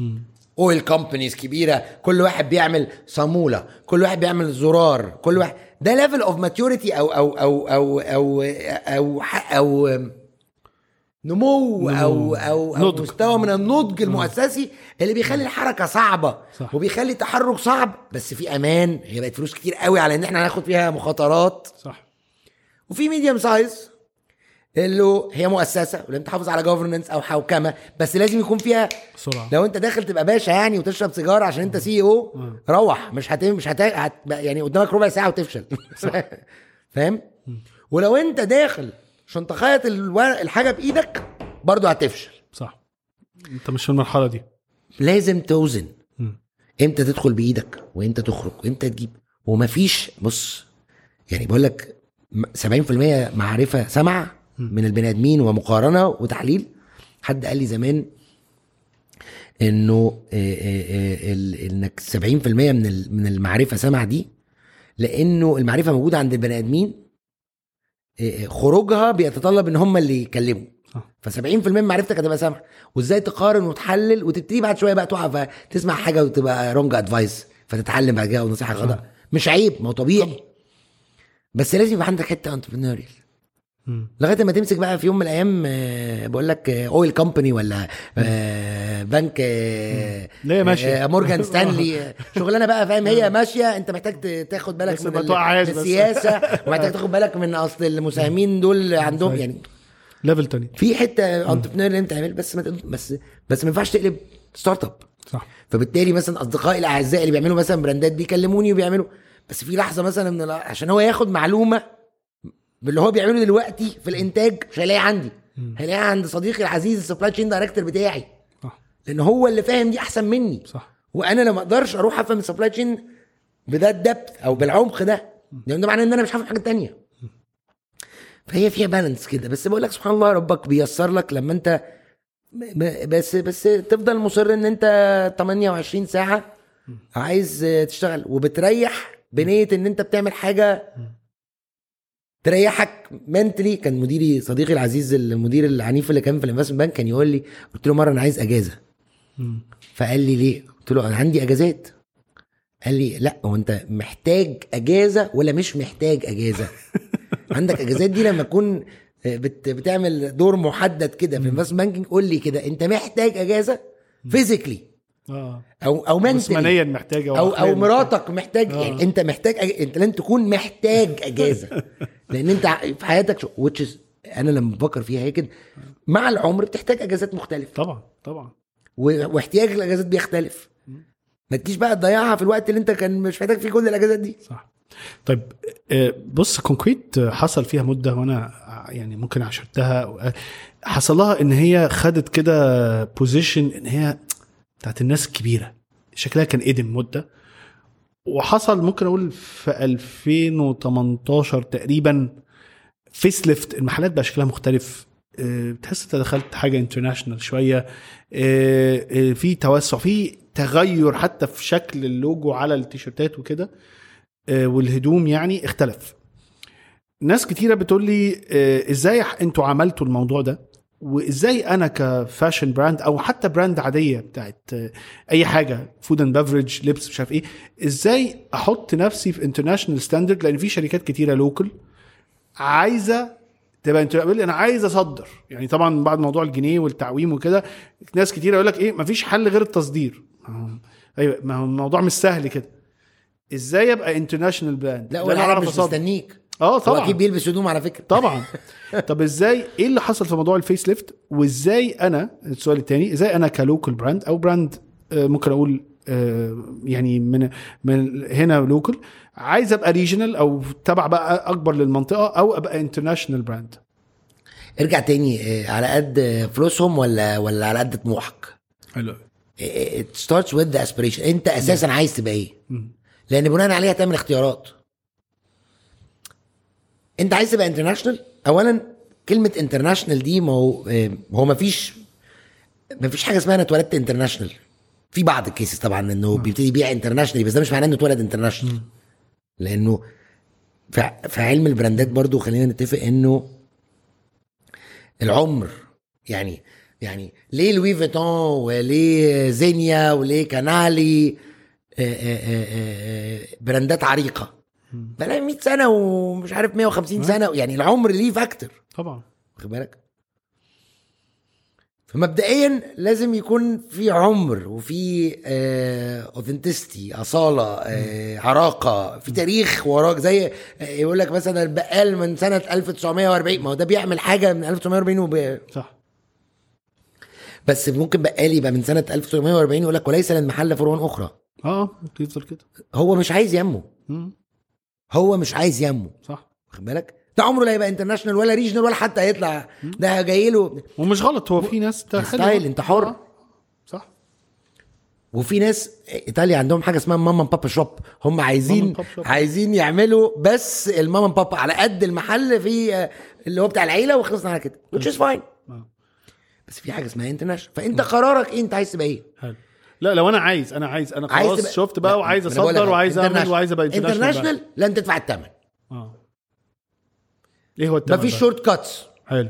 oil companies كبيرة كل واحد بيعمل صامولة كل واحد بيعمل زرار كل واحد ده level of maturity أو أو أو أو أو أو أو, أو نمو أو أو, أو نضج. مستوى من النضج المؤسسي اللي بيخلي الحركة صعبة صح. وبيخلي التحرك صعب. بس في أمان. هي بقت فلوس كتير قوي على إن إحنا هناخد فيها مخاطرات. صح. وفي medium size اللي هي مؤسسة ولازم تحافظ على governance أو حوكمة بس لازم يكون فيها بسرعة. لو أنت داخل تبقى باشا يعني وتشرب سيجارة عشان أنت CEO روح. مش هت مش هت... هت... يعني قدامك ربع ساعة وتفشل. فاهم؟ ولو أنت داخل عشان تخيط الحاجة بإيدك برضه هتفشل. صح. انت مش في المرحلة دي. لازم توزن. مم. إمتى تدخل بإيدك وامتى تخرج وامتى تجيب. ومفيش بص يعني بقول لك م- 70% معرفة سمع من البني آدمين ومقارنة وتحليل. حد قال لي زمان إنه آه، آه، آه، إنك 70% من من المعرفة سمع دي لأنه المعرفة موجودة عند البني آدمين خروجها بيتطلب إن هم اللي يتكلموا صح. ف70% من معرفتك هتبقى سامع وإزاي تقارن وتحلل؟ وتبتدي بعد شوية بقى تقع فتسمع حاجة وتبقى wrong advice فتتعلم بعد كده أو نصيحه غلط مش عيب ما هو طبيعي. بس لازم يبقى عندك حتة entrepreneurial. لغاية ما تمسك بقى في يوم من الأيام آه، بقول لك oil company ولا آه، بنك آه، ماشية. آه، مورجان ستانلي. آه، شغلانة بقى فاهم هي ماشية. انت محتاج تاخد بالك بس من بس. السياسة ومحتاج تاخد بالك من أصل المساهمين دول عندهم. يعني level تاني. في حتة entrepreneur لازم تعمل بس ما تقل- بس بس ما ينفعش تقلب startup صح. فبالتالي مثلا أصدقائي الأعزاء اللي بيعملوا مثلا brand ات بيكلموني وبيعملوا. بس في لحظة مثلا من عشان هو ياخد معلومة باللي هو بيعمله دلوقتي في الإنتاج مش هيلاقيها عندي هيلاقيها عند صديقي العزيز ال supply chain director بتاعي. صح. لأن هو اللي فاهم دي أحسن مني. صح. وأنا لما أقدرش أروح أفهم ال supply chain بده ال depth أو بالعمق ده. لأن ده معناه إن أنا مش هفهم حاجة تانية. فهي فيها balance كده. بس بقول لك سبحان الله ربك بيسر لك لما أنت بس بس تفضل مصر إن أنت 28 ساعة عايز تشتغل. وبتريح بنية إن أنت بتعمل حاجة تريحك mentally كان مديري صديقي العزيز المدير العنيف اللي كان في ال investment bank كان يقول لي قلت له مرة أنا عايز أجازة. فقال لي ليه؟ قلت له أنا عندي أجازات. قال لي لا هو أنت محتاج أجازة ولا مش محتاج أجازة؟ عندك أجازات دي لما تكون بت بتعمل دور محدد كده في ال investment banking قول لي كده أنت محتاج أجازة؟ Physically آه. أو أو mentally جسمانيا محتاجة أو أو مراتك محتاج آه. يعني أنت محتاج أج... أنت لازم تكون محتاج أجازة. لأن أنت في حياتك شو... which is أنا لما بفكر فيها هي كده. مع العمر بتحتاج أجازات مختلفة. طبعا طبعا. و... واحتياج الأجازات بيختلف. ما تجيش بقى تضيعها في الوقت اللي أنت كان مش محتاج فيه كل الأجازات دي. صح. طيب آه، بص Concrete آه، حصل فيها مدة وأنا يعني ممكن عاصرتها. آه، حصل لها إن هي خدت كده position إن هي بتاعت الناس الكبيرة. شكلها كان قدم مدة. وحصل ممكن أقول في 2018 تقريبا face lift المحلات بقى شكلها مختلف. آه، بتحس إنت دخلت حاجة international شوية. آه، آه، في توسع في تغير حتى في شكل اللوجو على التيشيرتات وكده. آه، والهدوم يعني اختلف. ناس كتيرة بتقول لي آه، إزاي أنتوا عملتوا الموضوع ده؟ وإزاي أنا ك fashion brand أو حتى brand عادية بتاعت آه، أي حاجة food and beverage لبس مش عارف إيه إزاي أحط نفسي في international standard لأن في شركات كتيرة local عايزة تبقى انت أنا عايز أصدر. يعني طبعا بعد موضوع الجنيه والتعويم وكده ناس كتيرة يقول لك إيه مفيش حل غير التصدير. أيوه ما هو الموضوع مش سهل كده. إزاي أبقى international brand لا ولا أعرف مش. مستنيك. آه هو طبعا. أكيد بيلبس هدوم على فكرة. طبعا. طب إزاي إيه اللي حصل في موضوع ال face lift؟ وإزاي أنا السؤال الثاني إزاي أنا ك local brand أو brand آه، ممكن أقول آه، يعني من من هنا local عايز أبقى regional أو تبع بقى أكبر للمنطقة أو أبقى international brand ارجع تاني آه، على قد فلوسهم ولا ولا على قد طموحك؟ حلو. starts with the aspiration. أنت أساسا عايز تبقى إيه؟ لأن بناء عليها تعمل اختيارات. انت عايز تبقى international اولا كلمة international دي ما هو آه، هو ما فيش ما فيش حاجة اسمها أنا اتولدت international في بعض ال cases طبعا إنه بيبتدي يبيع international بس ده مش معناه إنه اتولد international لأنه في علم البراندات برضو خلينا نتفق إنه العمر يعني يعني ليه لوي فيتون وليه زينيا وليه كانالي آه، آه، براندات عريقة. بلاقي 100 سنة ومش عارف 150 سنة يعني العمر ليه factor. طبعا. واخد بالك؟ فمبدئيا لازم يكون في عمر وفي اوثنتستي أصالة آه، عراقة في تاريخ وراك زي آه، يقول لك مثلا البقال من سنة 1940 ما هو ده بيعمل حاجة من 1940 وب... صح. بس ممكن بقال يبقى من سنة 1940 يقول لك وليس للمحل فروع أخرى. آه يفضل كده. هو مش عايز يمه. هو مش عايز يمه. صح. واخد بالك؟ ده عمره لا هيبقى international ولا regional ولا حتى هيطلع. ده جاي له. ومش غلط هو في ناس style انت حر. آه، صح. وفي ناس إيطاليا عندهم حاجة اسمها mama papa shop هم عايزين shop. عايزين يعملوا بس ال mama papa على قد المحل في آه، اللي هو بتاع العيلة وخلصنا على كده which is fine. آه. بس في حاجة اسمها international فأنت قرارك إيه؟ أنت عايز تبقى إيه؟ حلو. لا لو أنا عايز أنا عايز أنا عايز خلاص تبقى- شفت بقى وعايز أصدر وعايز أعمل. وعايز أبقى international لازم تدفع الثمن آه. إيه هو التمن مفيش؟ shortcuts حلو.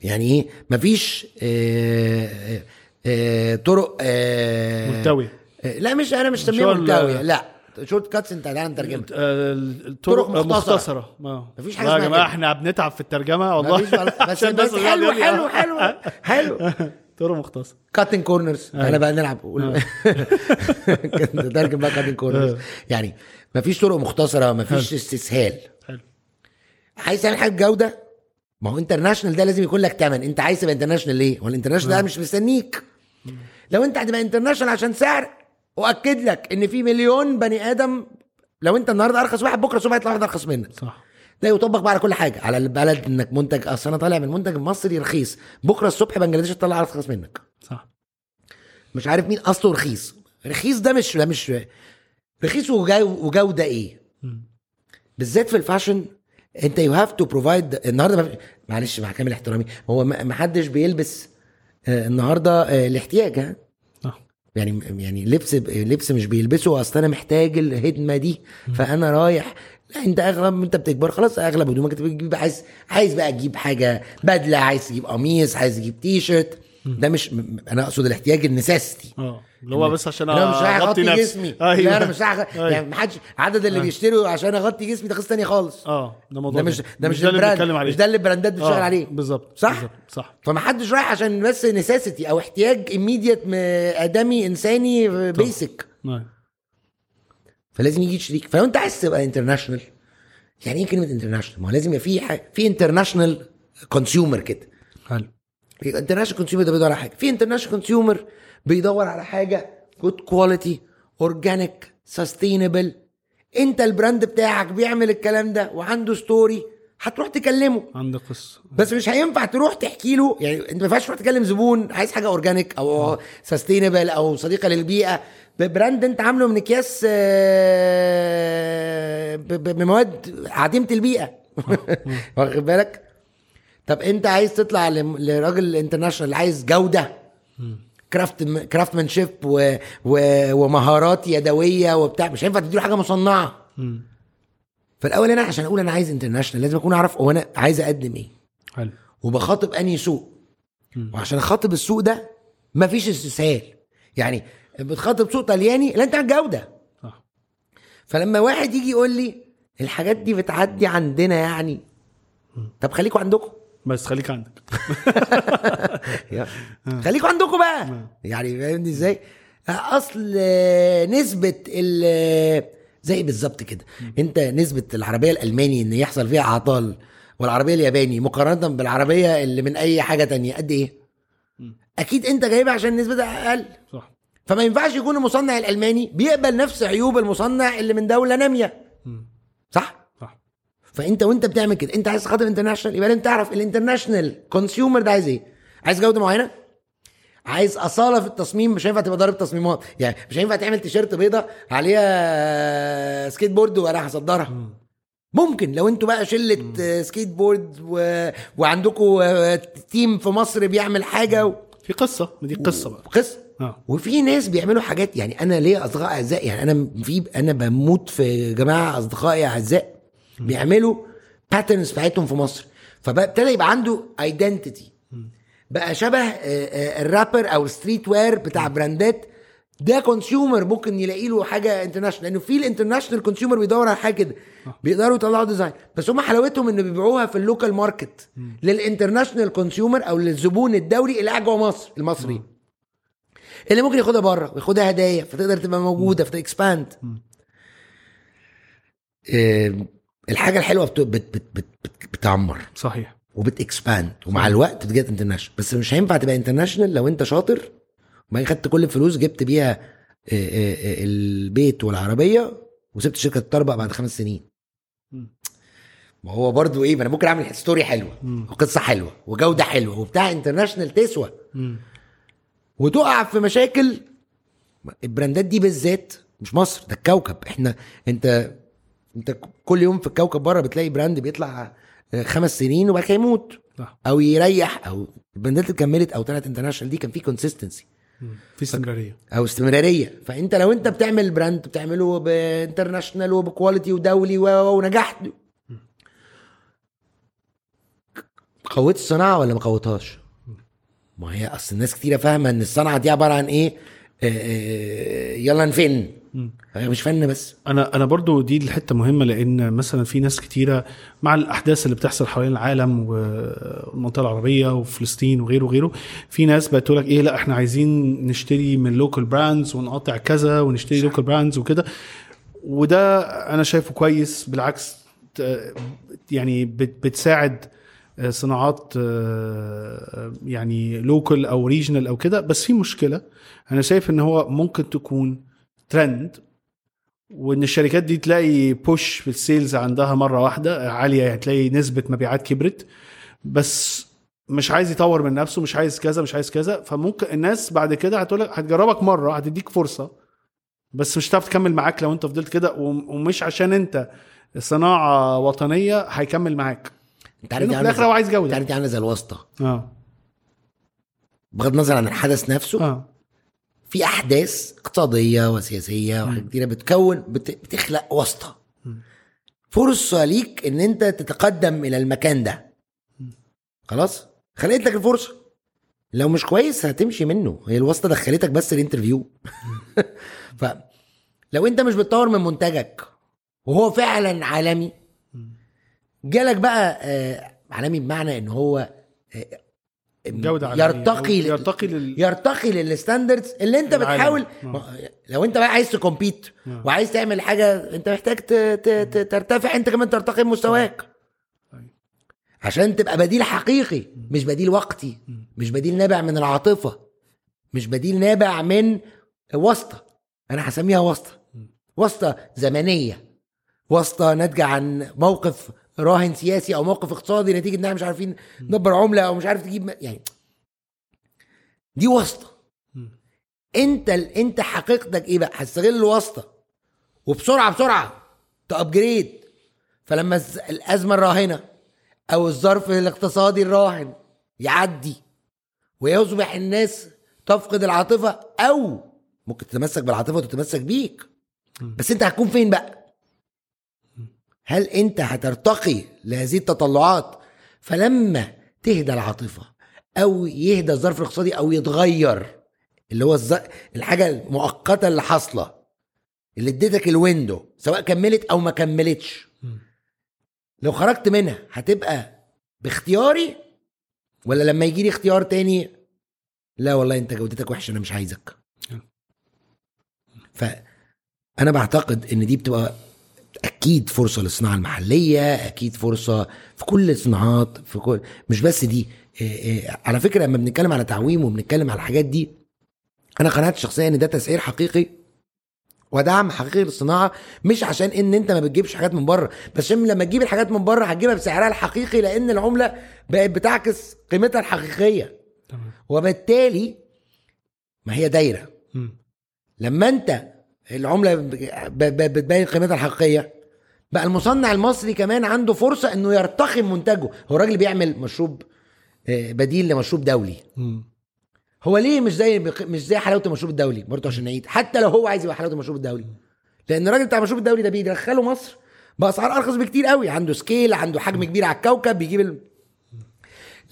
يعني إيه؟ مفيش آه، آه، آه، طرق آه، ملتوية آه، لا مش أنا مش سميها ال- ملتوية لا. shortcuts أنت تعالى نترجمها آه، الطرق طرق مختصرة. آه. مفيش حاجة لا يا كده. إحنا بنتعب في الترجمة والله. بس بس الناس حلو حلو حلو حلو. طرق مختصرة cutting corners أنا بقى نلعب. قول. ترجم بقى cutting corners آه. يعني مفيش طرق مختصرة مفيش استسهال. حلو. عايز تعمل حاجة جوده ما هو international ده لازم يكون لك ثمن انت عايز تبقى international ليه؟ هو ال international ده مش مستنيك. لو انت هتبقى international عشان سعر اؤكد لك إن في مليون بني آدم لو انت النهارده أرخص واحد بكرة الصبح هيطلع واحد أرخص منك. صح. ده يطبق بقى على كل حاجة. على البلد إنك منتج أصل أنا طالع من منتج مصري رخيص. بكرة الصبح بنجلاديش تطلع أرخص منك. صح. مش عارف مين أصله رخيص. رخيص ده مش ده مش رخيص وجو وجودة إيه. بالذات في ال fashion أنت you have to provide النهارده معلش مع كامل احترامي هو ما حدش بيلبس آه، النهارده آه، الاحتياج ها؟ يعني يعني لبس لبس مش بيلبسه أصل أنا محتاج الهدمة دي. فأنا رايح لا انت اغلب انت بتكبر خلاص اغلب هدومك بتجيب عايز عايز بقى تجيب حاجة بدلة عايز تجيب قميص عايز تجيب تي شيرت ده مش أنا اقصد الاحتياج ال necessity آه اللي هو بس عشان أنا مش رايح أغطي جسمي. أيوه. لا أنا مش رايح أيوة. يعني ما حدش عدد اللي بيشتروا عشان أغطي جسمي ده قصة ثانية خالص. آه ده موضوع ده مش ده مش اللي ال brand بنتكلم عليه. مش ده اللي البراندات بتشتغل آه، عليه. بالظبط صح؟ بالظبط، صح. فما حدش رايح عشان بس necessity أو احتياج immediate آدمي إنساني basic أيوة. فلازم يجي شريك. فلو انت عايز تبقى international يعني إيه كلمة international؟ ما هو لازم يبقى في حاجة في international consumer كده. حلو. international consumer ده بيدور على حاجة. في international consumer بيدور على حاجة good quality organic sustainable انت ال brand بتاعك بيعمل الكلام ده وعنده story هتروح تكلمه. عندك قصة. بس مش هينفع تروح تحكي له. يعني انت ما ينفعش تروح تكلم زبون عايز حاجة organic أو sustainable أو صديقة للبيئة. ب brand انت عامله من أكياس آه، بمواد عديمة البيئة. واخد بالك؟ طب انت عايز تطلع لراجل international عايز جودة. craft craftsmanship. ومهارات يدوية وبتاع. مش هينفع تديله حاجة مصنعة. فالأول أنا عشان أقول أنا عايز international لازم أكون أعرف هو أنا عايز أقدم إيه. حلو. وبخاطب أنهي سوق. وعشان أخاطب السوق ده مفيش استسهال. يعني بتخاطب سوق طلياني لا أنت على الجوده صح. فلما واحد يجي يقول لي الحاجات دي بتعدي عندنا يعني طب خليكوا عندكم. بس خليك عندك. خليكوا عندكم بقى. يعني فاهمني إزاي؟ أصل نسبة ال زي بالظبط كده. انت نسبة العربية الألماني إن يحصل فيها اعطال والعربية الياباني مقارنة بالعربية اللي من أي حاجة تانية قد إيه؟ أكيد أنت جايبها عشان نسبتها أقل. صح. فما ينفعش يكون المصنع الألماني بيقبل نفس عيوب المصنع اللي من دولة نامية. صح؟ صح. فأنت وأنت بتعمل كده. أنت عايز تخاطب international يبقى لازم تعرف ال international consumer ده عايز إيه؟ عايز جودة معينة؟ عايز أصالة في التصميم مش هينفع تبقى ضارب تصميمات. يعني مش هينفع تعمل تيشيرت بيضة عليها سكيت بورد وأنا هصدرها. ممكن لو أنتوا بقى شلة آه، سكيت بورد و... وعندكم آه، team في مصر بيعمل حاجة و... في قصة دي قصة بقى. قصة. آه. وفي ناس بيعملوا حاجات يعني أنا ليا أصدقاء أعزاء يعني أنا في أنا بموت في جماعة أصدقائي أعزاء بيعملوا patterns بتاعتهم في مصر. فابتدى يبقى عنده identity بقى شبه آه، آه، الرابر أو ال streetwear بتاع brandات. ده consumer ممكن يلاقي له حاجة international لأنه في ال international consumer بيدور على حاجة كده. بيقدروا يطلعوا design بس هم حلاوتهم إن بيبيعوها في ال local market لل international consumer أو للزبون الدولي اللي قاعد جوه مصر المصري. اللي ممكن ياخدها بره وياخدها هدايا فتقدر تبقى موجودة فت expand الحاجة الحلوة بت بت بت بت بت بتعمر. صحيح. وبت expand ومع الوقت بت get international بس مش هينفع تبقى international لو انت شاطر. وبعدين خدت كل الفلوس جبت بيها آه، آه، آه، البيت والعربية وسبت الشركة تطربق بعد خمس سنين. ما هو برضو إيه ما أنا ممكن أعمل story حلوة وقصة حلوة وجودة حلوة وبتاع international تسوى. مم. وتقع في مشاكل. البراندات دي بالذات مش مصر ده الكوكب. إحنا أنت أنت كل يوم في الكوكب بره بتلاقي brand بيطلع خمس سنين وبعد كده يموت. صح. أو يريح أو البراندات اللي كملت أو طلعت international دي كان في consistency. في استمرارية. أو استمرارية. فأنت لو أنت بتعمل brand بتعمله ب international وب quality ودولي ونجحت. قويت الصناعة ولا ما قويتهاش؟ ما هي أصل الناس كتيرة فاهمة إن الصنعة دي عبارة عن إيه؟ آه، آه، يلا نفن. هي مش فن بس. أنا أنا برضو دي الحتة مهمة لأن مثلا في ناس كتيرة مع الأحداث اللي بتحصل حوالين العالم والمنطقة العربية وفلسطين وغيره وغيره في ناس بقت تقول لك إيه لأ إحنا عايزين نشتري من local brands ونقاطع كذا ونشتري local brands وكده. وده أنا شايفه كويس بالعكس يعني بت- بتساعد صناعات يعني local أو regional أو كده. بس في مشكلة أنا شايف إن هو ممكن تكون ترند وإن الشركات دي تلاقي push في ال sales عندها مرة واحدة عالية يعني تلاقي نسبة مبيعات كبرت بس مش عايز يطور من نفسه مش عايز كذا مش عايز كذا. فممكن الناس بعد كده هتقول لك هتجربك مرة هتديك فرصة بس مش هتعرف تكمل معاك لو انت فضلت كده وم- ومش عشان انت صناعة وطنية هيكمل معاك. انت عارف في الآخر هو عايز انت جوده عارف دي عاملة زي الواسطة. آه. بغض النظر عن الحدث نفسه آه. في أحداث اقتصادية وسياسية وحاجات كتيرة بتكون بت... بتخلق واسطة. فرصه ليك إن أنت تتقدم إلى المكان ده. خلاص؟ خلقت لك الفرصه لو مش كويس هتمشي منه. هي الواسطة دخلتك بس الانترفيو. ف لو أنت مش بتطور من منتجك وهو فعلا عالمي جالك بقى آه، عالمي بمعنى إن هو آه، جودة. يرتقي أو يرتقي لل- يرتقي للستاندردز اللي انت العالم. بتحاول آه. ما- لو انت بقى عايز تكمبيت آه. وعايز تعمل حاجة انت محتاج ت- ت- ت- ترتفع انت كمان ترتقي بمستواك أيوة. عشان تبقى بديل حقيقي مش بديل وقتي مش بديل نابع من العاطفة مش بديل نابع من واسطة أنا هسميها واسطة واسطة زمنية واسطة ناتجة عن موقف راهن سياسي أو موقف اقتصادي نتيجة إن إحنا مش عارفين ندبر عملة أو مش عارف تجيب يعني دي واسطة. أنت ال... أنت حقيقتك إيه بقى؟ هتستغل الواسطة. وبسرعة بسرعة. تابجريد فلما الأزمة الراهنة أو الظرف الاقتصادي الراهن يعدي ويصبح الناس تفقد العاطفة أو ممكن تتمسك بالعاطفة وتتمسك بيك. بس أنت هتكون فين بقى؟ هل انت هترتقي لهذه التطلعات؟ فلما تهدى العاطفة أو يهدى الظرف الاقتصادي أو يتغير اللي هو الز... الحاجة المؤقتة اللي حاصلة اللي اديتك الويندو سواء كملت أو ما كملتش. لو خرجت منها هتبقى باختياري؟ ولا لما يجي لي اختيار تاني؟ لا والله انت جودتك وحشة أنا مش عايزك. فانا بعتقد إن دي بتبقى أكيد فرصة للصناعة المحلية أكيد فرصة في كل الصناعات في كل مش بس دي. إيه إيه على فكرة لما بنتكلم على تعويم وبنتكلم على الحاجات دي أنا قناعتي الشخصية إن ده تسعير حقيقي ودعم حقيقي للصناعة مش عشان إن أنت ما بتجيبش حاجات من بره بس عشان لما تجيب الحاجات من بره هتجيبها بسعرها الحقيقي لأن العملة بقت بتعكس قيمتها الحقيقية. تمام. وبالتالي ما هي دايرة. لما أنت العملة بتبين قيمتها الحقيقية. بقى المصنع المصري كمان عنده فرصة إنه يرتقي بمنتجه. هو راجل بيعمل مشروب آه، بديل لمشروب دولي. هو ليه مش زي مش زي حلاوة المشروب الدولي؟ برضه عشان نعيد. حتى لو هو عايز يبقى حلاوة المشروب الدولي. لأن الراجل بتاع المشروب الدولي ده بيدخله مصر. باسعار أرخص بكتير قوي. عنده سكيل عنده حجم كبير على الكوكب بيجيب ال...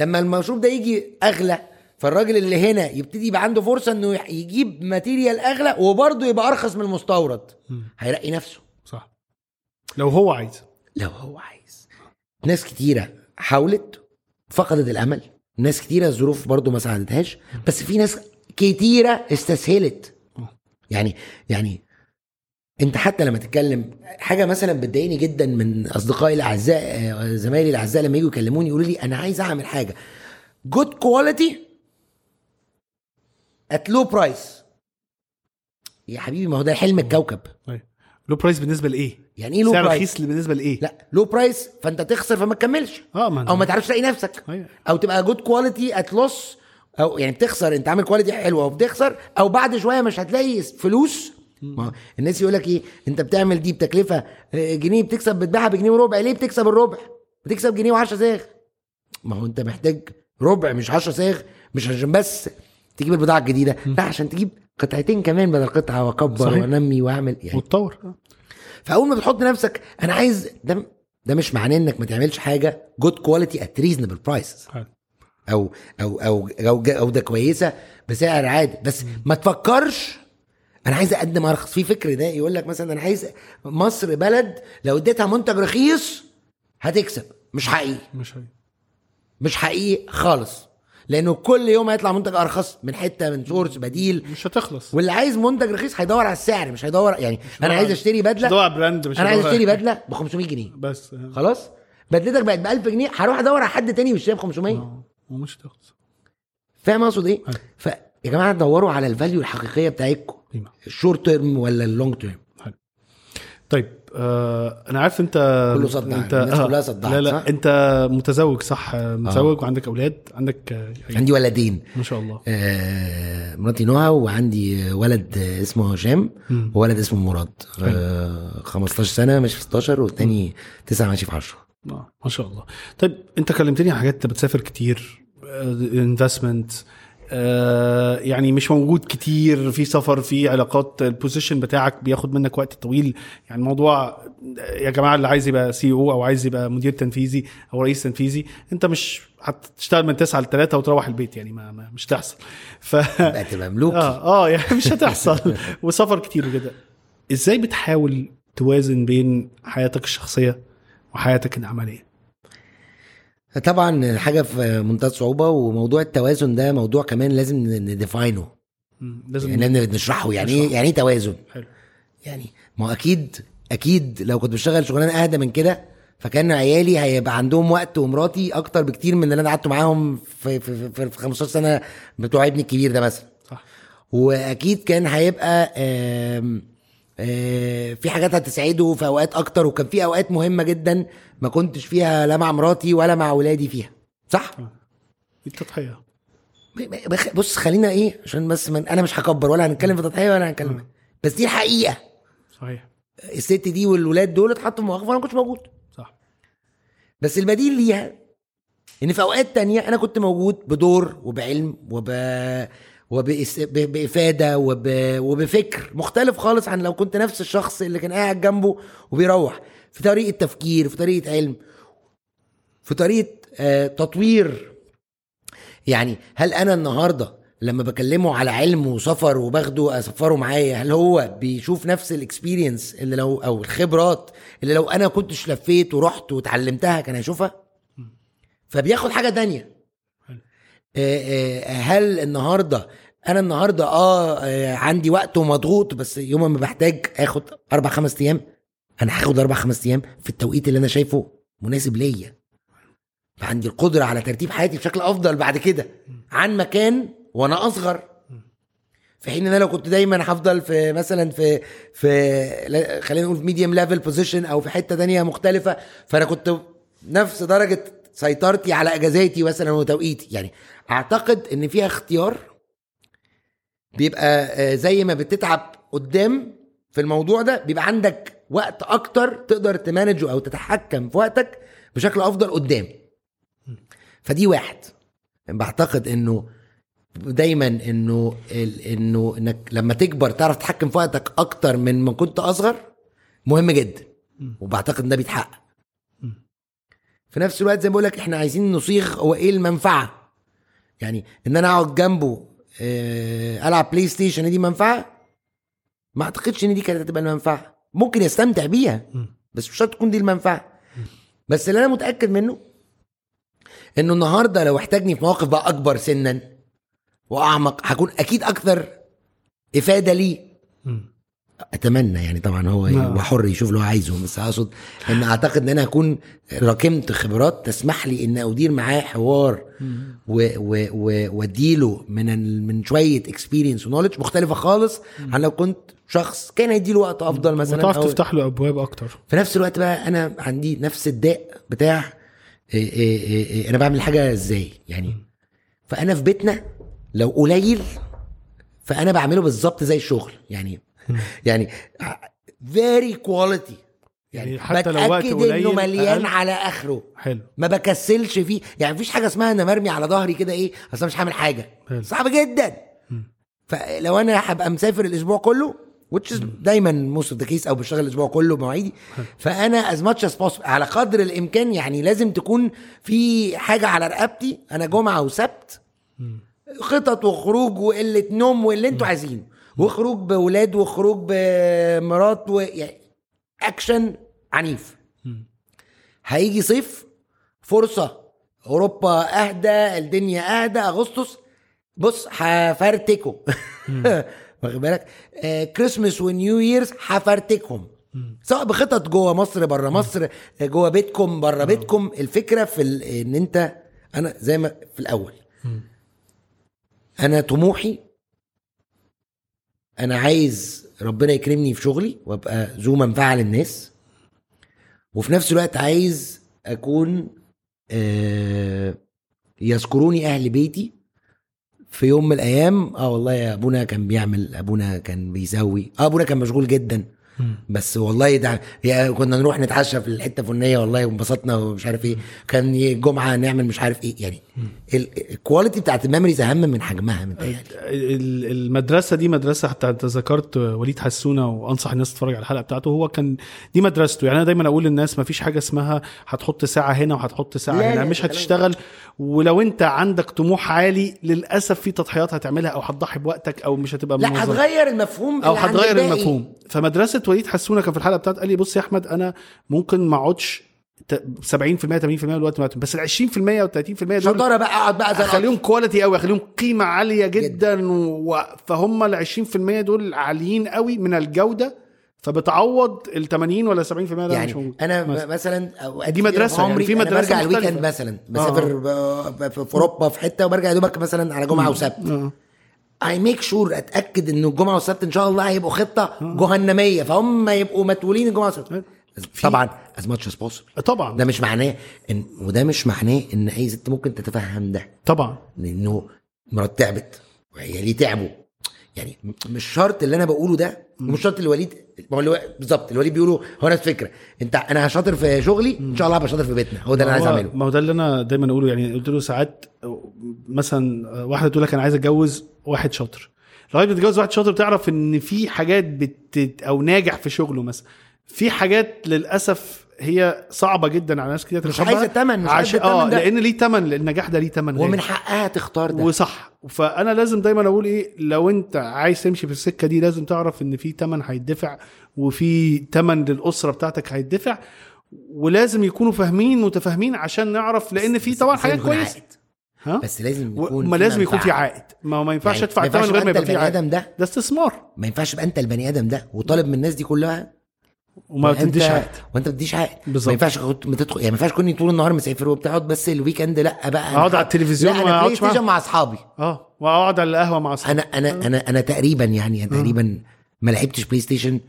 لما المشروب ده يجي أغلى فالراجل اللي هنا يبتدي يبقى عنده فرصة إنه يجيب ماتيريال أغلى وبرضه يبقى أرخص من المستورد. هيرقي نفسه. صح. لو هو عايز. لو هو عايز. ناس كتيرة حاولت فقدت الأمل. ناس كتيرة الظروف برضو ما ساعدتهاش. بس في ناس كتيرة استسهلت. يعني يعني أنت حتى لما تتكلم حاجة مثلا بتضايقني جدا من أصدقائي الأعزاء آه، زمايلي الأعزاء لما يجوا يكلموني يقولوا لي أنا عايز أعمل حاجة. good quality at low price يا حبيبي ما هو ده حلم الكوكب. low price بالنسبة لإيه؟ يعني إيه low سعر price رخيص بالنسبة لإيه؟ لا low price فأنت تخسر فما تكملش. آه ما أو ما تعرفش تلاقي نفسك. أيوة. أو تبقى good quality at loss أو يعني بتخسر أنت عامل quality حلوة وبتخسر أو بعد شوية مش هتلاقي فلوس. ما الناس يقول لك إيه؟ أنت بتعمل دي بتكلفة آه، جنيه بتكسب بتبيعها بجنيه وربع. ليه بتكسب الربع؟ بتكسب جنيه و10 صاغ ما هو أنت محتاج ربع مش 10 صاغ مش عشان بس. تجيب البضاعة الجديدة. لا عشان تجيب قطعتين كمان بدل قطعة وأكبر صحيح. وأنمي وأعمل يعني وتطور. فأول ما بتحط نفسك أنا عايز ده ده مش معناه إنك ما تعملش حاجة good quality at reasonable prices. أو أو أو أو جوده كويسة بسعر عادي. بس ما تفكرش أنا عايز أقدم ارخص في فكر ده يقول لك مثلا أنا عايز مصر بلد لو اديتها منتج رخيص هتكسب. مش حقيقي. مش هي مش حقيقي خالص. لأنه كل يوم هيطلع منتج ارخص من حتة من source بديل. مش هتخلص. واللي عايز منتج رخيص هيدور على السعر مش هيدور يعني أنا عايز أشتري مش بدله هدور على brand مش أنا عايز هدور- أشتري بدلة ب 500 جنيه. بس. خلاص؟ بدلتك بقت ب 1000 جنيه هروح أدور على حد تاني مش ب 500 آه. ومش هتخلص. فاهم أقصد إيه؟ أيوة. فيا جماعة دوروا على ال value الحقيقية بتاعتكم. ال short term ولا ال long term طيب آه أنا عارف أنت كله صدع. أنت الناس كلها صدعت، لا لا صح؟ أنت متزوج صح آه، متزوج وعندك أولاد عندك آه، عندي ولدين. ما شاء الله. آه مراتي نهى وعندي ولد اسمه هشام. وولد اسمه مراد. آه 15 سنة ماشي في 16 والتاني 9 ماشي في 10 آه، ما شاء الله. طيب أنت كلمتني عن حاجات أنت بتسافر كتير investment آه يعني مش موجود كتير في سفر في علاقات. ال position بتاعك بياخد منك وقت طويل. يعني الموضوع يا جماعة اللي عايز يبقى COO عايز يبقى مدير تنفيذي أو رئيس تنفيذي أنت مش هتشتغل من 9 ل 3 وتروح البيت. يعني ما, ما مش تحصل ف بقى تبقى مملوكي آه آه يعني مش هتحصل. وسفر كتير وكده. إزاي بتحاول توازن بين حياتك الشخصية وحياتك العملية؟ طبعا حاجة في منتهى الصعوبة وموضوع التوازن ده موضوع كمان لازم نديفاينه. لازم يعني نشرحه. يعني إيه؟ يعني إيه توازن؟ حلو. يعني ما هو أكيد أكيد لو كنت بشتغل شغلانة أهدى من كده فكان عيالي هيبقى عندهم وقت ومراتي أكتر بكتير من اللي أنا قعدت معاهم في في, في, في 15 سنة بتوع ابني الكبير ده مثلا. صح. وأكيد كان هيبقى آم في حاجات هتسعده في أوقات أكتر وكان في أوقات مهمة جدا ما كنتش فيها لا مع مراتي ولا مع ولادي فيها. صح؟ التضحية. بخ- بص خلينا إيه عشان بس من أنا مش هكبر ولا هنتكلم في تضحية ولا هنتكلم. بس دي الحقيقة. صحيح. الست دي والولاد دول اتحطوا في مواقف وأنا ما كنتش موجود. صح. بس البديل ليها إن في أوقات تانية أنا كنت موجود بدور وبعلم وب وبإس... ب... بإفادة وب... وبفكر مختلف خالص عن لو كنت نفس الشخص اللي كان قاعد جنبه وبيروح. في طريقة تفكير في طريقة علم في طريقة آه تطوير. يعني هل أنا النهاردة لما بكلمه على علم وسفر وباخده أسفره معايا هل هو بيشوف نفس ال experience اللي لو أو الخبرات اللي لو أنا كنتش لفيت ورحت واتعلمتها كان هيشوفها؟ فبياخد حاجة تانية. هل النهارده أنا النهارده آه آه، عندي وقت ومضغوط بس يوم ما بحتاج آخد أربع خمس أيام؟ أنا هاخد أربع خمس أيام في التوقيت اللي أنا شايفه مناسب ليا. فعندي القدرة على ترتيب حياتي بشكل أفضل بعد كده. عن مكان وأنا أصغر. في حين إن أنا لو كنت دايما هفضل في مثلا في في خلينا نقول في medium level position أو في حتة تانية مختلفة فأنا كنت نفس درجة سيطرتي على أجازاتي مثلا وتوقيتي. يعني أعتقد إن فيها اختيار بيبقى آه، زي ما بتتعب قدام في الموضوع ده بيبقى عندك وقت أكتر تقدر تمانجه أو تتحكم في وقتك بشكل أفضل قدام. فدي واحد. بعتقد إنه دايما إنه ال- إنه إنك لما تكبر تعرف تتحكم في وقتك أكتر من ما كنت أصغر مهم جدا. وبعتقد إن ده بيتحقق. في نفس الوقت زي ما بقول لك إحنا عايزين نصيغ هو إيه المنفعة. يعني ان أنا اقعد جنبه آه، العب PlayStation دي منفعة؟ ما اعتقدش ان دي كانت هتبقى المنفعة. ممكن يستمتع بيها بس مش شرط تكون دي المنفعة. بس اللي أنا متأكد منه انه النهارده لو احتاجني في مواقف بقى اكبر سنا واعمق هكون أكيد أكثر افادة ليه. أتمنى يعني طبعا هو نعم. هو حر يشوف اللي هو عايزه بس أقصد إن أعتقد إن أنا هكون راكمت خبرات تسمح لي إن أدير معاه حوار وأديله من من شوية اكسبيرينس ونولج مختلفة خالص عن لو كنت شخص كان هيديله وقت أفضل مثلا وتعرف أو- تفتح له أبواب أكتر. في نفس الوقت بقى أنا عندي نفس الداء بتاع إيه إيه إيه إيه أنا بعمل حاجة إزاي يعني؟ فأنا في بيتنا لو قليل فأنا بعمله بالظبط زي الشغل يعني. يعني very quality يعني يعني حتى لو وقت قليل انه مليان أقل. على آخره. حلو. ما بكسلش فيه. يعني مفيش حاجة اسمها أنا مرمي على ظهري كده إيه أصل مش هعمل حاجة. حلو. صعب جدا. فلو أنا هبقى مسافر الأسبوع كله which is دايما of the case أو بشتغل الأسبوع كله بمواعيدي فأنا much as possible على قدر الإمكان يعني لازم تكون في حاجة على رقبتي. أنا جمعة وسبت خطط وخروج وقلة نوم واللي أنتوا عايزينه. وخروج بأولاد وخروج بمرات و... يعني اكشن عنيف. هيجي صيف فرصة أوروبا أهدى الدنيا أهدى أغسطس. بص هفرتكوا واخد بالك؟ آه كريسمس ونيو ييرز هفرتكهم. سواء بخطط جوه مصر بره مصر آه، جوه بيتكم بره بيتكم. الفكرة في ال- إن أنت أنا زي ما في الأول. أنا طموحي أنا عايز ربنا يكرمني في شغلي وأبقى ذو منفعة للناس وفي نفس الوقت عايز أكون آه يذكروني أهل بيتي في يوم من الأيام. آه والله يا أبونا كان بيعمل أبونا كان بيسوي آه أبونا كان مشغول جدا. بس والله ده يا كنا نروح نتعشى في الحتة الفلانيه والله وانبسطنا ومش عارف إيه. كان الجمعه نعمل مش عارف إيه. يعني ال- ال quality بتاعت ال memories أهم من حجمها متهيألي ال- المدرسة دي مدرسة حتى أنت ذكرت وليد حسونة وأنصح الناس تتفرج على الحلقة بتاعته. هو كان دي مدرسته. يعني أنا دايما أقول للناس ما فيش حاجة اسمها هتحط ساعة هنا وهتحط ساعة لا، هنا. لا، مش هتشتغل. ولو أنت عندك طموح عالي للأسف في تضحيات هتعملها أو هتضحي بوقتك أو مش هتبقى لا. هتغير المفهوم أو هتغير. المفهوم. فمدرسة وليد حسونه كان في الحلقة بتاعت قال لي بص يا أحمد أنا ممكن ما أقعدش ت- 70% 80% من الوقت معاهم، بس ال 20% و 30% دول شطاره بقى أقعد بقى زي أخليهم quality قوي أخليهم قيمة عالية جدا, جداً. و... فهم ال 20% دول عاليين قوي من الجودة فبتعوض ال 80 ولا 70% ده مش يعني موجود أنا مثلاً. مثلا دي في يعني عمري في أنا مدرسة برجع ال weekend. مثلا بسافر ب- في أوروبا في حتة وبرجع يا دوبك مثلا على جمعة وسبت آه. I make sure أتأكد ان الجمعة والسبت إن شاء الله هيبقوا خطة جهنمية فهم يبقوا متولين الجمعة والسبت. طبعا. as much as possible. طبعا. ده مش معناه ان وده مش معناه إن أي ست ممكن تتفهم ده. طبعا. لأنه مرات تعبت وعيالي تعبوا. يعني مش شرط اللي أنا بقوله ده ومش شرط الوليد ما هو بالظبط الوليد بيقولوا هو نفس الفكرة. انت أنا شاطر في شغلي إن شاء الله هبقى شاطر في بيتنا هو ده اللي أنا عايز أعمله. ما هو ده اللي أنا دايما أقوله يعني قلت له ساعات مثلا واحدة تقول لك أنا عايز أتجوز واحد شاطر. لغاية ما تتجوز واحد شاطر تعرف إن في حاجات بت أو ناجح في شغله مثلا. في حاجات للأسف هي صعبة جدا على ناس كتير مش عايزة تمن، مش عايزة آه ده. لأن ليه تمن؟ النجاح ده ليه تمن ومن. حقها تختار ده. وصح. فأنا لازم دايما أقول إيه لو أنت عايز تمشي في السكة دي لازم تعرف إن في تمن هيدفع وفي تمن للأسرة بتاعتك هيدفع ولازم يكونوا فاهمين متفاهمين عشان نعرف لأن في طبعا حاجات كويسة. عائد. ها؟ بس لازم يكون ما لازم يكون في. عائد. ما هو ما ينفعش يعني أدفع ينفعش غير ما يبقى في البني عائد. ده. ده استثمار. ما ينفعش يبقى أنت البني آدم ده وطالب من الناس دي كلها وما وأنت- تديش عائد وانت ما تديش عائد بالظبط. ما ينفعش كنت بتدخل يعني ما ينفعش تكوني طول النهار مسافر وبتقعد بس ال weekend لا بقى. أنا أقعد على التلفزيون لا أنا PlayStation مع أصحابي. آه وأقعد على القهوة مع أصحابي. أنا أنا أنا أنا تقريبا يعني أنا تقريبا ما لعبتش PlayStation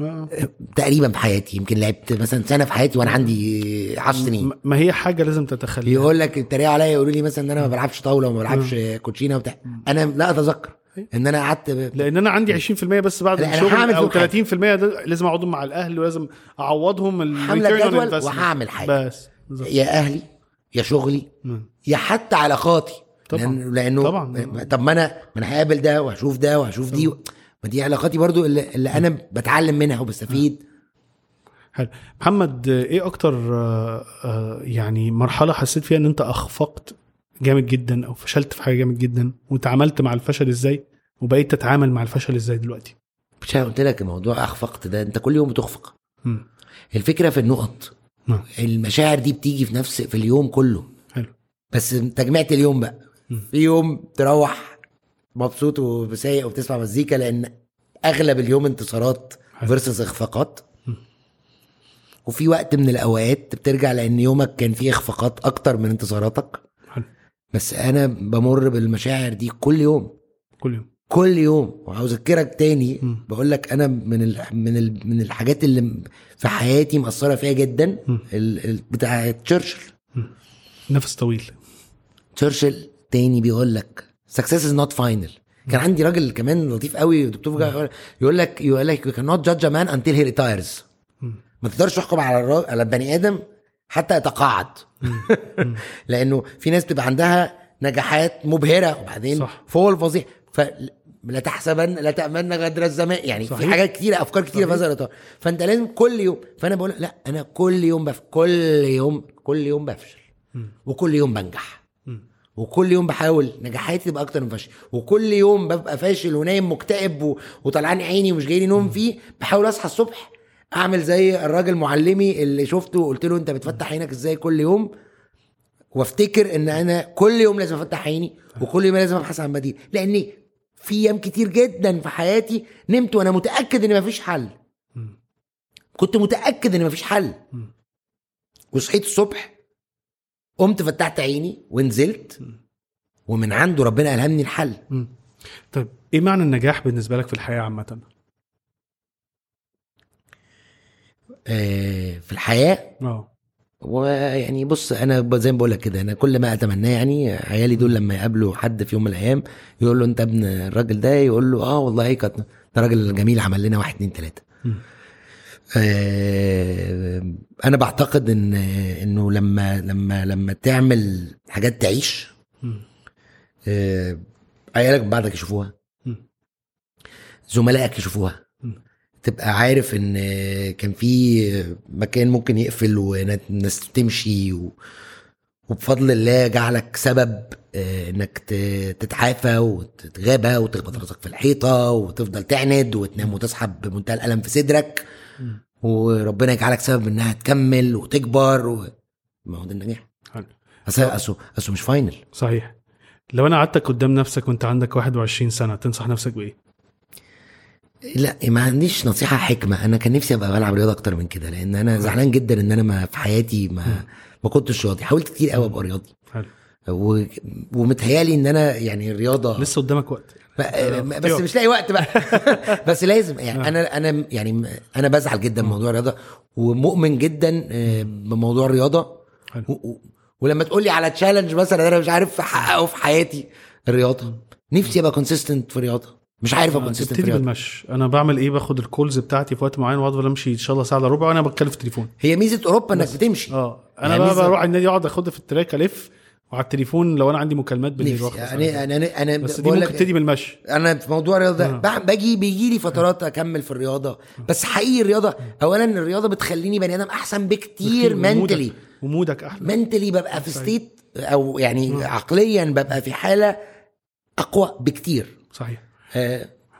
آه. تقريبا في حياتي. يمكن لعبت مثلا سنة في حياتي وأنا عندي 10 سنين. ما هي حاجة لازم تتخلى يقول لك يتريقوا عليا يقولوا لي مثلا إن أنا ما بلعبش طاولة وما بلعبش كوتشينة وبتاع. أنا لا أتذكر. إن أنا قعدت ب- لأن أنا عندي 20% بس بعد الشغل أو فيهم 30% ده لازم اقعدهم مع الأهل ولازم أعوضهم ال هعمل return on جدول. وهعمل حاجة. بس بالظبط. يا أهلي يا شغلي. يا حتى علاقاتي طبعا. لأن لأنه طبعا. طب ما أنا ما أنا هقابل ده وهشوف ده وهشوف دي ما دي علاقاتي برضو اللي, اللي أنا بتعلم منها وبستفيد حلو محمد إيه أكتر آه، آه، يعني مرحلة حسيت فيها إن أنت أخفقت جامد جدا أو فشلت في حاجة جامد جدا وتعاملت مع الفشل إزاي وبقيت تتعامل مع الفشل إزاي دلوقتي. مش قلت لك موضوع اخفقت ده أنت كل يوم بتخفق. مم. الفكرة في النقط. نعم. المشاعر دي بتيجي في نفس في اليوم كله. حلو. بس تجميعة اليوم بقى. مم. في يوم تروح مبسوط وسايق وبتسمع مزيكا لأن أغلب اليوم انتصارات. فيرسس إخفاقات. وفي وقت من الأوقات بترجع لأن يومك كان فيه إخفاقات أكتر من انتصاراتك. بس أنا بمر بالمشاعر دي كل يوم. كل يوم. كل يوم. وعاوز اذكرك تاني. بقول لك أنا من ال من ال من الحاجات اللي في حياتي مأثرة فيها جدا. ال بتاع تشرشل. نفس طويل. تشرشل تاني بيقول لك success is not final. كان عندي راجل كمان لطيف قوي دكتور يقول لك يقول لك you cannot judge a man until he retires. مم. ما تقدرش تحكم على الرا... على البني آدم حتى يتقاعد. لأنه في ناس بتبقى عندها نجاحات مبهرة وبعدين صح. فول فظيع فلا تحسبن لا تأمن غدر الزمان. يعني صحيح. في حاجات كتيرة أفكار كتيرة في هذا الاطار فأنت لازم كل يوم فأنا بقول لا أنا كل يوم بف... كل يوم كل يوم بفشل. وكل يوم بنجح. وكل يوم بحاول نجاحاتي تبقى أكتر من فشل. وكل يوم ببقى فاشل ونايم مكتئب و... وطلعان عيني ومش جايلي نوم فيه بحاول أصحى الصبح أعمل زي الراجل معلمي اللي شفته وقلت له أنت بتفتح عينك إزاي كل يوم؟ وافتكر إن أنا كل يوم لازم أفتح عيني وكل يوم لازم أبحث عن بديل. لأني في أيام كتير جدا في حياتي نمت وأنا متأكد إن مفيش حل. كنت متأكد إن مفيش حل. وصحيت الصبح قمت فتحت عيني ونزلت ومن عنده ربنا ألهمني الحل. طيب إيه معنى النجاح بالنسبة لك في الحياة عامة آه، في الحياة آه ويعني بص أنا زي ما بقول لك كده أنا كل ما أتمناه يعني عيالي دول لما يقابلوا حد في يوم من الأيام يقول له أنت ابن الراجل ده يقول له آه والله كانت ده راجل جميل عمل لنا واحد اتنين تلاتة. آه، أنا بعتقد إن إنه لما لما لما تعمل حاجات تعيش. آه، عيالك بعدك يشوفوها. زملائك يشوفوها. تبقى عارف إن كان في مكان ممكن يقفل والناس تمشي و... وبفضل الله جعلك سبب آه، إنك تتعافى وتتغابى وتخبط راسك في الحيطة وتفضل تعند وتنام وتسحب بمنتهى الألم في صدرك. وربنا يجعلك سبب إنها تكمل وتكبر و... ما هو ده النجاح حلو. أصل أصل أصل مش فاينل صحيح لو أنا قعدتك قدام نفسك وأنت عندك 21 سنة تنصح نفسك بإيه؟ لا ما عنديش نصيحة حكمة. أنا كان نفسي أبقى بلعب رياضة أكتر من كده لأن أنا زعلان جدا إن أنا ما في حياتي ما ما كنتش رياضي. حاولت كتير قوي أبقى رياضي. حلو. و... ومتهيألي إن أنا يعني الرياضة لسه قدامك وقت. ب- بس. مش لاقي وقت بقى. بس لازم. يعني أنا أنا يعني أنا بزعل جدا من موضوع الرياضة ومؤمن جدا آه، بموضوع الرياضة. و... و... ولما تقول لي على challenge مثلا أنا مش عارف أحققه في حياتي الرياضة. نفسي أبقى consistent في الرياضة. مش عارف ابقى consistent في تبتدي الرياضه بالمشي. أنا بعمل إيه؟ باخد ال calls بتاعتي في وقت معين وافضل أمشي إن شاء الله ساعة إلا ربع وأنا بتكلم في التليفون هي ميزة أوروبا إنك بتمشي. آه. أنا يعني بقى ميزة- بروح النادي اقعد اخدها في ال track ألف وعلى التليفون لو أنا عندي مكالمات بالليل يعني أنا أنا أنا بس دي ممكن تبتدي بالمشي. أنا في موضوع الرياضة. آه. ده باجي بيجي لي فترات أكمل في الرياضة. بس حقيقي الرياضة اولا الرياضة بتخليني بني آدم أحسن بكتير mentally ومودك أحلى. mentally ببقى في state أو يعني عقليا ببقى في حالة أقوى بكتير. صحيح. آه،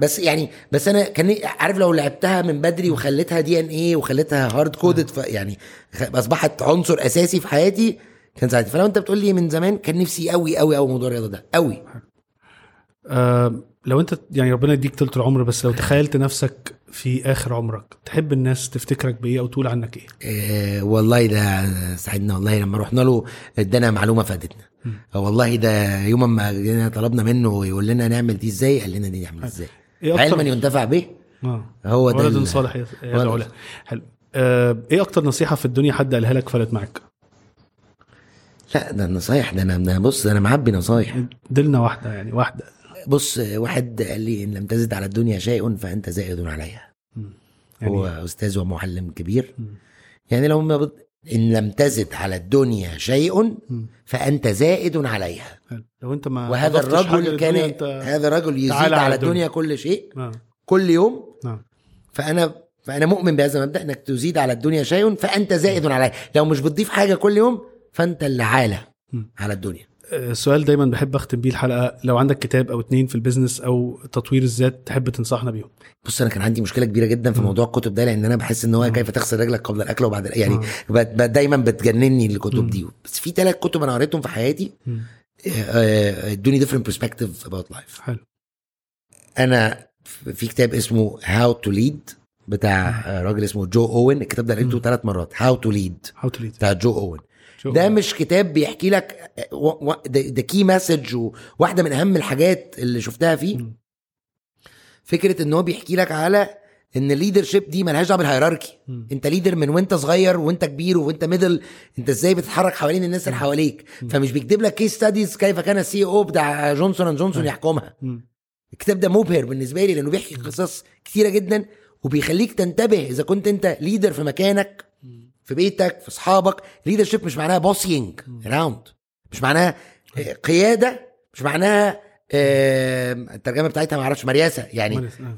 بس يعني بس أنا كان عارف لو لعبتها من بدري وخليتها دي ان إيه وخليتها hard coded يعني أصبحت عنصر أساسي في حياتي كان ساعتها. فلو أنت بتقول لي من زمان كان نفسي قوي قوي قوي موضوع الرياضة ده. قوي آه لو أنت يعني ربنا يديك طول العمر بس لو تخيلت نفسك في آخر عمرك تحب الناس تفتكرك بإيه أو تقول عنك إيه؟ آه، والله ده ساعدنا والله لما رحنا له ادانا معلومة فادتنا. آه، والله ده يوم ما جينا طلبنا منه يقول لنا نعمل دي إزاي قال لنا دي نعمل إزاي. إيه علما ينتفع به. آه. هو ده ولد ال- صالح. يدعو له. حلو. آه إيه أكتر نصيحة في الدنيا حد قالها لك فرقت معاك؟ لا ده النصايح ده أنا بص ده أنا معبي نصايح. دلنا واحدة يعني واحدة. بص آه، واحد قال لي إن لم تزد على الدنيا شيء فأنت زائد عليها. يعني هو أستاذ ومعلم كبير. مم. يعني لو ما بت... إن لم تزد على الدنيا شيء مم. فأنت زائد عليها. لو أنت ما وهذا حاجة الرجل كان أنت هذا الرجل يزيد على على الدنيا الدنيا. كل شيء آه. كل يوم نعم فأنا فأنا مؤمن بهذا المبدأ إنك تزيد على الدنيا شيء فأنت زائد عليه لو مش بتضيف حاجة كل يوم فأنت اللي عالة. على الدنيا سؤال دايما بحب أختم بيه الحلقة لو عندك كتاب أو اتنين في البيزنس أو تطوير الذات تحب تنصحنا بيهم؟ بص أنا كان عندي مشكلة كبيرة جدا في موضوع الكتب ده لأن أنا بحس إن هو كيف تغسل رجلك قبل الأكل وبعد الأكل. يعني دايما بتجنني الكتب دي. بس في ثلاث كتب أنا قريتهم في حياتي. آه، آه، ادوني different perspective about life. حلو. أنا في كتاب اسمه How to Lead بتاع راجل اسمه جو اوين الكتاب ده قريته ثلاث مرات. How to Lead How to Lead بتاع جو اوين ده مش كتاب بيحكي لك ده key message وواحدة من أهم الحاجات اللي شفتها فيه. فكرة إن هو بيحكي لك على إن ال leadership دي ملهاش دعوة بال hierarchy. أنت leader من وأنت صغير وأنت كبير وأنت middle أنت إزاي بتتحرك حوالين الناس اللي حواليك؟ فمش بيكتب لك case studies كيف كان ال CEO بتاع جونسون اند جونسون يحكمها. الكتاب ده مبهر بالنسبة لي لأنه بيحكي قصص كتيرة جدا وبيخليك تنتبه إذا كنت أنت leader في مكانك في بيتك في أصحابك leadership مش معناها bossing around مش معناها قيادة مش معناها الترجمة بتاعتها ما أعرفش مرياسة يعني آه.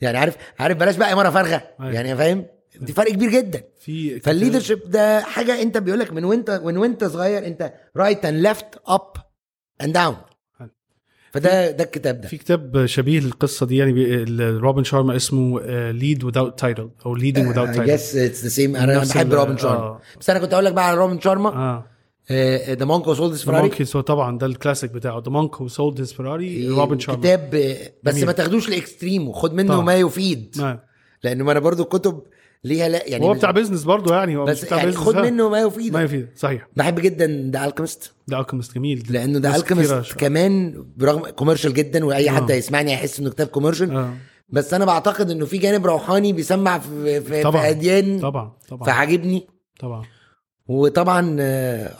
يعني عارف عارف بلاش بقى إمارة فارغة أيوة. يعني فاهم دي فرق كبير جدا في فال leadership ده حاجة أنت بيقول لك من وأنت من وأنت صغير أنت right and left up and down. فده ده الكتاب ده. في كتاب شبيه للقصة دي يعني روبن شارما اسمه Lead Without Title أو Leading without title I guess it's the same. أنا بحب روبن شارما. آه. بس أنا كنت أقول لك بقى على روبن شارما. آه. The Monk Who Sold The Ferrari monk طبعا ده الكلاسيك بتاعه. The Monk Who Sold His Ferrari روبن شارما. كتاب آه، بس. ما تاخدوش ل extreme وخد منه طبعا. ما يفيد. آه. لأنه ما أنا برضو الكتب ليها لا يعني هو بتاع business برضه يعني هو بس بتاع يعني خد. منه ما يفيد ما يفيد صحيح. بحب جدا The Alchemist ده Alchemist جميل. لأنه ده ناس كتيرة ال Alchemist كمان برغم commercial جدا وأي حد آه. هيسمعني هيحس إنه كتاب commercial آه. بس أنا بعتقد إنه في جانب روحاني بيسمع في في, في طبعا أديان طبعا. طبعا فعاجبني. طبعا. وطبعا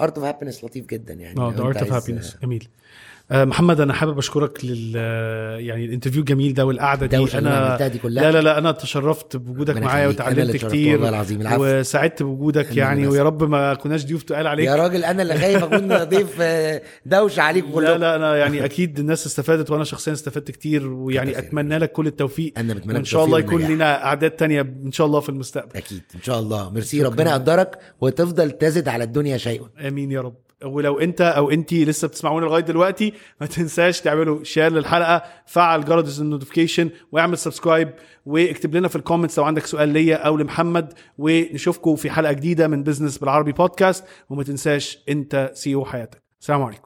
Art of Happiness لطيف جدا يعني آه The أنت Art of Happiness جميل. آه، محمد أنا حابب أشكرك لل آه، يعني ال interview الجميل ده والقعدة دي. أنا دي كلها. لا لا لا أنا تشرفت بوجودك معايا وتعلمت كتير والله العظيم. العفو. وسعدت بوجودك يعني. ويا رب ما كناش ضيوف تقال عليك. يا راجل أنا اللي خايف أكون ضيف آه، دوشة عليكم لا كلكم. لا أنا يعني أكيد الناس استفادت وأنا شخصيا استفدت كتير ويعني. أتمنى لك كل التوفيق. أنا بتمنى لك شاء الله يكون. لنا أعداد تانية إن شاء الله في المستقبل. أكيد. إن شاء الله. ميرسي. ربنا يقدرك وتفضل تزيد على الدنيا شيئا. آمين يا رب. ولو انت أو انت لسه بتسمعونا لغاية دلوقتي ما تنساش تعملوا share للحلقة وفعل جرس ال notification واعمل subscribe واكتب لنا في ال comments لو عندك سؤال ليا أو لمحمد ونشوفكم في حلقة جديدة من business بالعربي بودكاست وما تنساش انت CEO حياتك. سلام عليكم.